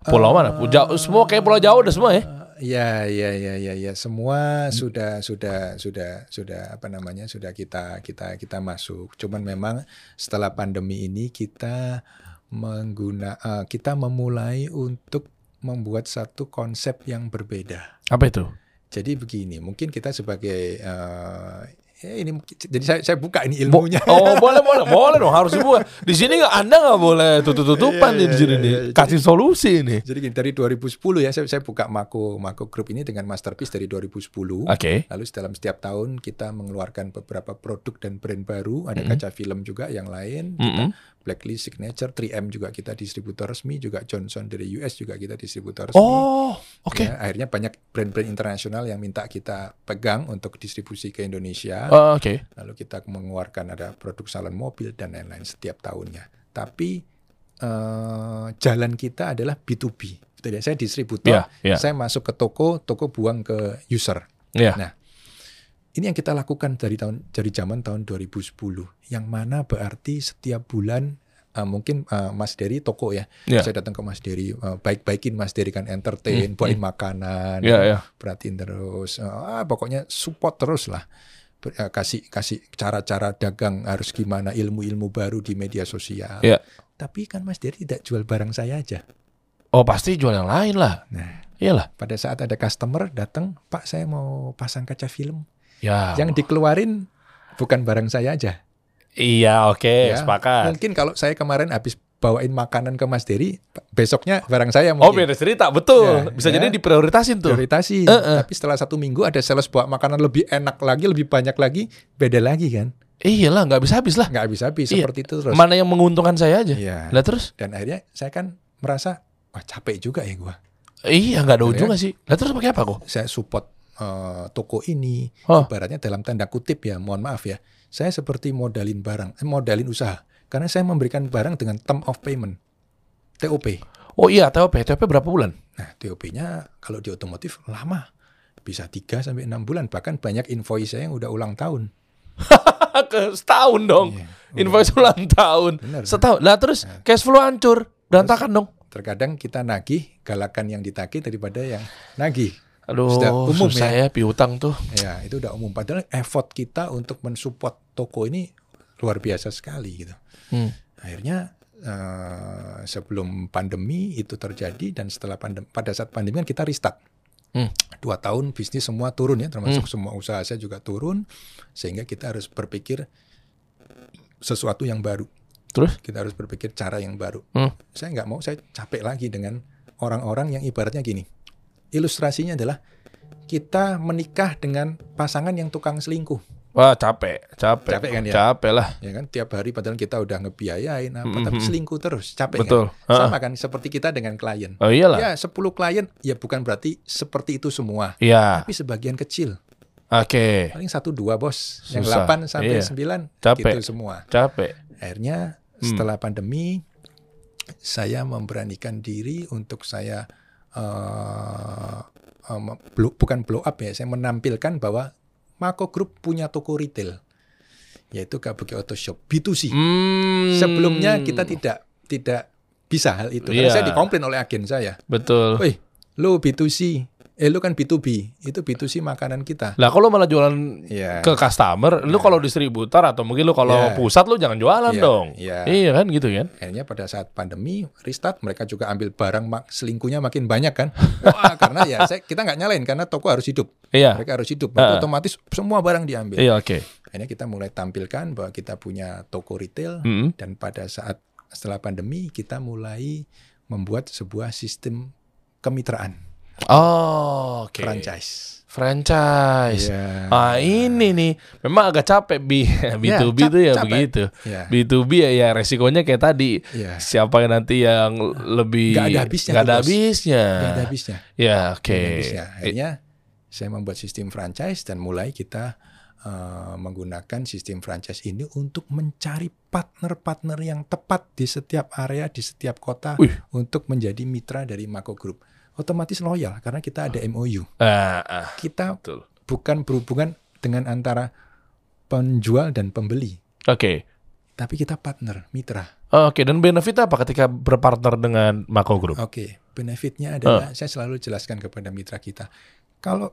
pulau mana jauh semua kayak pulau jauh udah semua ya Ya, ya, ya, ya, ya. Semua sudah, sudah, sudah, sudah apa namanya? Sudah kita, kita, kita masuk. Cuman memang setelah pandemi ini kita mengguna, eh, kita memulai untuk membuat satu konsep yang berbeda. apa itu Jadi begini, mungkin kita sebagai eh, ya ini jadi saya, saya buka ini Bo- ilmunya. oh boleh boleh boleh dong harus dibuat. Di sini anda nggak boleh tutup tutupan Iya, nih di iya, sini iya, nih. iya. Kasih solusi nih. Jadi gini, dari 2010 ya saya, saya buka Mako Mako Group ini dengan masterpiece dari 2010. Oke. Lalu dalam setiap tahun kita mengeluarkan beberapa produk dan brand baru, ada Mm-mm. kaca film juga yang lain, Mm-mm. Blacklist Signature, 3M juga kita distributor resmi, juga Johnson dari US juga kita distributor resmi. Oh oke. Ya, akhirnya banyak brand-brand internasional yang minta kita pegang untuk distribusi ke Indonesia. Oh, Oke. Lalu kita mengeluarkan ada produk salon mobil dan lain-lain setiap tahunnya. Tapi eh, jalan kita adalah B2B. Betul ya? Saya distributor, Iya iya saya masuk ke toko, toko buang ke user. iya. Nah, ini yang kita lakukan dari tahun dari zaman tahun 2010. Yang mana berarti setiap bulan eh, mungkin eh, Mas Dery toko ya. Iya. Saya datang ke Mas Dery, eh, baik-baikin Mas Dery kan entertain, Hmm, buatin makanan, Iya iya. perhatiin terus. Ah, pokoknya support terus lah. Ber- eh, kasih kasih cara-cara dagang harus gimana, ilmu-ilmu baru di media sosial. Iya. Tapi kan Mas Dery tidak jual barang saya aja. Oh pasti jual yang lain lah. Nah, Iyalah. pada saat ada customer datang, Pak saya mau pasang kaca film. Ya. Yang dikeluarin bukan barang saya aja. Iya oke Ya, sepakat. Mungkin kalau saya kemarin habis bawain makanan ke Mas Dery, besoknya barang saya Oh mungkin beda cerita betul. Ya, Bisa ya. jadi diprioritasin tuh. prioritasi. Eh, eh. Tapi setelah satu minggu ada sales bawa makanan lebih enak lagi, lebih banyak lagi, beda lagi kan? Iyalah nggak bisa habis lah. Nggak habis-habis Iya. seperti itu terus. Mana yang menguntungkan saya aja. Iya. Lah terus? Dan akhirnya saya kan merasa wah capek juga ya gua. Iya nggak ada Ya. ujungnya sih. Lah terus pakai apa kok? Saya support eh, toko ini, Oh. ibaratnya dalam tanda kutip ya, mohon maaf ya. Saya seperti modalin barang, eh, modalin usaha. Karena saya memberikan barang dengan term of payment. TOP. Oh iya TOP. TOP berapa bulan? Nah, TOP-nya kalau di otomotif lama. Bisa 3 sampai 6 bulan, bahkan banyak invoice saya yang udah ulang tahun. ke setahun dong. Iya, Invoice ulang tahun. Benar. Setahun. Lah terus cash flow hancur. Berantakan dong. Terkadang kita nagih, galakan yang ditagih daripada yang nagih. Aduh, Sudah umum susah ya. piutang tuh. Ya, itu udah umum. Padahal effort kita untuk mensupport toko ini luar biasa sekali gitu. Hmm. Akhirnya eh, sebelum pandemi itu terjadi dan setelah pandemi, pada saat pandemi kan kita restart. Hmm. Dua tahun bisnis semua turun ya, termasuk semua usaha saya juga turun, sehingga kita harus berpikir sesuatu yang baru. Terus? Kita harus berpikir cara yang baru. Hmm. Saya nggak mau saya capek lagi dengan orang-orang yang ibaratnya gini. Ilustrasinya adalah kita menikah dengan pasangan yang tukang selingkuh. Wah capek, capek, Capek kan ya? Capek lah. Ya kan tiap hari padahal kita udah ngebiayain apa Mhm. tapi selingkuh terus, capek Betul. kan? Sama kan seperti kita dengan klien. Oh iyalah. Ya 10 klien ya bukan berarti seperti itu semua, Iya. tapi sebagian kecil. Oke. Paling satu dua bos, yang Susah. 8 sampai Iya. 9 Capek. gitu semua. Capek. Akhirnya Hmm. setelah pandemi saya memberanikan diri untuk saya eh, eh, mem- blow- bukan blow up ya, saya menampilkan bahwa Mako Group punya toko retail yaitu KBG Auto Shop B2C. Hmm. Sebelumnya kita tidak tidak bisa hal itu. Karena Iya. saya dikomplain oleh agen saya. betul. Woi, lu B2C, eh lu kan B2B, itu B2C makanan kita. Lah kalau malah jualan Iya. ke customer, lu kalau distributor atau mungkin lu kalau Iya. pusat lu jangan jualan Iya, dong. iya. Iya kan gitu kan? Akhirnya pada saat pandemi restart mereka juga ambil barang mak selingkuhnya makin banyak kan. Wah, karena ya saya kita nggak nyalain karena toko harus hidup. Iya. Mereka harus hidup. Ah. Otomatis semua barang diambil. Iya oke. Akhirnya kita mulai tampilkan bahwa kita punya toko retail Mm-mm. dan pada saat setelah pandemi kita mulai membuat sebuah sistem kemitraan Oh, oke. franchise. Franchise. Iya. Ah ini nih, memang agak capek B B2B cap- itu ya capek. begitu. Ya. B2B ya, ya resikonya kayak tadi. Iya. Siapa yang nanti yang lebih Nggak ada habisnya tuh, ada habisnya. Nggak ada habisnya. Ya, oke. Habisnya. Akhirnya saya membuat sistem franchise dan mulai kita eh, menggunakan sistem franchise ini untuk mencari partner-partner yang tepat di setiap area, di setiap kota Wih. untuk menjadi mitra dari Mako Group. Otomatis loyal karena kita ada MOU. Ah, ah, Kita betul. bukan berhubungan dengan antara penjual dan pembeli, Oke. tapi kita partner, mitra. Oh, Oke, dan benefit apa ketika berpartner dengan Mako Group? Oke, benefitnya adalah saya selalu jelaskan kepada mitra kita. Kalau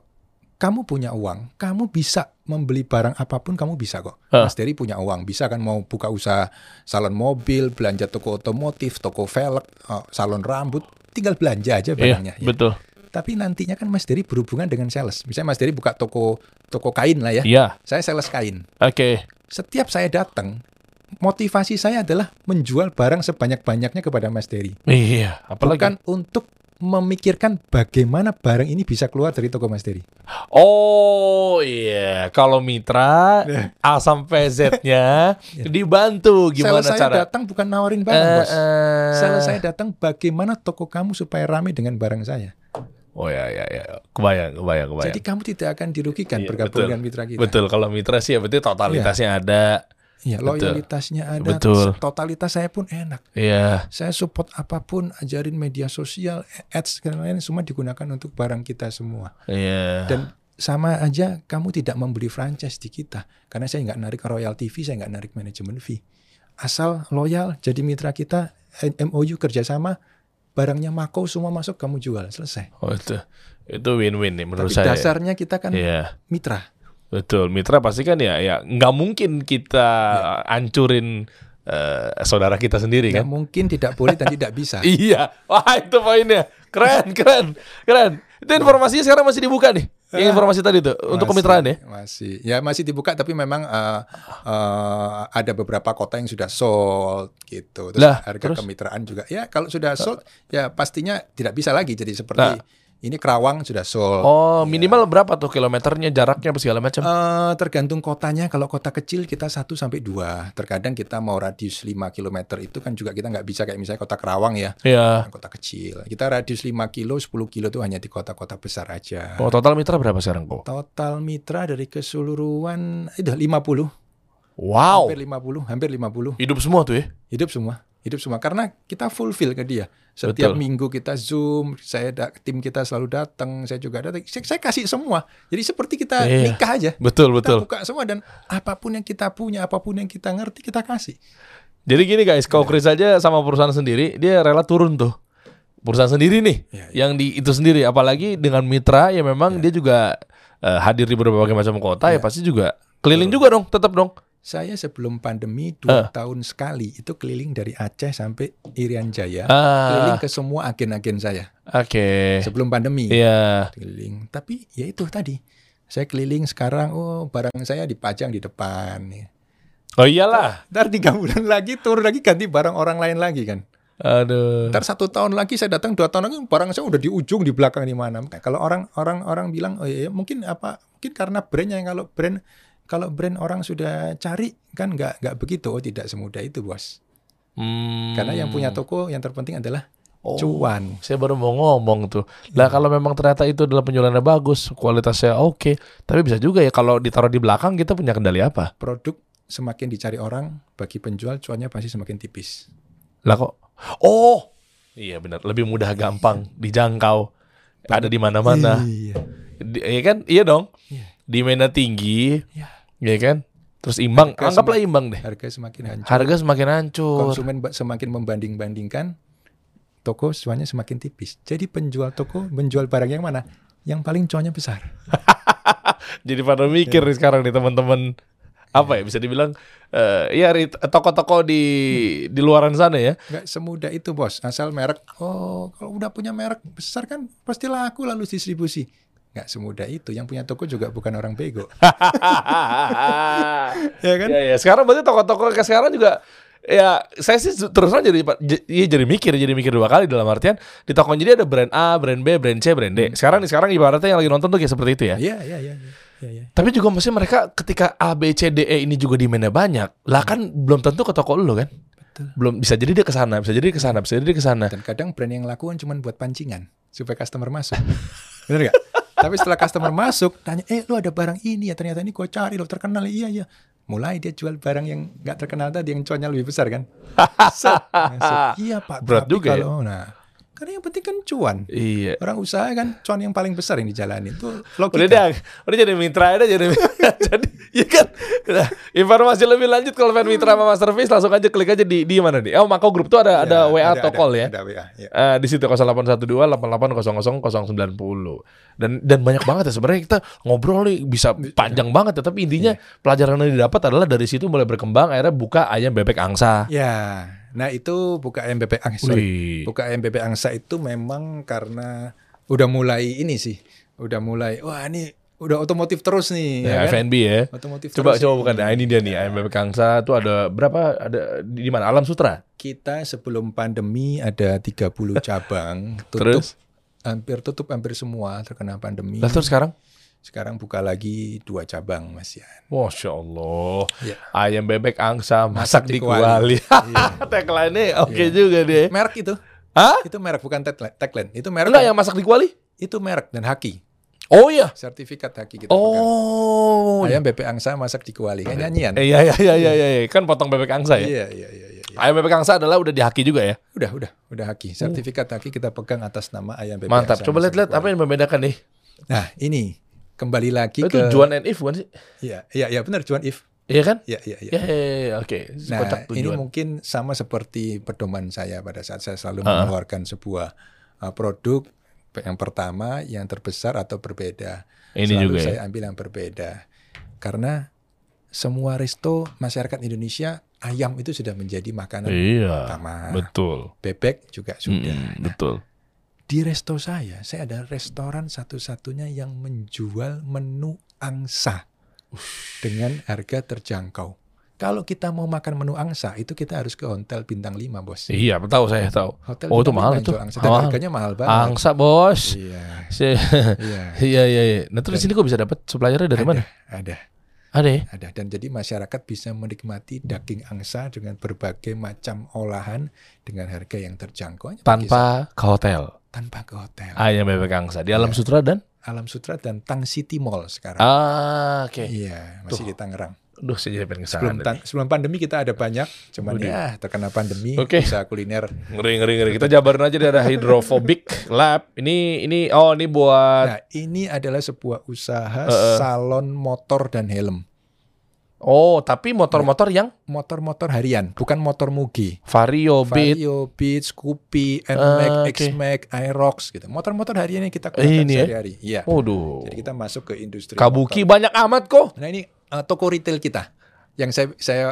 kamu punya uang, kamu bisa membeli barang apa pun, kamu bisa kok. Ah. Mas Dery punya uang, bisa kan mau buka usaha salon mobil, belanja toko otomotif, toko velg, eh, salon rambut, tinggal belanja aja Iya, barangnya. ya. betul. Tapi nantinya kan Mas Dery berhubungan dengan sales. Misalnya Mas Dery buka toko toko kain lah ya. Iya. Saya sales kain. Oke. Setiap saya datang, motivasi saya adalah menjual barang sebanyak-banyaknya kepada Mas Dery. Iya, apalagi Bukan untuk memikirkan bagaimana barang ini bisa keluar dari toko Mas Dery. Oh iya, kalau mitra A sampai Z-nya dibantu gimana Sales saya cara datang bukan nawarin barang, Eh, Bos. Sales saya datang bagaimana toko kamu supaya ramai dengan barang saya. Oh ya ya ya, kebayang kebayang kebayang. Jadi kamu tidak akan dirugikan Iya, bergabung betul. dengan mitra kita. Betul, kalau mitra sih ya berarti totalitasnya ada. Betul. loyalitasnya ada. Betul. Totalitas saya pun enak. Iya. Saya support apa pun, ajarin media sosial, ads dan lain-lain semua digunakan untuk barang kita semua. Iya. Dan sama aja kamu tidak membeli franchise di kita karena saya nggak narik royalty fee, saya nggak narik manajemen fee. Asal loyal jadi mitra kita, MOU kerjasama, barangnya Mako semua masuk kamu jual selesai. Oh itu itu win-win nih menurut Tapi saya. dasarnya kita kan Iya. mitra. Betul, mitra pasti kan ya ya nggak mungkin kita hancurin eh, saudara kita sendiri Nggak kan. mungkin tidak boleh dan tidak bisa. Iya, wah itu poinnya. Keren, keren, keren. Itu informasinya sekarang masih dibuka nih. Yang informasi tadi tuh untuk kemitraan ya. Masih, ya masih dibuka tapi memang eh, eh, ada beberapa kota yang sudah sold gitu. Terus Lah, harga terus? kemitraan juga. Ya kalau sudah sold, ya pastinya tidak bisa lagi jadi seperti Nah. Ini Kerawang sudah sold. Oh, minimal berapa tuh kilometernya, jaraknya apa segala macam? Eh, tergantung kotanya. Kalau kota kecil kita 1 sampai 2. Terkadang kita mau radius 5 km itu kan juga kita nggak bisa kayak misalnya kota Kerawang ya. Iya. Kota kecil. Kita radius 5 kilo, 10 kilo itu hanya di kota-kota besar aja. Oh, total mitra berapa sekarang kok? Total mitra dari keseluruhan itu 50. Wow. Hampir 50, hampir 50. Hidup semua tuh ya. Hidup semua. Hidup semua karena kita fulfill ke dia. Setiap Betul. minggu kita Zoom, saya da- tim kita selalu datang, saya juga datang. Saya, saya kasih semua. Jadi seperti kita Iya. nikah aja. Betul, Kita betul. buka semua dan apa pun yang kita punya, apa pun yang kita ngerti kita kasih. Jadi gini guys, kalau Chris aja sama perusahaan sendiri, dia rela turun tuh. Perusahaan sendiri nih, Iya, iya. yang di itu sendiri. Apalagi dengan mitra ya memang dia juga eh, hadir di berbagai macam kota ya Iya. pasti juga keliling juga dong, tetap dong. Saya sebelum pandemi dua tahun sekali itu keliling dari Aceh sampai Irian Jaya, Ah, keliling ke semua agen-agen saya oke. sebelum pandemi. Iya. Keliling. Tapi ya itu tadi, saya keliling sekarang, oh barang saya dipajang di depan. Oh iyalah. Ntar tiga bulan lagi turun lagi ganti barang orang lain lagi kan. Aduh. Ntar satu tahun lagi saya datang dua tahun lagi barang saya udah di ujung di belakang di mana. Kalau orang orang orang bilang oh iya mungkin apa mungkin karena brandnya kalau brand kalau brand orang sudah cari kan nggak nggak begitu, oh tidak semudah itu bos. Hmm. Karena yang punya toko yang terpenting adalah Oh, cuan. Saya baru mau ngomong tuh. Lah kalau memang ternyata itu adalah penjualannya bagus, kualitasnya oke, tapi bisa juga ya kalau ditaruh di belakang kita punya kendali apa? Produk semakin dicari orang, bagi penjual cuannya pasti semakin tipis. Lah kok? Oh, iya benar. Lebih mudah, gampang, dijangkau, ada di mana-mana. Iya. Di- Iya kan? Iya dong. Iya. Demandnya tinggi, Iya. Iya kan? Terus imbang, Harga anggaplah semak- imbang deh. Harga semakin hancur. Harga semakin hancur. Konsumen semakin membanding-bandingkan, toko cuannya semakin tipis. Jadi penjual toko menjual barang yang mana? Yang paling cuannya besar. Jadi pada mikir nih sekarang nih teman-teman apa ya bisa dibilang eh ya toko-toko di di luaran sana ya. Nggak semudah itu bos. Asal merek, oh kalau udah punya merek besar kan pasti laku lalu distribusi. Nggak semudah itu. Yang punya toko juga bukan orang bego. ya kan? Ya, ya. Sekarang berarti toko-toko ke sekarang juga ya saya sih terus terang jadi iya, jadi mikir jadi mikir dua kali dalam artian di toko jadi ada brand A, brand B, brand C, brand D. Sekarang nih sekarang ibaratnya yang lagi nonton tuh kayak seperti itu ya. Iya, iya, iya. iya, iya. Tapi juga mesti mereka ketika A, B, C, D, E ini juga demandnya banyak, lah kan belum tentu ke toko lu kan. Belum bisa jadi dia ke sana, bisa jadi ke sana, bisa jadi ke sana. Dan kadang brand yang laku kan cuma buat pancingan supaya customer masuk. Bener nggak? Tapi setelah customer masuk, tanya, eh lu ada barang ini ya ternyata ini gue cari lo terkenal iya iya. Mulai dia jual barang yang nggak terkenal tadi yang cuannya lebih besar kan? Set, masuk. Iya pak. Berat juga ya. kalau, Nah, karena yang penting kan cuan. Iya. Orang usaha kan cuan yang paling besar yang dijalani itu logika. Udah deh, udah jadi mitra aja jadi jadi ya kan. Nah, informasi lebih lanjut kalau pengen mitra sama Masterpiece langsung aja klik aja di di mana nih? Oh, Mako Group tuh ada ada WA atau call ya. Ada WA. Ya. Eh, di situ 0812 8800 090 dan dan banyak banget ya sebenarnya kita ngobrol nih bisa panjang banget ya tapi intinya pelajaran yang didapat adalah dari situ mulai berkembang akhirnya buka ayam bebek angsa. Ya, nah itu buka bebek angsa. Sorry. Buka bebek angsa itu memang karena udah mulai ini sih, udah mulai wah ini udah otomotif terus nih. Ya, kan? FNB ya. Otomotif Coba terus coba bukan nah, ini dia nih ayam bebek angsa tuh ada berapa ada di, di mana Alam Sutra. Kita sebelum pandemi ada 30 cabang, tutup Terus hampir tutup hampir semua terkena pandemi. lah terus sekarang Sekarang buka lagi dua cabang Mas Yan. Masya Allah Ya. Ayam bebek angsa masak, di di kuali. kuali Iya. Tagline-nya oke juga deh Merek itu. Hah? Itu merek bukan tagline. tagline. Itu merek. Enggak yang masak di kuali? Itu merek dan haki. Oh iya Sertifikat haki kita pegang. Oh Ayam bebek angsa masak di kuali. Kayak nyanyian. Eh, Iya iya iya iya iya iya. kan potong bebek angsa ya. Iya, iya, iya, iya. iya. Ayam bebek angsa adalah udah dihaki juga ya. Udah, udah, udah haki. Sertifikat haki kita pegang atas nama ayam bebek. Mantap. angsa Coba masak lihat-lihat di apa yang membedakan nih. Nah, ini kembali lagi Itu ke Juan and If bukan sih? Iya, iya, iya benar Juan If. Iya kan? Iya, iya, iya. Ya, ya, ya, ya, oke. Nah, Kocak ini mungkin sama seperti pedoman saya pada saat saya selalu Ah. mengeluarkan sebuah uh, produk yang pertama yang terbesar atau berbeda. Ini Selalu juga ya. saya ambil yang berbeda. Karena semua resto masyarakat Indonesia ayam itu sudah menjadi makanan Iya. utama. Betul. Bebek juga sudah. Mm, betul. Di resto saya, saya ada restoran satu-satunya yang menjual menu angsa dengan harga terjangkau. Kalau kita mau makan menu angsa, itu kita harus ke hotel bintang 5, bos. Iya, tahu saya tahu. Hotel Oh, itu mahal itu. Angsa. Dan Mahal. harganya mahal banget. Angsa, Bos. Iya, Si- iya. Iya, iya, iya. Nah, terus di sini kok bisa dapat suppliernya dari Ada, mana? Ada, Ada ya? ada. Dan jadi masyarakat bisa menikmati daging angsa dengan berbagai macam olahan dengan harga yang terjangkau. Tanpa ke hotel. Tanpa ke hotel. Ayam bebek angsa di Alam Iya. Sutra dan Alam Sutra dan Tang City Mall sekarang. Ah, oke. Iya, masih Tuh. di Tangerang. Duh, saya jadi pengen Sebelum, tan- sebelum pandemi kita ada banyak, cuman Waduh. ya terkena pandemi, Oke. usaha kuliner. Ngeri ngeri ngeri. Kita jabarin aja dari hydrophobic lab. Ini ini oh ini buat Nah, ini adalah sebuah usaha Heeh. salon motor dan helm. Oh tapi motor-motor yang Motor-motor harian, bukan motor mugi. Vario Beat. Vario, Beat, Scoopy, Ah, NMAX, oke. X-Max, Aerox gitu. Motor-motor harian yang kita Eh, gunakan ya? sehari-hari. Iya. Waduh. Jadi kita masuk ke industri Kabuki motor. banyak amat kok. Nah, ini eh, toko retail kita. Yang saya saya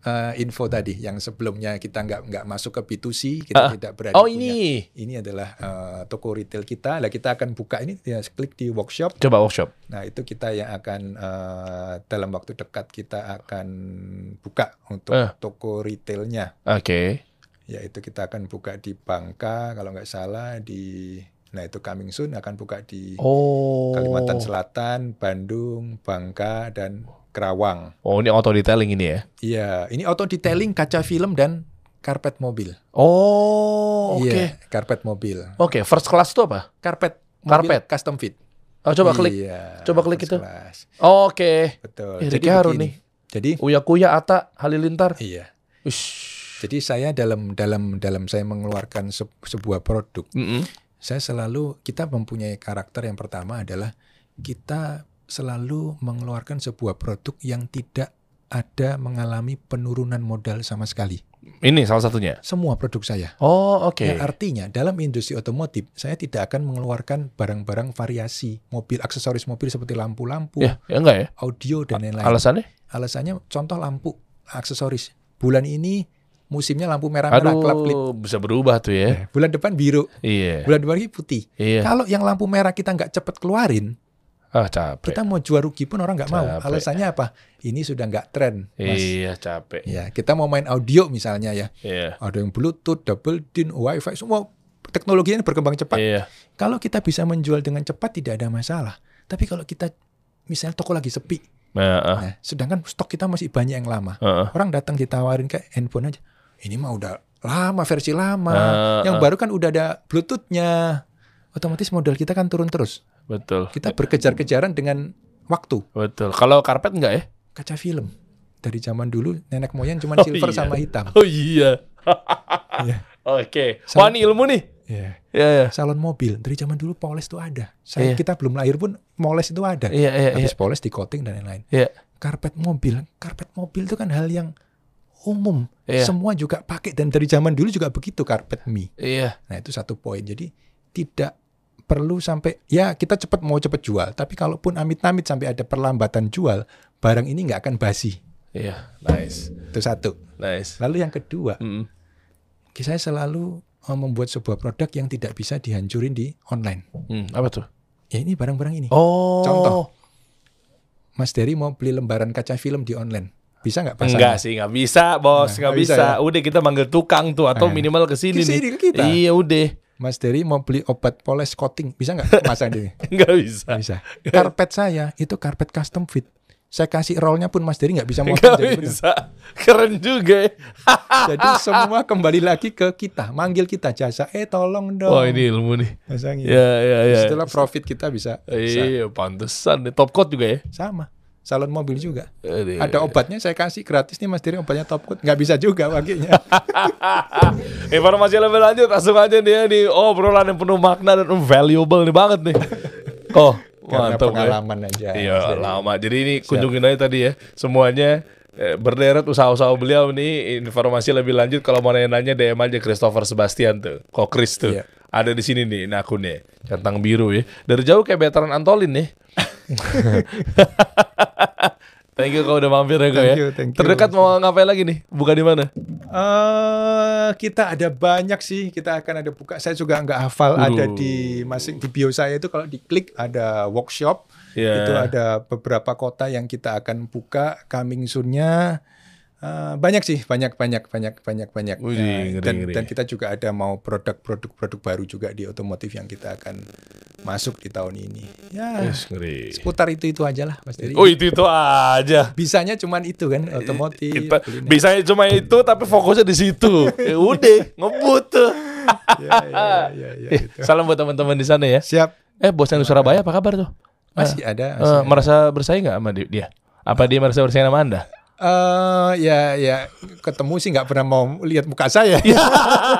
eh, info tadi yang sebelumnya kita nggak nggak masuk ke B2C, kita Ah. tidak berani Oh punya ini. ini adalah eh, toko retail kita. Lah kita akan buka ini ya klik di workshop. Coba workshop. Nah, itu kita yang akan eh, dalam waktu dekat kita akan buka untuk Eh. toko retailnya. Oke. Yaitu kita akan buka di Bangka kalau nggak salah di Nah, itu coming soon akan buka di Oh. Kalimantan Selatan, Bandung, Bangka dan Kerawang. Oh ini auto detailing ini ya? Iya, ini auto detailing kaca film dan karpet mobil. Oh oke. Iya, karpet mobil. Oke first class itu apa? Karpet Karpet. custom fit. Oh coba klik. Iya, Coba klik itu. class. Oke. Betul. Ih, Jadi begini. nih. Jadi Uya Kuya Ata Halilintar. iya. Ush. Jadi saya dalam dalam dalam saya mengeluarkan se- sebuah produk, Mm-mm. saya selalu kita mempunyai karakter yang pertama adalah kita selalu mengeluarkan sebuah produk yang tidak ada mengalami penurunan modal sama sekali. Ini salah satunya. Semua produk saya. Oh oke. Ya, artinya dalam industri otomotif saya tidak akan mengeluarkan barang-barang variasi mobil, aksesoris mobil seperti lampu-lampu, Ya, ya enggak ya? audio dan lain-lain. Alasannya? Alasannya contoh lampu aksesoris. Bulan ini musimnya lampu merah-merah Aduh, kelap klip. bisa berubah tuh ya. Bulan depan biru, Iya. bulan depan lagi putih. Iya. Kalau yang lampu merah kita nggak cepet keluarin, Ah capek. kita mau jual rugi pun orang nggak mau. Alasannya apa? Ini sudah nggak tren, mas. Iya capek. Ya, kita mau main audio misalnya ya, Iya. ada yang Bluetooth, double DIN, WiFi, semua teknologinya berkembang cepat. Iya. Kalau kita bisa menjual dengan cepat tidak ada masalah. Tapi kalau kita misalnya toko lagi sepi, Nah, ah, nah, sedangkan stok kita masih banyak yang lama, ah. orang datang ditawarin kayak handphone aja. Ini mah udah lama versi lama. Ah, yang ah. baru kan udah ada Bluetoothnya. Otomatis modal kita kan turun terus. Betul. Kita berkejar-kejaran dengan waktu. Betul. Kalau karpet enggak ya? Kaca film. Dari zaman dulu nenek moyang cuma Oh, silver iya. sama hitam. Oh iya. Iya. Oke. Sam- Wah ini ilmu nih. Iya. Iya iya. Salon mobil dari zaman dulu poles itu ada. Saya Iya. kita belum lahir pun moles itu ada. Iya iya. Habis poles di coating dan lain-lain. Iya. Karpet mobil, karpet mobil itu kan hal yang umum. Iya. Semua juga pakai dan dari zaman dulu juga begitu karpet mie. Iya. Nah, itu satu poin. Jadi tidak perlu sampai ya kita cepat mau cepat jual, tapi kalaupun amit-amit sampai ada perlambatan jual, barang ini nggak akan basi. Iya. Nice. Itu satu. Nice. Lalu yang kedua, Mm. saya selalu eh, membuat sebuah produk yang tidak bisa dihancurin di online. Hmm, apa tuh? Ya ini barang-barang ini. Oh. Contoh. Mas Dery mau beli lembaran kaca film di online. Bisa nggak pasang? Enggak sih, nggak bisa, bos, Nah, nggak nggak bisa bisa. ya? Udah kita manggil tukang tuh atau Eh. minimal ke sini Ke sini nih. kita. Iya, udah. Mas Dery mau beli obat poles coating. Bisa nggak pasang di Nggak bisa. Nggak bisa. Karpet saya itu karpet custom fit. Saya kasih rollnya pun Mas Dery nggak bisa Nggak motong jadi bener. bisa. Keren juga. ya. Jadi semua kembali lagi ke kita, manggil kita jasa. Eh tolong dong. Oh, ini ilmu nih. Pasangin. Ya, ya, ya. Setelah profit kita bisa, bisa. Iya, pantesan. Top coat juga ya. sama. Salon mobil juga. Aduh. Ada obatnya saya kasih gratis nih Mas Dery obatnya top coat. Nggak bisa juga pakainya. Informasi lebih lanjut langsung aja dia di obrolan yang penuh makna dan valuable nih banget nih. Oh, Karena mantap ya. pengalaman aja. Iya lama. Jadi ini kunjungin aja tadi ya semuanya eh, berderet usaha-usaha beliau nih informasi lebih lanjut kalau mau nanya-nanya DM aja Christopher Sebastian tuh, kok Chris tuh. Iya. Ada di sini nih ini akunnya, centang biru ya. Dari jauh kayak veteran Antolin nih. thank you kau udah mampir ya kau ya. Thank you, thank you. Terdekat mau ngapain lagi nih? Buka di mana? Eh, kita ada banyak sih. Kita akan ada buka. Saya juga nggak hafal. Waduh. Ada di masing di bio saya itu kalau diklik ada workshop. Iya. Itu ada beberapa kota yang kita akan buka coming soon-nya. Eh, banyak sih, banyak banyak banyak banyak banyak. Eh, ngeri, dan ngeri. dan kita juga ada mau produk-produk produk baru juga di otomotif yang kita akan masuk di tahun ini. Ya, ngeri. seputar itu itu aja lah, Mas Dery. Oh itu itu aja. Bisanya cuman itu kan otomotif. Kita, kuliner. bisa cuma itu tapi fokusnya di situ. ya udah, ngebut tuh. Ya, ya, ya, ya, ya, gitu. Salam buat teman-teman di sana ya. Siap. Eh, bosnya di Surabaya apa kabar tuh? Masih ada. Eh, masih ada. merasa bersaing nggak sama di- dia? Apa dia merasa bersaing sama Anda? Eh ya ya ketemu sih nggak pernah mau lihat muka saya.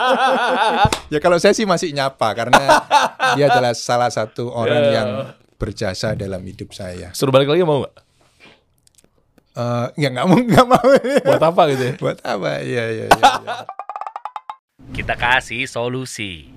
ya kalau saya sih masih nyapa karena dia adalah salah satu orang Ya. yang berjasa dalam hidup saya. Suruh balik lagi mau nggak? Eh ya nggak mau nggak mau. Buat apa gitu ya? Buat apa? Iya iya iya. iya. Kita kasih solusi.